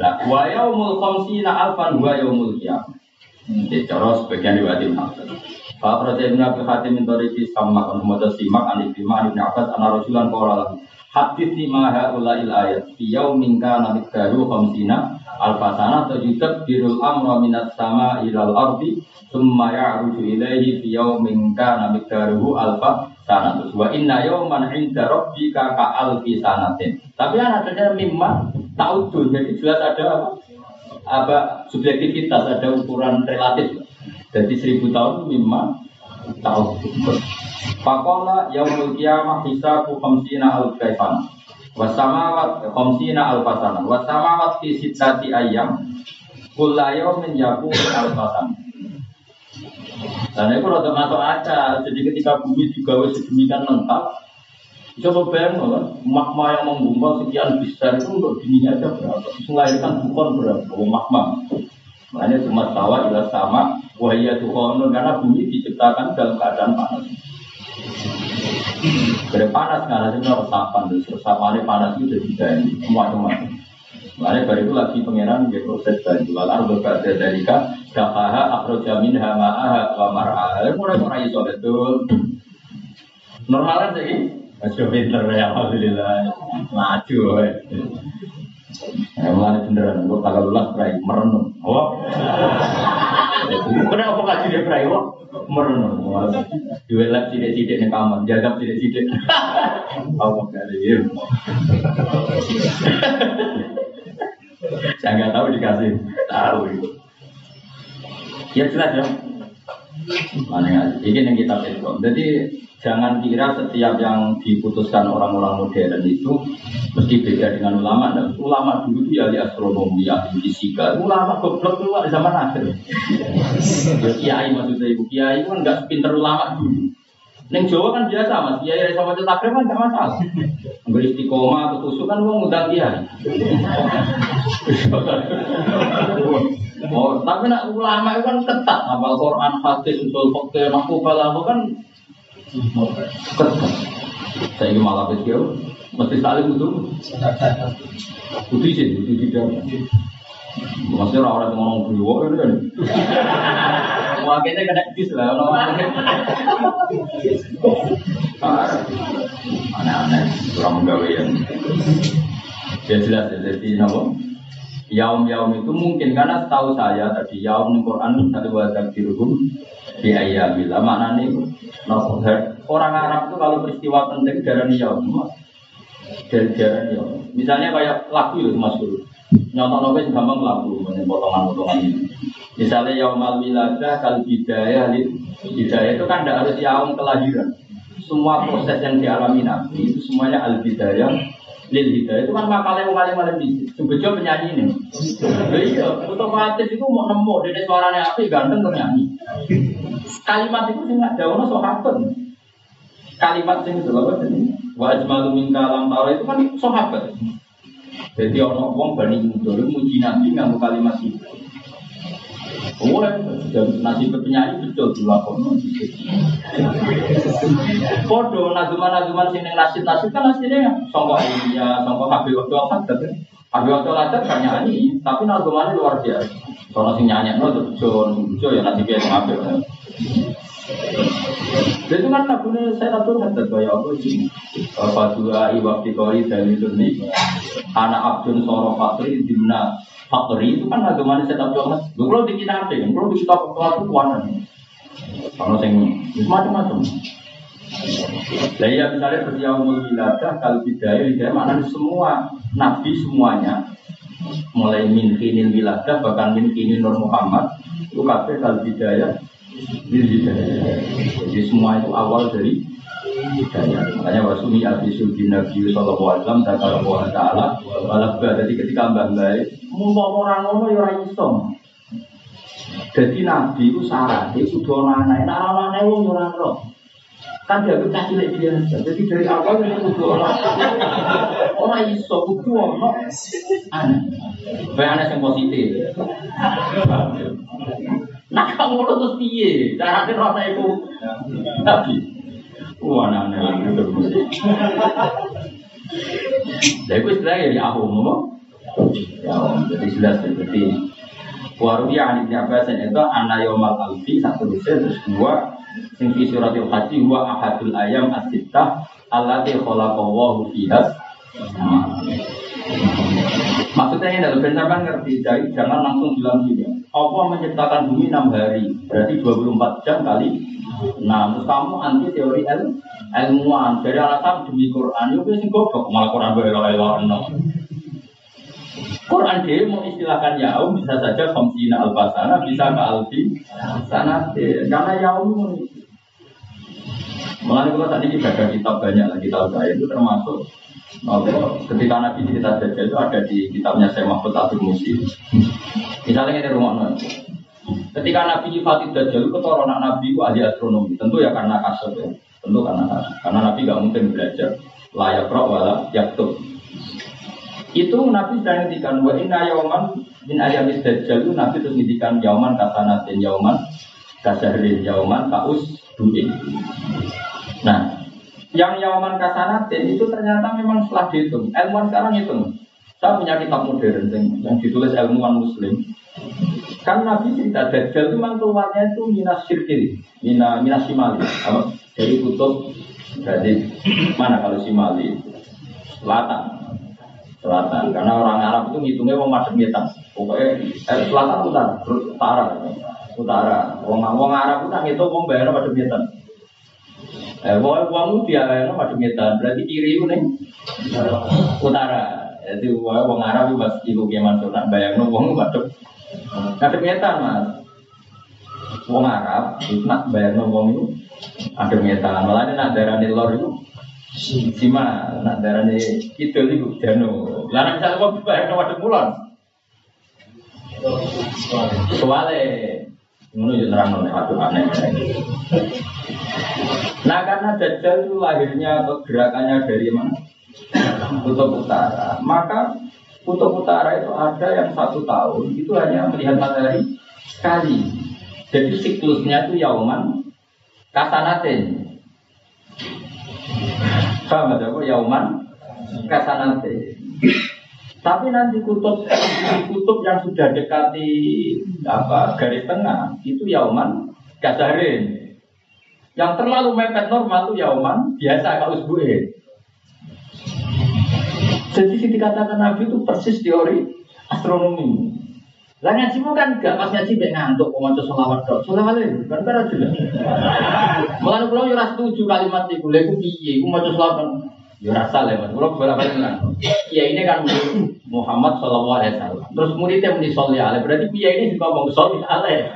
Lah wa yaumul khamsina alfan wa yaumul qiyamah. Jadi cara sebagian Ibnu Abbas. Pak Raja Ibnu Abi Hatim min Toriki sama on moda simak an Ibnu Ibnu Abbas ana rasulan lima haula ayat. Fi yaumin kana miqdaru khamsina alfasana tajutab birul amra minat sama ilal ardi summa ya'ruju ilaihi fi yaumin kana miqdaruhu alfa sanatus wa inna yauman 'inda rabbika ka alfi sanatin. Tapi kan adanya mimma taudun jadi jelas ada apa? Apa? Subjektivitas ada ukuran relatif jadi seribu tahun mimma tahun. Pakola yaumul qiyamah hisabu khamsina al kaifan wasamawat khamsina al fasana wasamawat ayyam. Kulla yaumin yaku al fasan dan itu rada masuk akal. Jadi ketika bumi juga sedemikian lengkap Coba bayang kan, magma yang menggumpal sekian besar itu untuk dininya aja berapa? Melahirkan bukan berapa? Magma. Makanya cuma tawa ila sama wahia tuhonun karena bumi diciptakan dalam keadaan panas. Dari panas karena itu resapan, terus resapannya panas itu jadi dari semua-semua. Makanya dari itu lagi pengiran dia proses dari jual arba pada dari ka dakaha akroja minha ma'aha wa mar'aha. Mulai mulai iso betul. Normalan sih. Masih pinter ya, alhamdulillah. Maju. Ya, mulai beneran, gue tanggal lulas merenung. Oh, kenapa kasih dia berai? Oh, merenung. Lab sidik-sidik di kamar, jaga sidik-sidik. Oh, kali ini. Saya nggak tahu dikasih tahu. Ya jelas ya. Mana ini yang kita lihat. Jadi Jangan kira setiap yang diputuskan orang-orang modern itu mesti beda dengan ulama. Dan ulama dulu itu ya di astronomi, ya di fisika. Ulama goblok di zaman akhir. Ya, kiai maksudnya ibu kiai kan nggak pinter ulama dulu. Neng Jawa kan biasa mas, kiai sama cetak kan nggak masalah. Nggak istiqomah atau tusuk kan mau ngundang kiai. Oh, tapi nak ulama itu kan ketat, apal Quran, hadis, usul fakir, makubal, kan saya ini malah kecil, mesti saling itu. Putih sih, putih tidak. Maksudnya orang-orang yang ngomong berdua kan kan. Wakilnya kena kis lah, Aneh-aneh, kurang menggawean. Ya jelas jadi apa? Yaum-yaum itu mungkin karena setahu saya tadi yaum di Quran satu wadah dirhum di ayamillah maknanya orang Arab itu kalau peristiwa penting darah yaum dari darah yaum. Misalnya kayak lagu itu mas guru. Nyontok nopo gampang lagu, potongan-potongan ini. Misalnya yaum al wiladah kal hidayah hidayah itu kan tidak harus yaum kelahiran. Semua proses yang dialami Nabi itu semuanya al hidayah lil hidayah itu kan makalnya makalnya malah bisa sebejo penyanyi ini. Iya otomatis itu mau nemu dari suaranya api ganteng penyanyi. Kalimat itu sih nggak jauh sahabat kalimat sing itu apa jadi wajib malu minta alam tawar itu kan sahabat jadi orang orang bani muda muji nabi mau kalimat itu Oh, nasi penyanyi betul dilakon. Podo nazuman-nazuman sini nasib nasib kan nasibnya songkok ya songkok habis waktu apa tapi habis waktu apa kan nyanyi tapi nazumannya luar biasa. Soalnya sing nyanyi no tuh John Jo ya nasibnya yang habis. Jadi kan lagunya saya tahu hadat kaya apa sih? Fadua iwakti koi dari dunia. Anak Abdul Soro Fakri dimna Fakri itu kan saya tahu banget. Gue kalau di kita apa kan? Kalau di kita apa itu warna. Kalau saya macam-macam. Nah ya misalnya seperti yang wiladah kalau bidaya bidaya mana semua nabi semuanya mulai min kinin wiladah bahkan min kinin Nur Muhammad itu kafe kalau bidaya jadi semua itu awal dari hidayah. Makanya wasumi abisul bin Nabi Sallallahu Alaihi Wasallam dan Taala walabba. Jadi ketika mbak mbak mau orang ngono ya orang iso. Jadi Nabi itu syarat, itu sudah anak, nah anak wong ya orang roh. Kan dia kita cilik biasa. Jadi dari awal ini kudu orang orang iso kudu orang aneh. Kayak aneh yang positif. Nah kamu ngono terus piye? Carane rasa iku nabi. Wah aneh Jadi itu istilahnya ya aku ngomong. Ya, jadi jelas seperti Waruya Ali bin Abbas itu anna yaumal alfi satu lusin terus dua sing fi suratil haji wa ahadul ayam as-sittah allati khalaqallahu fiha Maksudnya ini adalah ben sampean ngerti, jadi jangan langsung bilang gini. Allah menciptakan bumi 6 hari, berarti 24 jam kali. Nah, terus kamu anti teori el, ilmuwan. Dari alasan demi Quran, itu sing goblok malah Quran berlalu-lalu. Quran dia mau istilahkan yaum bisa saja komsina albasana bisa ke alfi sana karena yaum Mulai kalau tadi kita ada kitab banyak lagi tahu saya itu termasuk ketika Nabi cerita saja itu ada di kitabnya saya Mahfud Abdul Musi. Misalnya ini rumah Nabi. Ketika Nabi nyifati itu keturunan Nabi itu ahli astronomi. Tentu ya karena kasar ya. Tentu karena kasar. Karena Nabi gak mungkin belajar. Layak roh wala yaktub. Itu Nabi sudah ngintikan wa inna yauman min ayamis dajjal Nabi terus ngintikan yauman kasanatin yauman kasahrin yauman kaus duin. Nah, yang yauman kasanatin itu ternyata memang setelah dihitung. Ilmuwan sekarang hitung. Saya punya kitab modern yang ditulis ilmuwan muslim. Kan Nabi cerita Dajjal itu memang keluarnya itu minas sirkiri, mina, minas simali. Dari kutub, dari mana kalau simali? Selatan. Selatan. Karena orang Arab itu ngitungnya mau madem ngetan. Pokoknya eh, selatan utara, utara. Utara. Wong wong Arab itu ngitung wong bayar madem ngetan. Eh, wong wong dia bayar madem ngetan. Berarti kiri itu nih utara. Jadi wong wong Arab itu pas ibu kiaman nak bayar wong madem madem ngetan mas. Wong Arab itu nak bayar wong itu madem ngetan. Malah ini nak darah itu Sima, nak darahnya itu itu dano. Lalu misalnya kau bayar ke wadah mulon. Soalnya, ngono yo nerang nek waduh aneh. Nah karena Dajjal itu lahirnya atau gerakannya dari mana? Kutub Utara. Maka Kutub Utara itu ada yang satu tahun itu hanya melihat matahari sekali. Jadi siklusnya itu yauman kasanatin. Paham ada apa? Yauman kasanate. Tapi nanti kutub kutub yang sudah dekati apa garis tengah itu yauman kasarin. Yang terlalu mepet normal itu yauman biasa kalau usbu'in. Jadi dikatakan Nabi itu persis teori astronomi. Lah ngajimu kan gak pas ngaji mek ngantuk mau maca selawat tok. Selawat lho, kan ora jelas. Mulane kula yo ora setuju kalimat iku. Lha iku piye? Iku maca selawat kan yo ora salah, Mas. Kula bolak-balik nang. Kiai ini kan Muhammad sallallahu alaihi wasallam. Terus muridnya muni sholli alaihi. Berarti kiai ini juga ngomong sholli alaihi.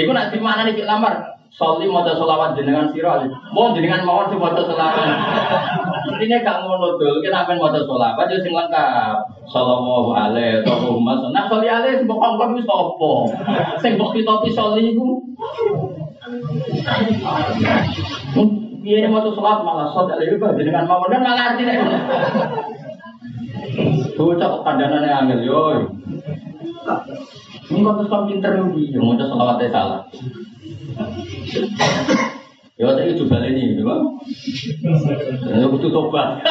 Iku nak di mana nih lamar? Sholli maca selawat jenengan sira. Mau jenengan mawon sing maca selawat. Intinya gak ngono dul, kita pengen maca selawat yo sing lengkap. Sallallahu alaihi wa sallam. Nah sholli alaihi sing kok kok wis apa? Sing mbok kitopi sholli iku Iya, mau sholat malah sholat lebih baik dengan mau kan malah artinya. Bocah kandanane angel yo. Ini kok terus pinter nih, yang mau sholawatnya salah. Ya saya coba ini, ya Ya butuh tobat.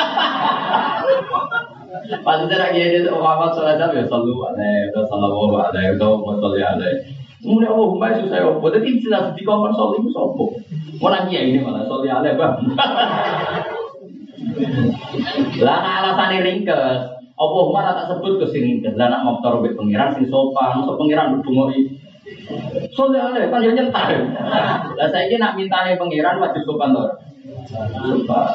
Maksudnya lagi ini Muhammad Sallallahu Alaihi Wasallam ya Sallallahu Alaihi Wasallam mau Alaihi Kemudian Allah umai susah ya, jadi jelas di kamar soal itu sopo. Mau nanya ini malah soal Alaihi bang. Lah alasan ringkes, apa Umar tak sebut ke sini ringkes. Lah nak motor be pengiran sing sopan, so pengiran berdungoi. Soalnya kan dia nyentar. Lah saya ini nak minta nih pengiran wajib sopan tuh. Sopan.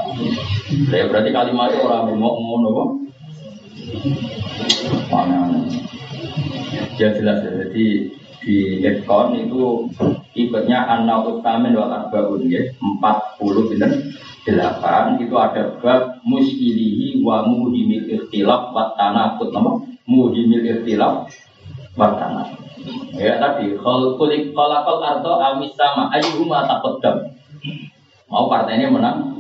Ya berarti kalimat orang bengok ngono kok. Ya jelas ya. Jadi di Ekon itu ikutnya Anna Utamin wal Arbaun ya. 40 bener 8 itu ada bab muskilihi wa muhimil ikhtilaf wa tanakut nama muhimil ikhtilaf wa ya tadi khol kulik kolakol arto amis sama ayyuhuma taqaddam. Mau partainya menang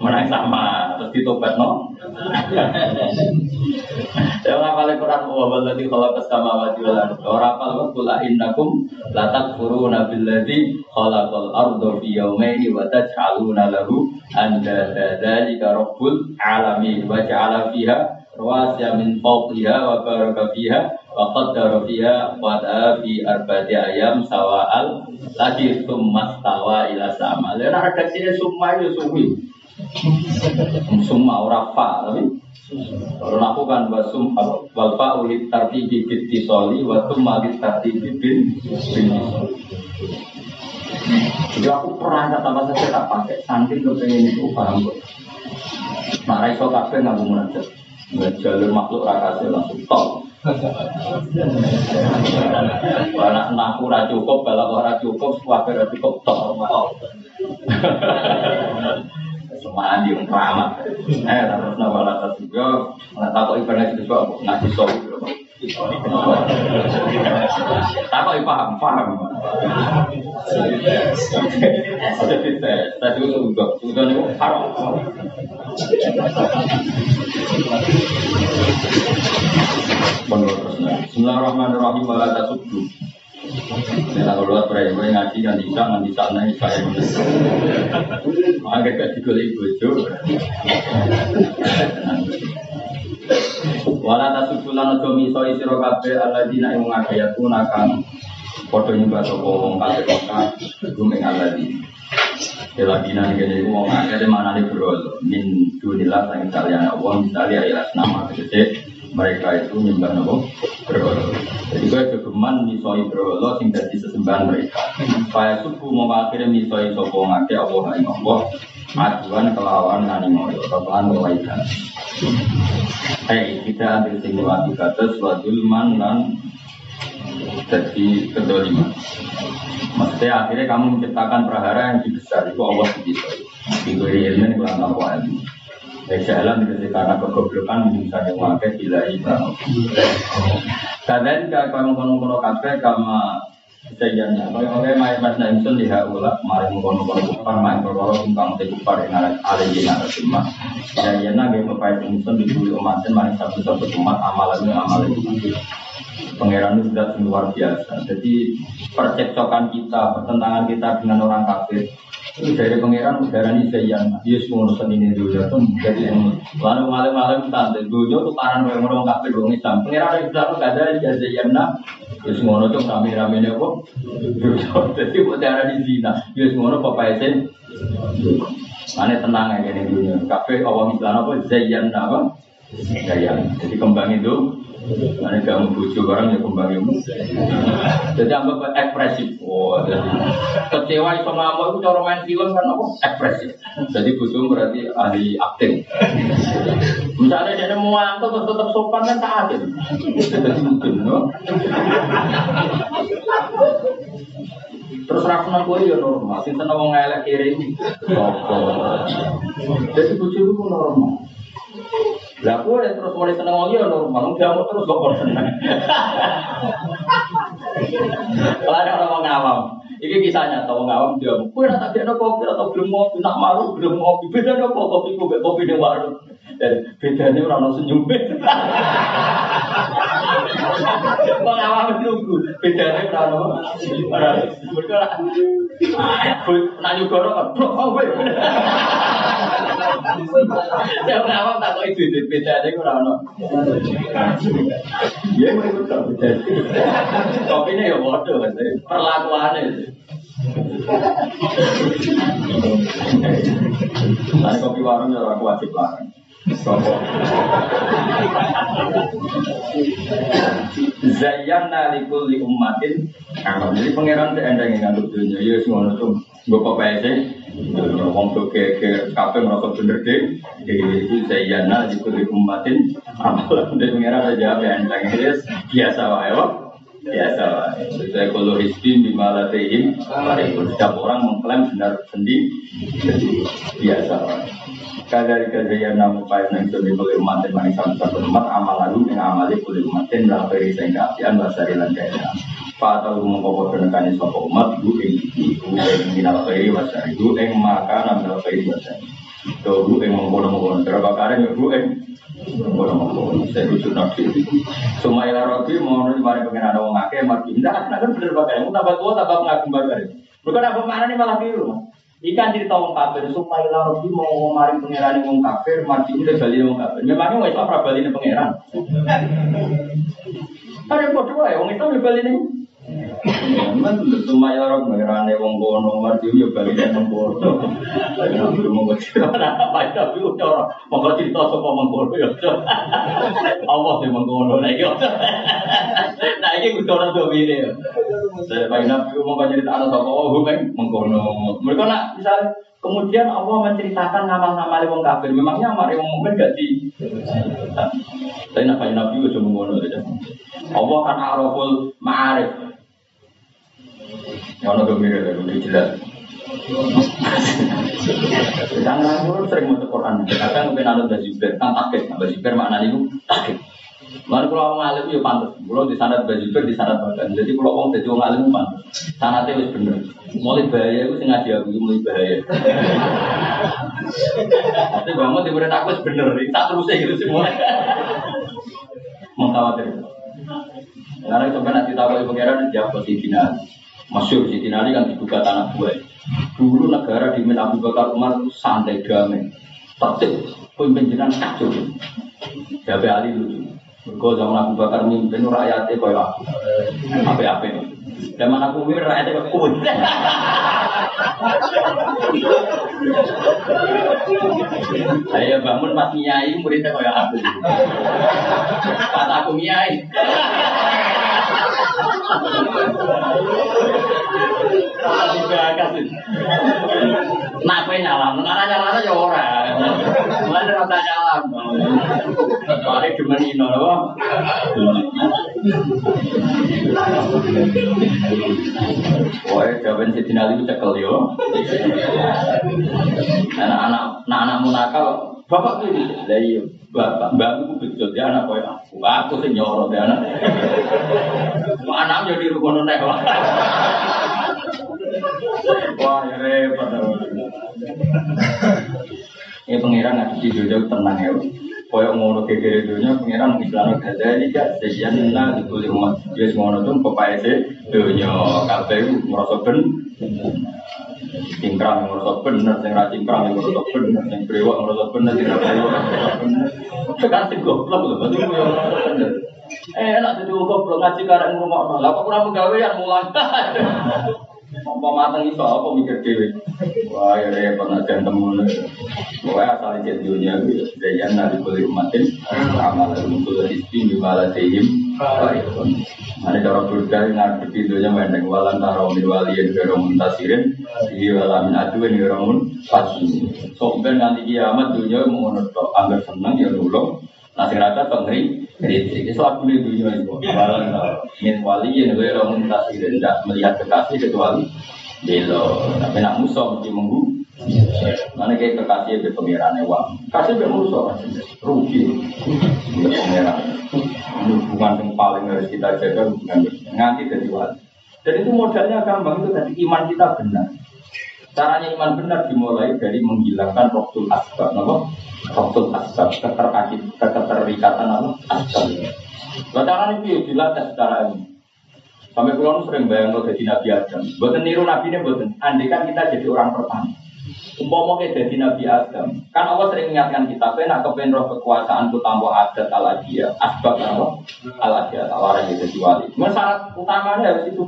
menang sama terus ditobat no ya ngapalin Quran wa walladzi khalaqas samawati wal arda. Ora apal wa qul innakum la takfuruna billadzi khalaqal arda fi yawmaini wa taj'aluna lahu andada dzalika rabbul alamin wa ja'ala fiha rawasiya min fawqiha wa baraka fiha wa qaddara fiha qada fi arba'ati ayam sawa'al lagi summa stawa ila sama. Lha ada sini summa itu suwi. Summa ora fa tapi kalau aku kan wasum wal fa ulit tartibi bil tisoli wa summa lit tartibi bil bil Jadi aku pernah kata saja tak pakai saking kepengen itu paham kok. Nah, iso kabeh nggak munajat. Jalur makhluk rakasnya langsung top. Anak anakku ora cukup, kalau ora cukup, kuwabe ora cukup top. Semua di keramat. Eh, terus nama rata juga, nggak tahu ibadah itu juga ngaji. Tahu paham, paham. Jadi tes itu haram. Bismillahirrahmanirrahim. Nah, kalau beraya, gue ngaji kan bisa, kan bisa, nanti saya Agak gak digolek bojo. Wala tasubbu lan aja miso sira kabeh alladzina ing ngagayatuna kang padha nyembah sapa wong kabeh kok gumeng alladzina. Keladina ini itu mau ngakir mana nih bro min dunilah yang kalian Allah misalnya ya nama gede mereka itu nyembah nopo berhala. Jadi gue kegeman misoi berhala sing dadi sesembahan mereka. Saya suku mau akhirnya misoi sopo ngake Allah ing Allah aduan kelawan nani ngoyo kelawan kebaikan. Hei kita ambil simulasi kata suatu dan jadi kedoliman. Maksudnya akhirnya kamu menciptakan prahara yang lebih besar itu Allah begitu. Diberi ilmu kurang tahu. Jalan itu karena kegoblokan misalnya wakai bila ibadah. Kadang jika kamu kono-kono kafe kama Sejanya, kalau oleh main mas Naimsun lihat ulah, mari mengkono-kono kupar, main berkoro tentang te kupar yang ada ada semua. Sejanya dia mepai Naimsun di bulu umatin, mari satu-satu umat amalannya amalan Pangeran itu sudah luar biasa. Jadi percekcokan kita, pertentangan kita dengan orang kafir itu dari pangeran udara ini saya semua urusan ini dulu ya tuh jadi lalu malam-malam santai dulu tuh karan orang orang kafir orang Islam pangeran Islam gak ada ya Zayyana ya semua orang tuh kami rame nih kok. Jadi buat ada di zina ya semua orang papa esen mana tenang aja nih dunia. Kafir awam Islam apa? Zayyana apa? Zayyana jadi kembang itu Mana kamu bujuk orang ya kembang ilmu. Jadi anggap ekspresif. Oh, jadi kecewa itu ngamuk itu cara main film kan apa? Ekspresif. Jadi bujuk berarti ahli akting. Misalnya dia mau angkat terus tetap sopan kan tak adil. Jadi mungkin, no? Terus rakyat gue ya normal, sing tenang wong elek kiri ini. Jadi bujuk itu normal. Lah aku ya terus mulai seneng wong ya normal, dia mau terus kok seneng. Kalau ada orang ngawam, ini kisahnya tahu ngawam dia, kue nak tak ada kopi atau belum kopi, nak malu belum kopi, beda ada kopi kopi kopi di warung. Dan bedanya orang senyum. Pengawam nunggu, bedanya orang orang bergerak. Nah juga orang blok kopi. Saya pengawam tak kau itu bedanya orang orang. Ya, mau ikut kopi. Kopinya ya bodoh, perlakuannya. Nah, kopi warung ya aku wajib larang. Zayyana likul li ummatin. Kalau jadi pangeran teh endang yang ngandung dunia. Ya semua itu Gue apa sih. Ngomong tuh ke ke kafe merasa bener deh. Jadi itu zayyana likul li ummatin Amalan dari pangeran aja apa endang. Biasa wae biasa saya kalau hisbin di malatihim setiap orang mengklaim benar sendiri biasa kadari kadari namu payah nang sudah boleh umat dan manis sama satu umat amal lalu yang amali boleh umat dan dalam peri saya keapian bahasa rilan kaya Pak tahu mengkopor penekan sopo umat? Bu ing ibu ing minal peri bahasa ibu ing maka naminal peri bahasa Tuh bu yang mengkono-mengkono. Berapa kali ya bu yang mengkono-mengkono. Saya rujuk nabi. Semua ilah robi mau nulis mari pengen ada orang akeh mati. Tidak, nah kan bener bakar. Mau tambah tua tambah pengagum bakar. Bukan apa mana nih malah biru. Ikan cerita wong kafir supaya ilah robi mau mari pengiran wong kafir mati udah bali wong kafir. Memangnya wong Islam pra bali nih pengiran. Ada yang bodoh ya, wong Islam ya bali Memang cuma ya orang mengerane wong kono mati yo bali ning kono. Ayo mau cerita apa tapi udah mau cerita sapa mengkono ya. Allah sing mengkono yo. Nah iki kudu ora do wile. Saya Pak Nabi mau cerita anak sapa oh kan mengkono. Mereka nak misalnya Kemudian Allah menceritakan nama-nama wong kafir. Memangnya amare wong mukmin gak di Tapi nak Nabi udah mengono aja. Allah kan araful ma'arif. Ono gembira ya, udah jelas. Jangan ngurus sering mau Quran. Kadang mungkin ada Bazibir, kan takut. Bazibir maknanya itu takut. Lalu kalau orang alim ya pantas. Kalau di sana Bazibir, di sana bahkan. Jadi kalau orang jadi orang alim pantas. Sana itu bener. Mulai bahaya itu sengaja aku mulai bahaya. Tapi bangun di murid aku bener. Tak terus gitu semua. Mengkhawatir. Karena nanti tahu ibu pengiran jawab posisi Masyur Siti Ali kan dibuka tanah gue. Dulu negara di Abu Bakar Umar itu santai damai, tertib, pemimpinan kacau. Jabe Ali dulu. Mereka zaman Abu Bakar mimpin rakyatnya kaya aku. Apa-apa. Zaman aku mimpin rakyatnya kaya aku. Ayo bangun pas nyai muridnya kaya aku. Pas aku nyai. Nah, apa nyalam? Nara nyalam aja orang. Mana rata nyalam? Mari cuma ino, loh. Wah, jawaban si Tinali itu cekel yo. Anak-anak, anak-anak nakal, bapak tuh lah iya, bapak, bapak itu betul dia anak kau aku, aku sih nyorot dia anak. Anak jadi rukun nek wah. Wah, ya repot. Ya pangeran nggak di jauh tenang ya. Koyok ngono kekere dunia pangeran Islam gada ini gak sesian nah di kulit umat dia ngono tuh pepai sih dunia kafe merasa ben cingkrang merasa bener sing ra cingkrang merasa bener sing brewok merasa bener sing ra brewok merasa bener. Sekarang sing goblok lho berarti yo bener. Eh enak jadi goblok ngaji karek ngomong lah kok kurang gawe yang mulang apa mateng iso apa mikir dhewe? Wah ya repot aja temu Pokoknya asal di dunia itu Daya nari boleh umatin Amal untuk istri Bimala tehim Ada cara berdah Ngarep di dunia Mendeng walan tarawmin waliyin Geramun tasirin Di walamin aduin Geramun fasin Sobat nanti kiamat dunia Mengenut Anggar senang ya nulung Nasi rata pengeri kritik Itu aku di dunia itu Walan min waliyin Geramun tasirin Tidak melihat kekasih kecuali Belo Tapi nak musuh mesti menggu. Mana kayak kekasih be kasih be musuh rugi, be pengiran. Ini hubungan yang paling harus kita jaga hubungan nganti dari wali. Dan itu modalnya gampang itu tadi. Iman kita benar. Caranya iman benar dimulai dari menghilangkan waktu asbab, apa? Waktu asbab, keterakit, keterikatan apa? Asbab. Nah, caranya itu dilatih secara ilmu. Sampai pulau sering bayang lo jadi Nabi Adam. Buatan niru Nabi ini buatan. Andai kan kita jadi orang pertama. Umpama jadi Nabi Adam, kan Allah sering mengingatkan kita, nak kepen roh kekuasaanku tanpa adat ala dia, asbab apa? Ala dia, tawaran jadi wali. Cuma syarat utamanya harus itu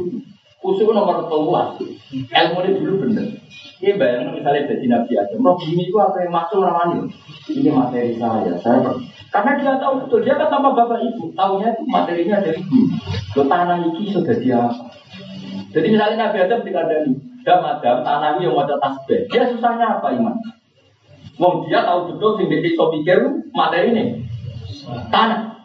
Khusus nomor keluar, ilmu ini dulu bener. Ini bayangkan misalnya jadi Nabi Adam, roh bumi itu apa yang masuk ramani? Ini materi saya, saya karena dia tahu betul, dia kan tanpa bapak ibu, tahunya itu materinya dari ibu. Lo tanah ini sudah dia. Jadi misalnya Nabi Adam dikandani, Dam Adam, tanah ini yang ada tasbih. Dia susahnya apa iman? Wong dia tahu betul sing dia iso pikir materi ini tanah.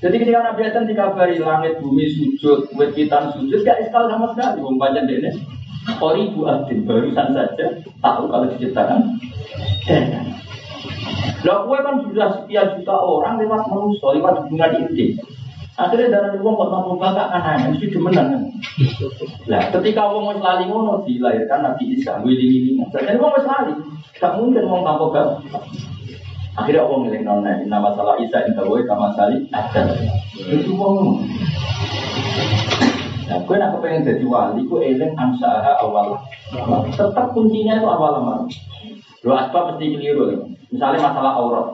Jadi ketika Nabi Adam dikabari langit bumi sujud, wet kita sujud, gak iskal sama sekali. Wong panjang dene. Ori Bu Adin barusan saja tahu kalau diciptakan. Lah gue kan sudah sekian juta orang lewat manusia, lewat hubungan intim. Akhirnya darah uang kok mampu bakal aneh, mesti demenan kan. Lah, ketika uang wis lali ngono dilahirkan Nabi Isa, wiling-wiling. Jadi uang wis lali, gak mungkin uang tanpa bapak. Akhirnya uang ngiling nona, nama salah Isa inta woi kama sali ada. Itu uang. Nah, gue nak pengen jadi wali, gue eling ansaha awal. Tetap kuncinya itu awal amal. Lo asbab mesti keliru. Misalnya masalah aurat,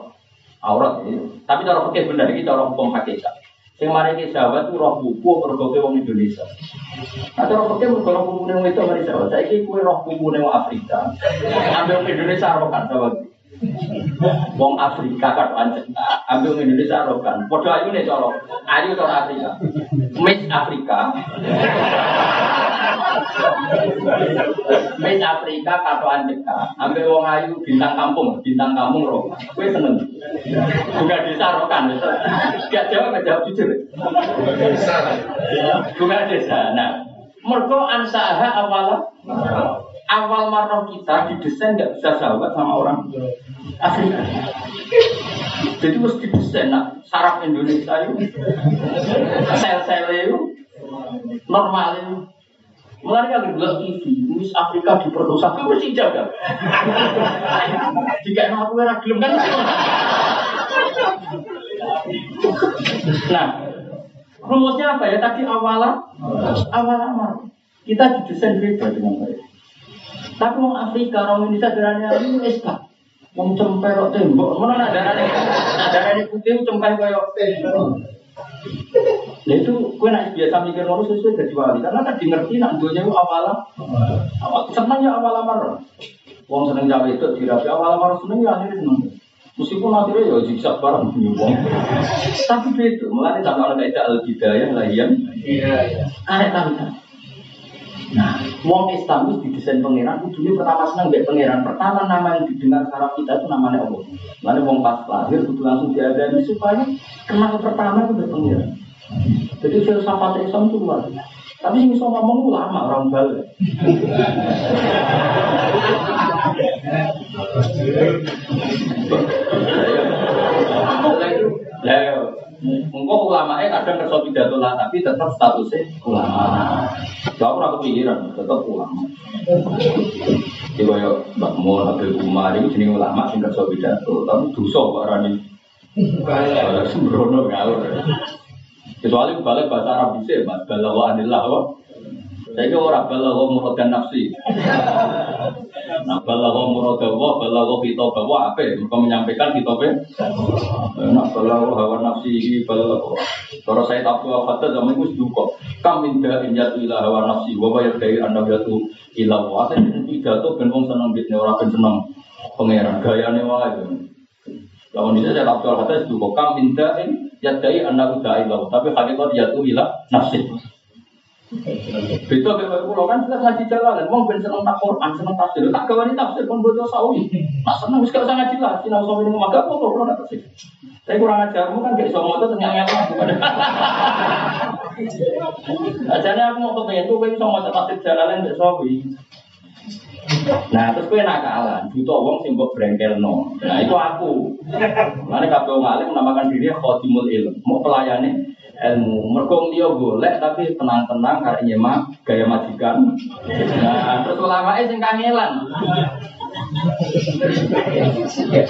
aurat ini. Tapi cara fikih benar, ini cara hukum hakikat. Sing mari ki sahabat ku roh buku mergoke wong Indonesia. Nah, cara fikih mergo roh buku wong itu mari sahabat. Saiki kuwi roh buku wong Afrika. Ambil wong Indonesia rokan sahabat. Wong Afrika kan pancen. Ambil Indonesia rokan. Padha ayu nih cara. Ayu cara Afrika. Miss Afrika. Miss Afrika katoan cekak. Ambil wong ayu bintang kampung, bintang kampung rokan. Kuwi seneng. Bukan desa rokan. Gak jawab, gak jawab jujur. Bukan desa. Nah, mergo ansaha awal awal marah kita didesain nggak bisa sahabat sama orang Afrika. Jadi mesti didesain nak saraf Indonesia itu sel-sel itu normal itu. Mulai kan bilang TV, Miss Afrika diperkosa, itu mesti jaga. Jika aku era gelem kan. Nah, rumusnya apa ya? Tadi awalnya, awal amal. Kita didesain beda dengan mereka. Tapi orang Afrika, orang Indonesia darahnya ini esbak. Wong cempe kok tembok, mana nak darahnya? Nak darahnya putih cempe kayak tembok. Nah itu gue nak biasa mikir ngono sesuai jadi wali karena tadi ngerti nak dunia itu awal awal seneng ya awal amar. Wong seneng jawa itu dirapi awal amar seneng ya akhirnya seneng. Meskipun akhirnya ya zigzag bareng wong. Tapi itu mulai sama anak itu al bidayah lahian. Iya, iya. Tahu kan? Nah, wong Islam itu didesain pangeran, kudunya pertama senang mbek pangeran. Pertama nama yang didengar saraf kita itu namanya Allah. Lalu wong pas lahir kudu langsung diadani supaya kenal pertama itu mbek pangeran. Jadi filsafat Islam itu luar biasa. Tapi yang bisa ngomong ulama orang bal. Lah ya, Engkau ulamanya kadang kerja pidato lah, tapi tetap statusnya ulama. Gak pernah kepikiran, tetap ulama. Coba ya, Mbak Mun, Habib Umar, itu jenis ulama sing kerja pidato, tapi dosa Pak Rani. Sembrono ngawur. Kecuali balik bahasa Arab bisa, Mas. Balawa anillah. Saya kira orang balawa muradan nafsi. Nah, muradawa, balawa kita bawa apa? Mereka menyampaikan kita apa? Nah, balawa hawa nafsi, balawa. Kalau saya tahu apa zaman itu juga. Kam minta injatu ilah hawa nafsi, wa bayar dari anda jatuh ilah wa. Saya pidato ben wong seneng bitne ora ben seneng pangeran gayane wae. Lawan ini saya tahu apa juga. Kam minta in yadai anda udah ilah, tapi hakikat jatuh ilah nafsi. Beda kayak pulau kan jelas ngaji jalan, mau ben seneng tak Quran, seneng tafsir, tak gawani tafsir pun bodoh sawi. Nah seneng wis usah ngaji lah, sinau sawi ini maka apa kalau nak tafsir. Tapi kurang ajarmu kan gak iso moto ternyata yang bukan. Ajarnya aku mau kepengen gue bisa mau tafsir jalan gak sawi. Nah, terus gue nakalan, butuh wong sing mbok. Nah, itu aku. Mane kabeh wong alim menamakan diri khotimul ilm, mau pelayane ilmu. Mergo dia golek tapi tenang-tenang karena nyemak gaya majikan. Nah, terus ulama sing kangelan.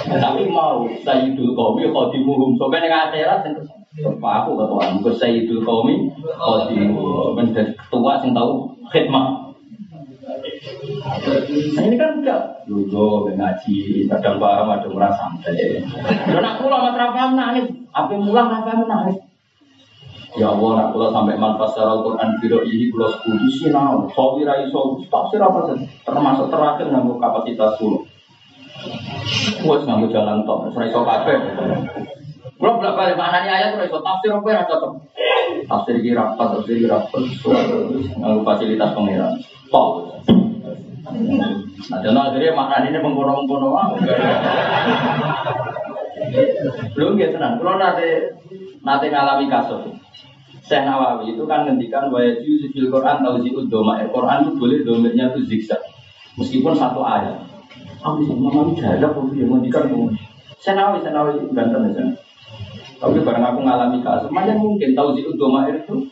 tapi mau sayyidul qaumi khatimuhum. Sampai ning akhirat sing Pak aku ketua, mungkin sayyidul qaumi khatimuhum. Menjadi ketua sing tahu khidmat. Nah ini kan enggak Lugo, ngaji, kadang paham, ada merasa santai Dan aku lama terapam nangis Apa mulang apa nangis Ya Allah, nak kula sampai manfaat secara Al-Quran Biro ini kula sepuluh sih nah Sawi rai sawi, apa saja. Termasuk terakhir nganggo kapasitas kula. Wes nganggo jalan tok, serai iso kabeh. Kula bolak balik maknanya ayat ora iso tafsir apa ya cocok. Tafsir iki rapat, tafsir iki rapat Nganggo fasilitas pengiran Tok. Nah, dan akhirnya maknanya ini mengkono-mengkono. Belum ya tenang, kalau nanti nanti ngalami kasus Syekh Nawawi itu kan ngendikan bahwa itu fil Quran tahu doma Quran itu boleh domirnya itu zigzag meskipun satu ayat. Aku sih mama jaga pun dia ngendikan. Syekh Nawawi Syekh Nawawi ganteng ya. Tapi bareng aku ngalami kasus, semuanya mungkin tahu doma itu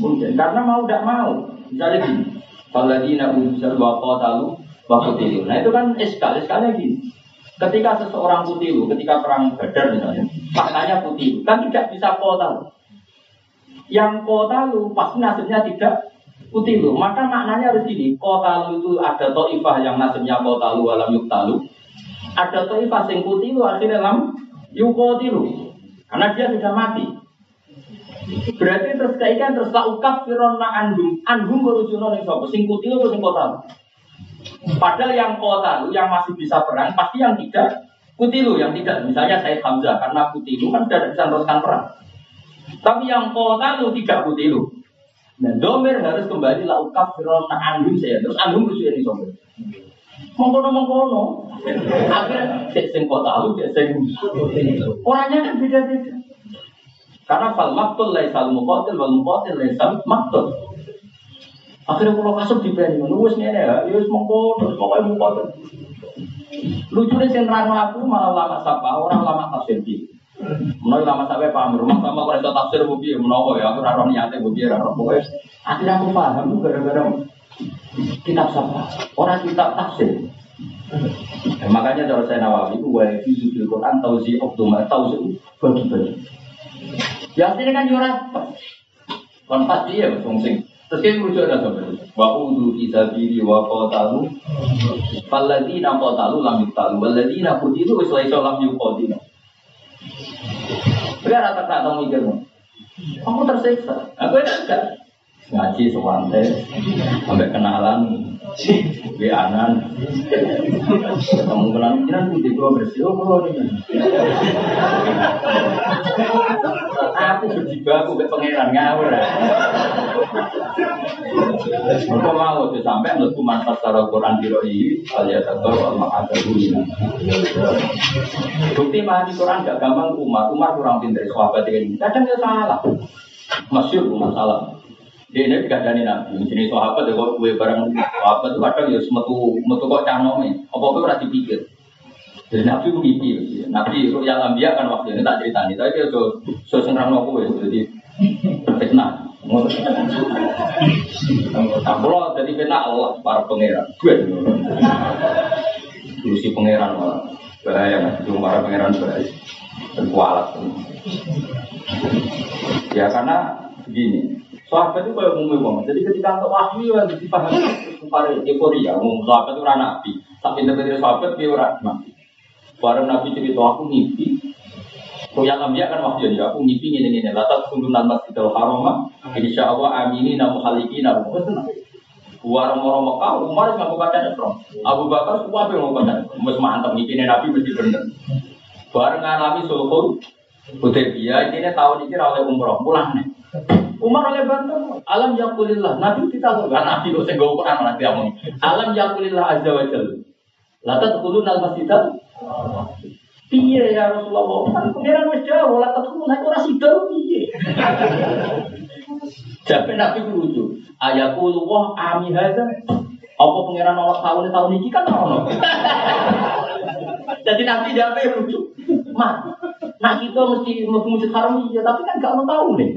mungkin karena mau tidak mau. Misalnya gini, Faladina unsur wa qatalu wa qutilu. Nah itu kan eskal, eskalnya gini. Ketika seseorang kutilu, ketika perang badar misalnya, maknanya kutilu, kan tidak bisa kotalu. Yang kotalu pasti nasibnya tidak kutilu. Maka maknanya harus gini, kotalu itu ada to'ifah yang nasibnya kotalu alam yuktalu. Ada to'ifah yang kutilu akhirnya lam yukotilu. Karena dia sudah mati. Berarti terus kaitan terus laukaf firona andum. Andum berujuno ning sapa? Sing kutilu atau sing kotalu? Padahal yang kota yang masih bisa perang pasti yang tidak kutilu, yang tidak. Misalnya saya Hamzah karena kutilu kan sudah bisa teruskan perang. Tapi yang kota lu tidak kutilu. Dan domir harus kembali laukaf firona andum saya. Terus andum lucu ini sobat. Mengkono mengkono. Akhirnya cek sing kota lu, cek sing orangnya kan beda-beda. Karena fal maktul laisal muqatil wal muqatil laisal maktul. Akhirnya kalau kasut di nulis ini ya, ya wis mengkono, terus pokoknya mengkono. Lucunya sing rano aku malah lama sapa, orang lama tafsir di. Menawa lama sampai paham rumah sama kalau itu tafsir bubi, menawa ya aku raro niatnya bubi, raro pokoknya. Akhirnya aku paham gara-gara kitab sapa, orang kitab tafsir. Ya, makanya kalau saya nawawi itu wa fi zul Quran tauzi optuma tauzi bagi-bagi. Ya artinya kan yura kon pasti ya wong terus kita merujuk ada sampai wa udu fi sabili wa qatalu falladzina qatalu lam yuqtalu walladzina qutilu wis laisa lam yuqatilu. Benar rata tak tahu mikirmu. Aku tersiksa. Aku enggak ngaji sewante sampai kenalan Bianan, ketemu kenalan kita putih gua bersih, oh kalau ini. Aku berjibaku ke pangeran ngawur. Aku mau tuh sampai mlebu manfaat secara Quran di roi alias ada Bukti mah di Quran gak gampang Umar, Umar kurang pintar sahabat ini. Kadang dia salah. Umar salah. Dia ini gak ada nabi, jenis sahabat ya kok gue bareng sahabat itu kadang ya metu metu kok canome, apa apa ora dipikir. Jadi nabi mimpi, nabi yang ambia kan waktu ini tak cerita nih, tapi dia so so nopo ya, jadi fitnah. Nah, jadi fitnah Allah para pangeran, gue Lusi pangeran malah. Bahaya, cuma para pangeran bahaya. Dan kualat. Ya karena begini, Sahabat itu kayak umumnya banget. Jadi ketika untuk wahyu yang dipahami para euforia, umum sahabat itu orang nabi. Tapi interpretasi sahabat dia orang nabi. Barang nabi cerita aku. Kau yang ambil kan wahyu ya aku ngimpi ini ini. Latat kundu nama kita haroma. Insya Allah amini namu haliki namu. Warung orang Mekah, Umar nggak mau baca Islam. Abu Bakar semua yang mau baca. Mus mantap ngimpi nabi mesti bener. Barang ngalami sulhul. Hudaybiyah ini tahun ini oleh umroh pulang nih. Umar oleh bantu alam yakulillah. Nabi kita tuh kan nabi kok senggoh Quran nanti ngomong. Alam yakulillah azza wa jalla. Lata tukulun al masjidah. Piye ya Rasulullah? Kan pengiran wis jauh, lata tukulun naik ora sida piye. Jabe nabi lucu. Ayakulu wah ami hadza. Apa pengiran Allah tahun tahun ini kan ono. Jadi nabi jabe lucu. Mat, Nah kita mesti masjid haram iya, tapi kan gak mau tahu nih.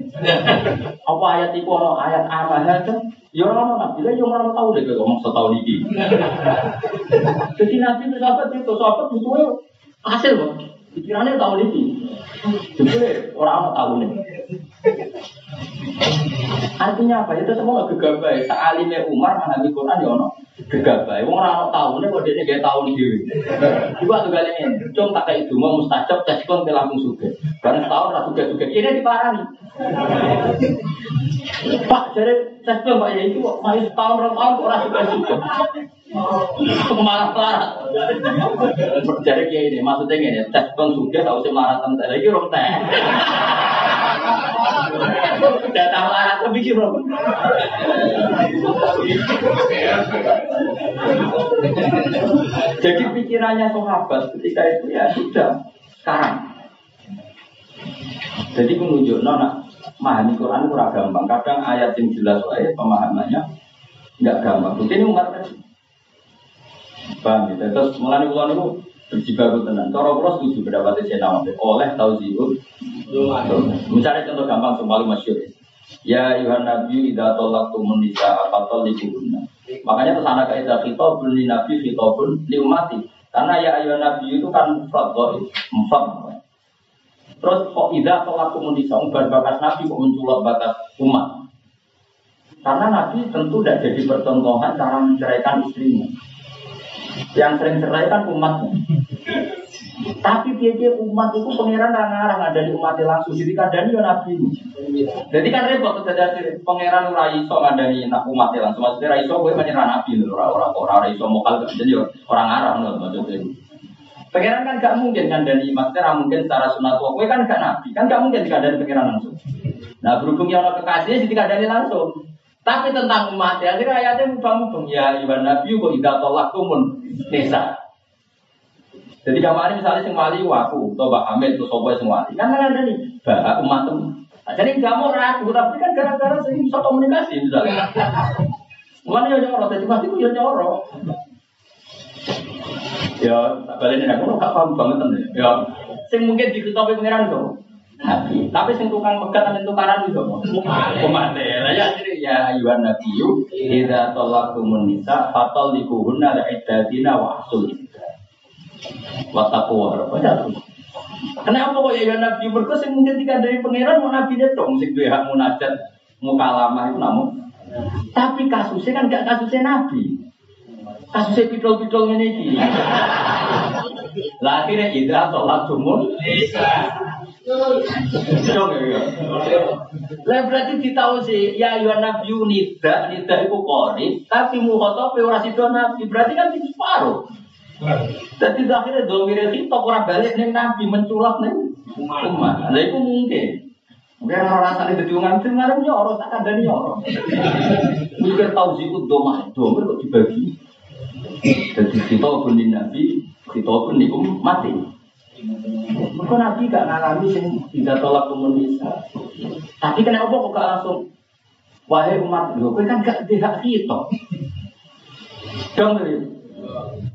Apa ayat itu ono ayat apa kan? Ya orang nabi lah, yang orang tahu deh kalau ngomong setahun ini. Jadi nanti itu sahabat itu sahabat butuhnya hasil kok. Pikirannya tahun ini. Jadi orang tahu nih. Artinya apa? Itu semua gegabah. Sa'alimnya Umar menghami Quran ya ono gegabah. Wong ora tahu nih kok dia gak nih dewi. Coba tuh kali ini, cung tak itu mau mustajab, tes kon langsung suka. Karena setahun suka suka. Ini diparani. Pak, jadi tes kon pak ya itu masih setahun orang tahun orang suka suka. Malah marah. Jadi kayak ini, maksudnya ini, tes kon suka, tahu sih marah tentang lagi teh. Datang marah tapi gimana? Jadi pikirannya sahabat ketika itu ya sudah sekarang. Jadi menunjuk nona memahami Quran kurang gampang. Kadang ayat yang jelas wae pemahamannya nggak gampang. Ini umat tadi. Paham ya? Terus mulai ulang itu berjibaku tenan. Cara kula setuju pendapat saya oleh tauziul Misalnya contoh gampang yang paling masyur. Ya Yuhan Nabi idza talaqtumun nisa fatalliquhunna. Makanya terus anak kaidah khitabun li nabi khitabun li umati. Karena ya Yuhan Nabi itu kan mufrad dhaif. Terus kok idza talaqtumun nisa umbar batas nabi kok menculot batas umat. Karena Nabi tentu tidak jadi percontohan cara menceraikan istrinya. Yang sering cerai kan umatnya. Tapi dia umat itu pangeran ngarang ada di umatnya langsung. Jadi kadang ya Nabi. Jadi kan repot terjadi pangeran ora iso ngandani nak umatnya langsung. Maksudnya ora iso kowe menyerah Nabi lho, ora ora ora ora iso mokal jadi orang ngarang lho maksudnya. Pangeran kan gak mungkin ngandani maksudnya ora mungkin secara sunat kowe kan gak Nabi, kan gak mungkin dikandani pangeran langsung. Nah berhubung yang kekasihnya jadi dikandani langsung. Tapi tentang umat ya, akhirnya ayatnya mubang-mubang ya Iwan Nabi kok tidak tolak tumun nisa. Jadi kemarin misalnya sing wali waku, atau Mbak Hamid, atau Sobo sing wali, kan kan ada nih, bah umat tem. Nah, jadi nggak mau ragu, tapi kan gara-gara sing bisa komunikasi misalnya. Mana yang nyoro, jadi mati ya nyoro. Ya, balik ini aku nggak paham banget nih. Ya, sing mungkin diketahui pangeran tuh. Tapi sing tukang pegat dan tukaran itu umat ya. Ya jadi ya ayuhan nabiyu idza talaqtumun nisa fatalliquhunna li'iddatina wa ahsul wa taqwa Kenapa kok ya nabi? Mergo sing mungkin tiga dari pangeran mau nabi dong sing duwe hak munajat mukalamah itu namun. Tapi kasusnya kan gak kasusnya nabi. Kasusnya pidol-pidol ini lah akhirnya talaqtumun nisa Dong ya. Lah berarti ditahu sih ya ya nabi nida nida itu kori tapi muhotob ora sido nabi. Berarti kan itu separuh. Jadi akhirnya domire kita orang balik nih nabi menculak nih umat. Lah itu mungkin. Biar orang rasanya jadi uang itu ngarep nyoro tak ada nyoro. Mikir tahu sih itu domah domir kok dibagi. Jadi kita pun nabi kita pun nikum mati. Mereka Nabi gak ngalami sing tidak tolak komunisme. Tapi kenapa kok gak langsung Wahai umat, lho, kan gak tidak kita. Dong,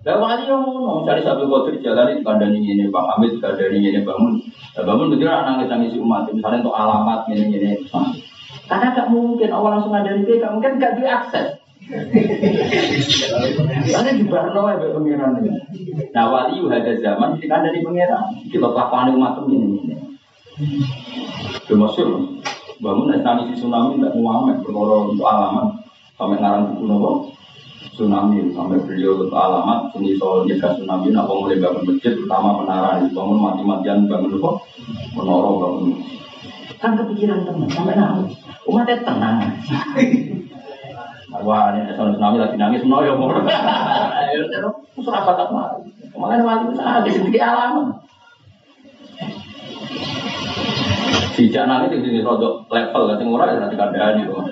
Lah wali yang ngono, cari satu kotor jalan itu kandani ini, Bang Hamid kandani ini bangun. Nah, bangun betul nangis nangis umat, misalnya untuk alamat ini ini. Karena gak mungkin awal langsung ada di gak mungkin gak diakses. Karena di Barno ya pengiran ini. Nah wali ada zaman dari pengiran. Kita kelakuan umat ini ini. Termasuk bangun si tsunami tidak muamet berkoro untuk alamat sampai ngarang buku nopo tsunami sampai beliau untuk alamat sini soal jaga tsunami nak mulai bangun masjid pertama menara bangun mati-matian bangun nopo menara bangun kan kepikiran teman sampai nangis umatnya tenang Wah, ini soal tsunami lagi nangis, mau ya mau. Terus apa tak mau? Kemarin wali itu ada sedikit alam. Sejak nangis itu jadi rodok level, kan semua orang nanti kandani kok.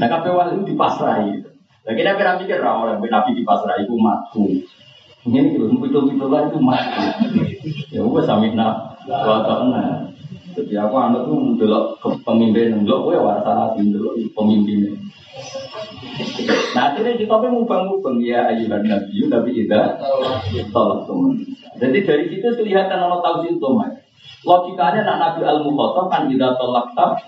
Nah, wali itu dipasrai. Lagi nabi nabi kira orang nabi dipasrai itu matu. Ini itu itu lah itu matu. Ya, gue samina, wakana. Jadi aku anak tuh mendelok pemimpin, mendelok gue warisan nabi, mendelok pemimpinnya. Nah akhirnya kita pun mubang-mubang ya ayuhan nabi tapi tidak tolak teman. Jadi dari situ kelihatan orang tahu sih Logikanya nak nabi al mukhotob kan tidak tolak tak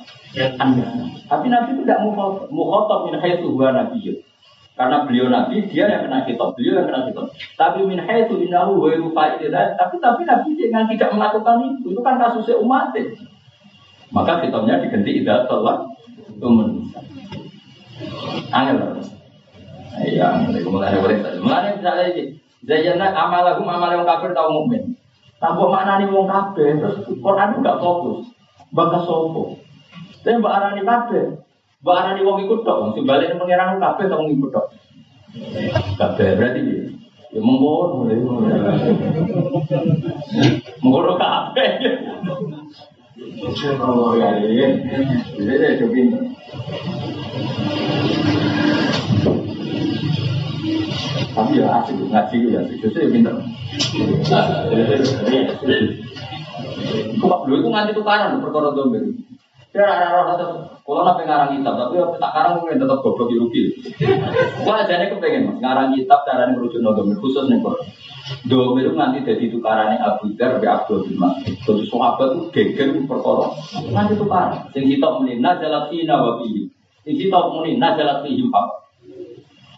Tapi nabi itu tidak mukhotob, mukhotob min huwa nabi. Karena beliau nabi, dia yang kena kitab, beliau yang kena kitab. Tapi min haitsu innahu wa fa'idah. Tapi tapi nabi yang tidak melakukan itu, itu kan kasusnya umat. Maka kitabnya diganti tidak tolak teman. Angel. Iya, mulai boleh. Mulai misalnya ini, Zayyana amalahum amal yang kafir tau mukmin. Tanpa mana nih wong kafir, terus Quran enggak fokus. Bakas sopo. Tapi mbak arani kafir. Mbak arani wong ikut dong. Sebaliknya pengirangan kafir tau ikut dong. Kafir berarti ya mengkono mengkono. Oh ya, ya. Saya coba tapi ya asik ngaji ya justru ya pinter. Kok dulu itu nganti tukaran perkara domir. Dia ada roh atau kalau nape ngarang kitab, tapi tak karang mungkin tetap goblok rugi. Gua aja nih kepengen ngarang kitab cara merujuk domir khusus nih kok. Domir nanti jadi tukarannya Abu Dar be Abdul bin Mas'ud. Terus sahabat itu geger perkara. Nanti tukaran. Sing sitok muni nazalat fina wa fihi. Sing sitok muni nazalat fihi pak.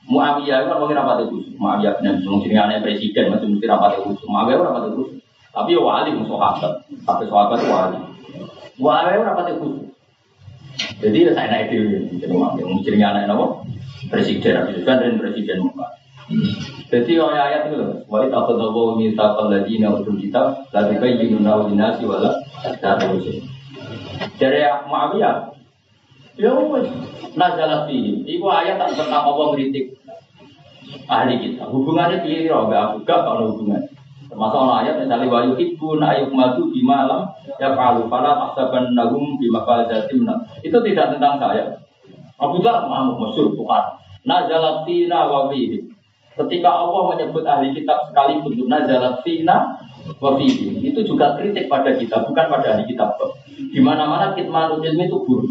Muawiyah itu kan mungkin rapat itu. Muawiyah bin Sufyan anak presiden masih mesti rapat itu. Muawiyah rapat itu. Tapi ya wali musuh sahabat. Tapi sahabat wali. Muawiyah rapat itu. Jadi ya saya naik dulu. Jadi Muawiyah mesti anak apa? Presiden dan presiden Muhammad. Jadi oleh ayat itu loh, wa ita khadawu mitsaqal ladina utul kitab la tubayyinuna linnasi wala ta'lamun. Dari Muawiyah, ya wes nazalat fihi. Iku ayat tak tentang Allah kritik ahli kita. Hubungannya kira enggak aku gak kalau hubungan. Termasuk ono ayat misalnya wa yuhibbun ayuk madu bima lam yaf'alu fala tahsabannahum bima fa'alatim. Itu tidak tentang saya. Abu Dhar mau fina wa fihi. Ketika Allah menyebut ahli kitab sekalipun nazalat fina wa. Itu juga kritik pada kita, bukan pada ahli kitab. Di mana-mana kitmanul ilmi itu buruk.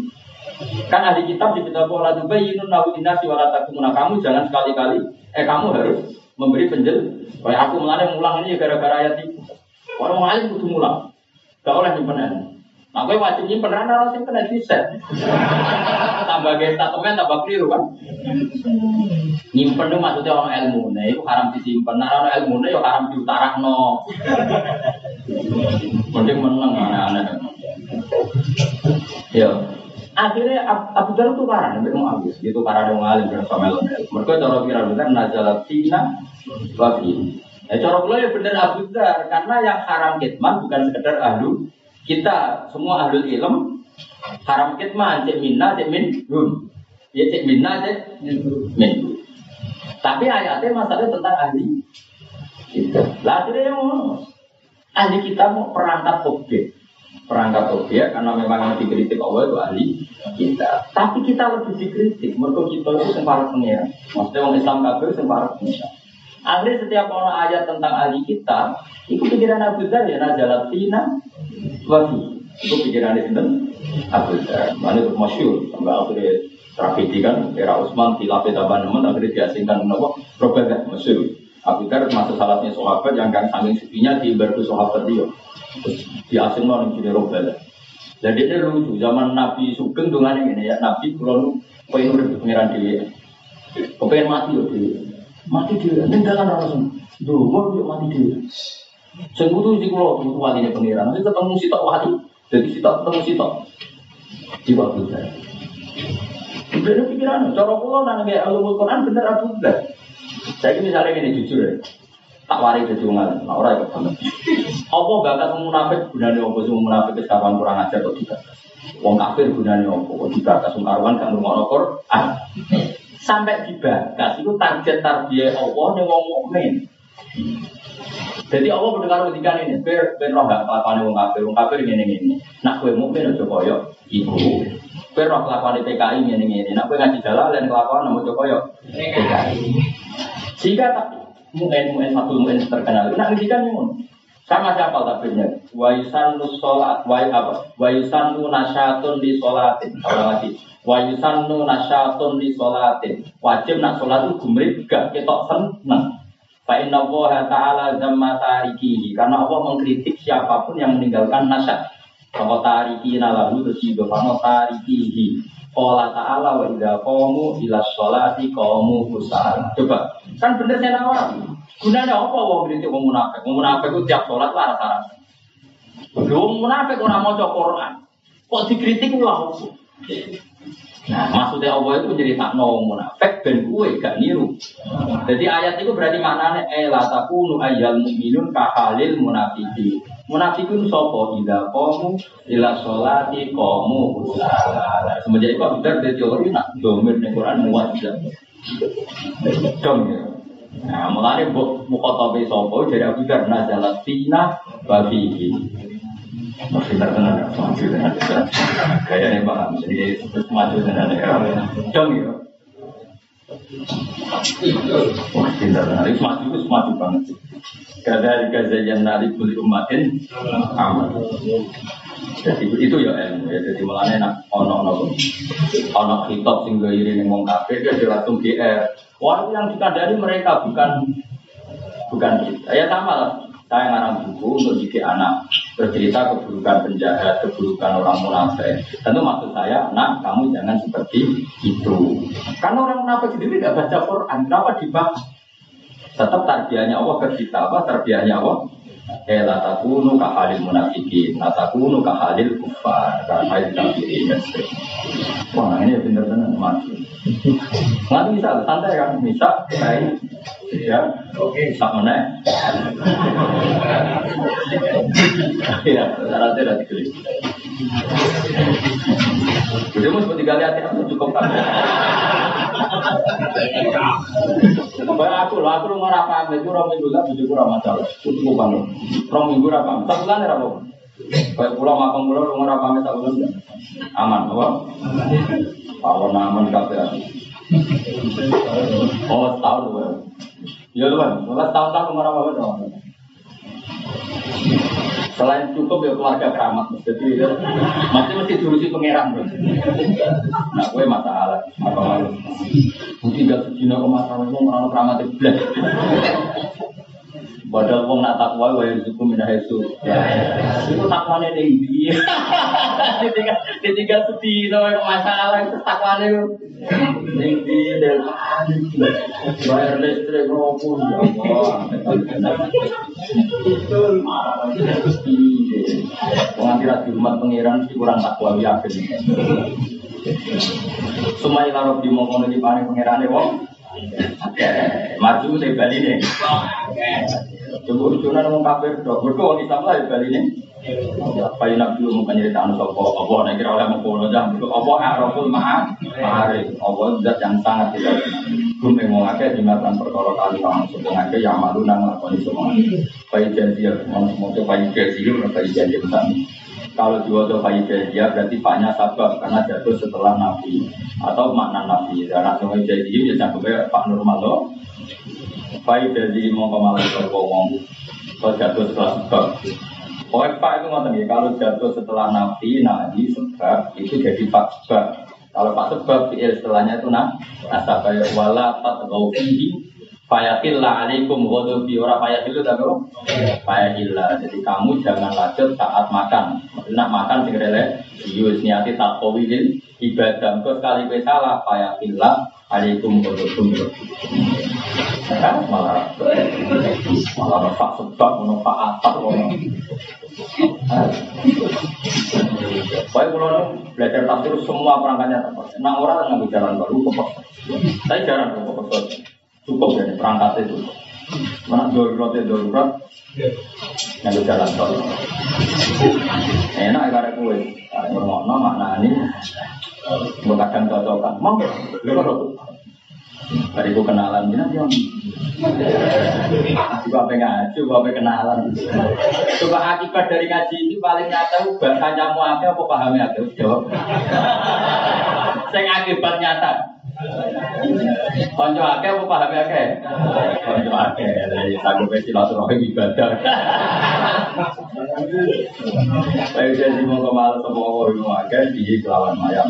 Kan ahli kitab di kitab Allah tubayyinun lahu innasi wa la takumuna. Kamu jangan sekali-kali eh kamu harus memberi penjel. Kayak aku mulai mulang ini ya gara-gara ayat itu. Orang alim kudu mulang. Gak oleh nyimpen Nah, gue wajib nyimpen rana di set. tambah gaya statemen tambah keliru kan. Nyimpen itu maksudnya orang ilmu, nah itu haram disimpan. Nah orang ilmu itu ya haram diutarak no. Mending menang aneh-aneh. Ya, akhirnya Abu Dhar itu karena sampai mau habis karena ada ngalim dan sama elon mereka cara kira benar nazalat tina wafi ya cara pula ya benar Abu Dhar karena yang haram kitman bukan sekedar ahlu kita semua ahlul ilm. Haram kitman cek minna cek min rum ya cek minna cek min tapi ayatnya masalahnya tentang ahli kita. Lah akhirnya yang ahli kita mau perangkat objek perangkat objek karena memang yang dikritik Allah itu ahli kita. Tapi kita lebih dikritik, mereka kita itu sempat pengira. Maksudnya orang Islam kafir sempat pengira. Akhirnya setiap orang ayat tentang ahli kita, itu pikiran Abu Dhar ya, nazalat fina wafi. Itu pikiran itu Abu Dhar. Mana itu masyur, sampai akhirnya tragedi kan, era Utsman, Khilafah Tabanemen, akhirnya diasingkan kenapa? Robagat, masyur. Abu Dhar termasuk salahnya sahabat yang kan saking supinya di berku sahabat dia. Di asing mau nih robbal. Jadi ini lucu zaman Nabi Sugeng dengan ini ya Nabi kalau pengen udah pengiran dia, pengen mati loh dia, mati dia, ini jangan langsung, dulu dia mati dia. Saya butuh di pulau itu walinya pengiran, nanti ketemu si tak wali, jadi si tak ketemu si tak di waktu saya. Bener pikiran, cara pulau nanya kayak alumul Quran bener Abu Saya misalnya ini jujur ya, tak wari jadi ngalim, nah orang ikut banget. Apa bakat semua munafik gunanya apa semua munafik kapan kurang ajar kok tidak. Wong kafir gunanya apa kok dibakas wong karuan gak ngomong Quran. Sampai dibakas itu target tarbiyah Allah nih wong mukmin. Jadi Allah mendengar ketika ini, ber ber roh gak kelakuan wong kafir, wong kafir ini ini. Nak kue mukmin aja koyo ibu. Ber roh kelakuan PKI ini ini. Nak kue ngaji jalan dan kelakuan namun koyo PKI. Sehingga tapi muen muen satu muen terkenal. Nah ini kan muen. Sama siapa takbirnya? Wa yusannu sholat, wa apa? Wa yusannu nasyatun di sholatin. Kalau lagi. Wa yusannu nasyatun di sholatin. Wajib nak sholat itu gumrit gak ketok seneng. Fa inna Allah ta'ala zamma tarikihi. Karena Allah mengkritik siapa pun yang meninggalkan nasyat. Kalau tariki nalahu terus juga kalau tarikihi. Qala ta'ala wa idza qamu ila sholati qamu kusala. Coba, kan bener saya nawar. Gunanya apa wong kritik wong munafik? Wong munafik itu tiap sholat lah rasa-rasa. Wong munafik ora maca Quran. Kok dikritik ulah apa? Nah, maksudnya Allah itu menjadi tak wong munafik ben kue gak niru. Jadi ayat itu berarti maknanya eh la takunu ayyal mu'minun ka halil munafiqin. Munafikun sapa ida qamu ila sholati qamu usala. Semenjak itu dari teori nak domir Quran muat Dong ya. Nah, mulane mukhotobe sapa dari Abu Dar nazalat fina wa fihi. Masih terkenal, masih terkenal. Kayaknya paham, jadi maju dengan ya. Dong ya. Wah, cinta itu maju, itu maju banget. Kada gazayan nari kuli umatin amal. Jadi itu ya ilmu ya. Jadi mulane nak ono ono ono hitop sing gairi ning wong kafir dia langsung GR. Wah yang dikandani mereka bukan bukan kita. Ya sama lah. Saya ngarang buku untuk didik anak bercerita keburukan penjahat, keburukan orang munafik. Tentu maksud saya, nak kamu jangan seperti itu. Karena orang munafik sendiri tidak baca Quran, kenapa dibahas? Tetap tarbiyahnya Allah ke kita apa? Tarbiyahnya Allah Eh la takunu ka halil munafikin, la takunu ka halil kufar, ka halil kafirin dan. Wah, ini benar-benar mati. Nanti bisa, santai kan, bisa, saya ya, oke, bisa mana? Ya, rata rata diklik. Jadi mau seperti kali hati cukup kan? Bayar aku lah, aku rumah apa? Itu minggu lah, minggu apa? Satu bulan ya apa? Baik pulau makan pulau rumah apa? Satu bulan aman, apa? Pawon aman kafe. Oh, setahun tuh. Ya tuh kan, tahun tahun rumah apa? Selain cukup ya keluarga keramat, jadi ya, masih mesti diurusi pangeran bro. Nah, gue masalah, apa malu? Mungkin gak sejina ke masalah itu orang keramat itu Padahal wong nak takwa wa yarzuqu min haitsu. Itu takwane ning ndi? Ketika ketika sedih to masalah itu takwane ning ndi dan bayar listrik ropo ya Allah. Wong kira di umat pangeran kurang takwa yakin. Sumai laro di mongkon di paring pangerane wong. Maju saya balik nih. Coba ujunan ngomong kafir dok, mereka orang Islam lah di Bali ini. Apa yang nak dulu mau cerita sopo, apa nak kira oleh mau kono jam, apa araful maha, mahari, apa zat yang sangat tidak. Gue mau ngake di matan perkara kali orang sebut ngake yang malu nang lakoni semua. Bayi janji ya, mau itu bayi janji, bayi janji besar. Kalau bayi janji berarti paknya sabab karena jatuh setelah nabi atau makna nabi. Dan langsung janji ya sampai pak normal loh. Dari mau kemarin ke ngomong kalau jatuh setelah sebab. Pokoknya Pak itu ngomong ya, kalau jatuh setelah nabi, nabi sebab itu jadi Pak sebab. Kalau Pak sebab fi'il setelahnya itu nah, asabaya wala tatgaufihi Fayakillah alaikum ghadubi ora fayakillu tapi apa? Fayakillah. Jadi kamu jangan lanjut saat makan. Nak makan sing rele yus niati tak kawilin ibadah. Kau sekali kowe salah alaikum ghadubi. Kan malah malah pak sebab ngono pak atap ngono. Baik kalau belajar tafsir semua perangkatnya tepat. Nah orang ngambil jalan baru kok. Saya jarang kok cukup ya perangkat itu. Mana darurat ya darurat, ngambil jalan tol. Enak ya karena kue, ngomong makna ini, gue kadang cocokan, mau Tadi gue kenalan, dia dia Coba apa ngaji, coba apa kenalan. Coba akibat dari ngaji ini paling nyata, bahasa mau apa, apa pahamnya apa? Jawab. Saya akibat nyata. Konco akeh apa paham akeh? Konco akeh, ya sanggup silaturahim ibadah. Baik jadi mau ke mana semua orang akeh di kelawan mayam.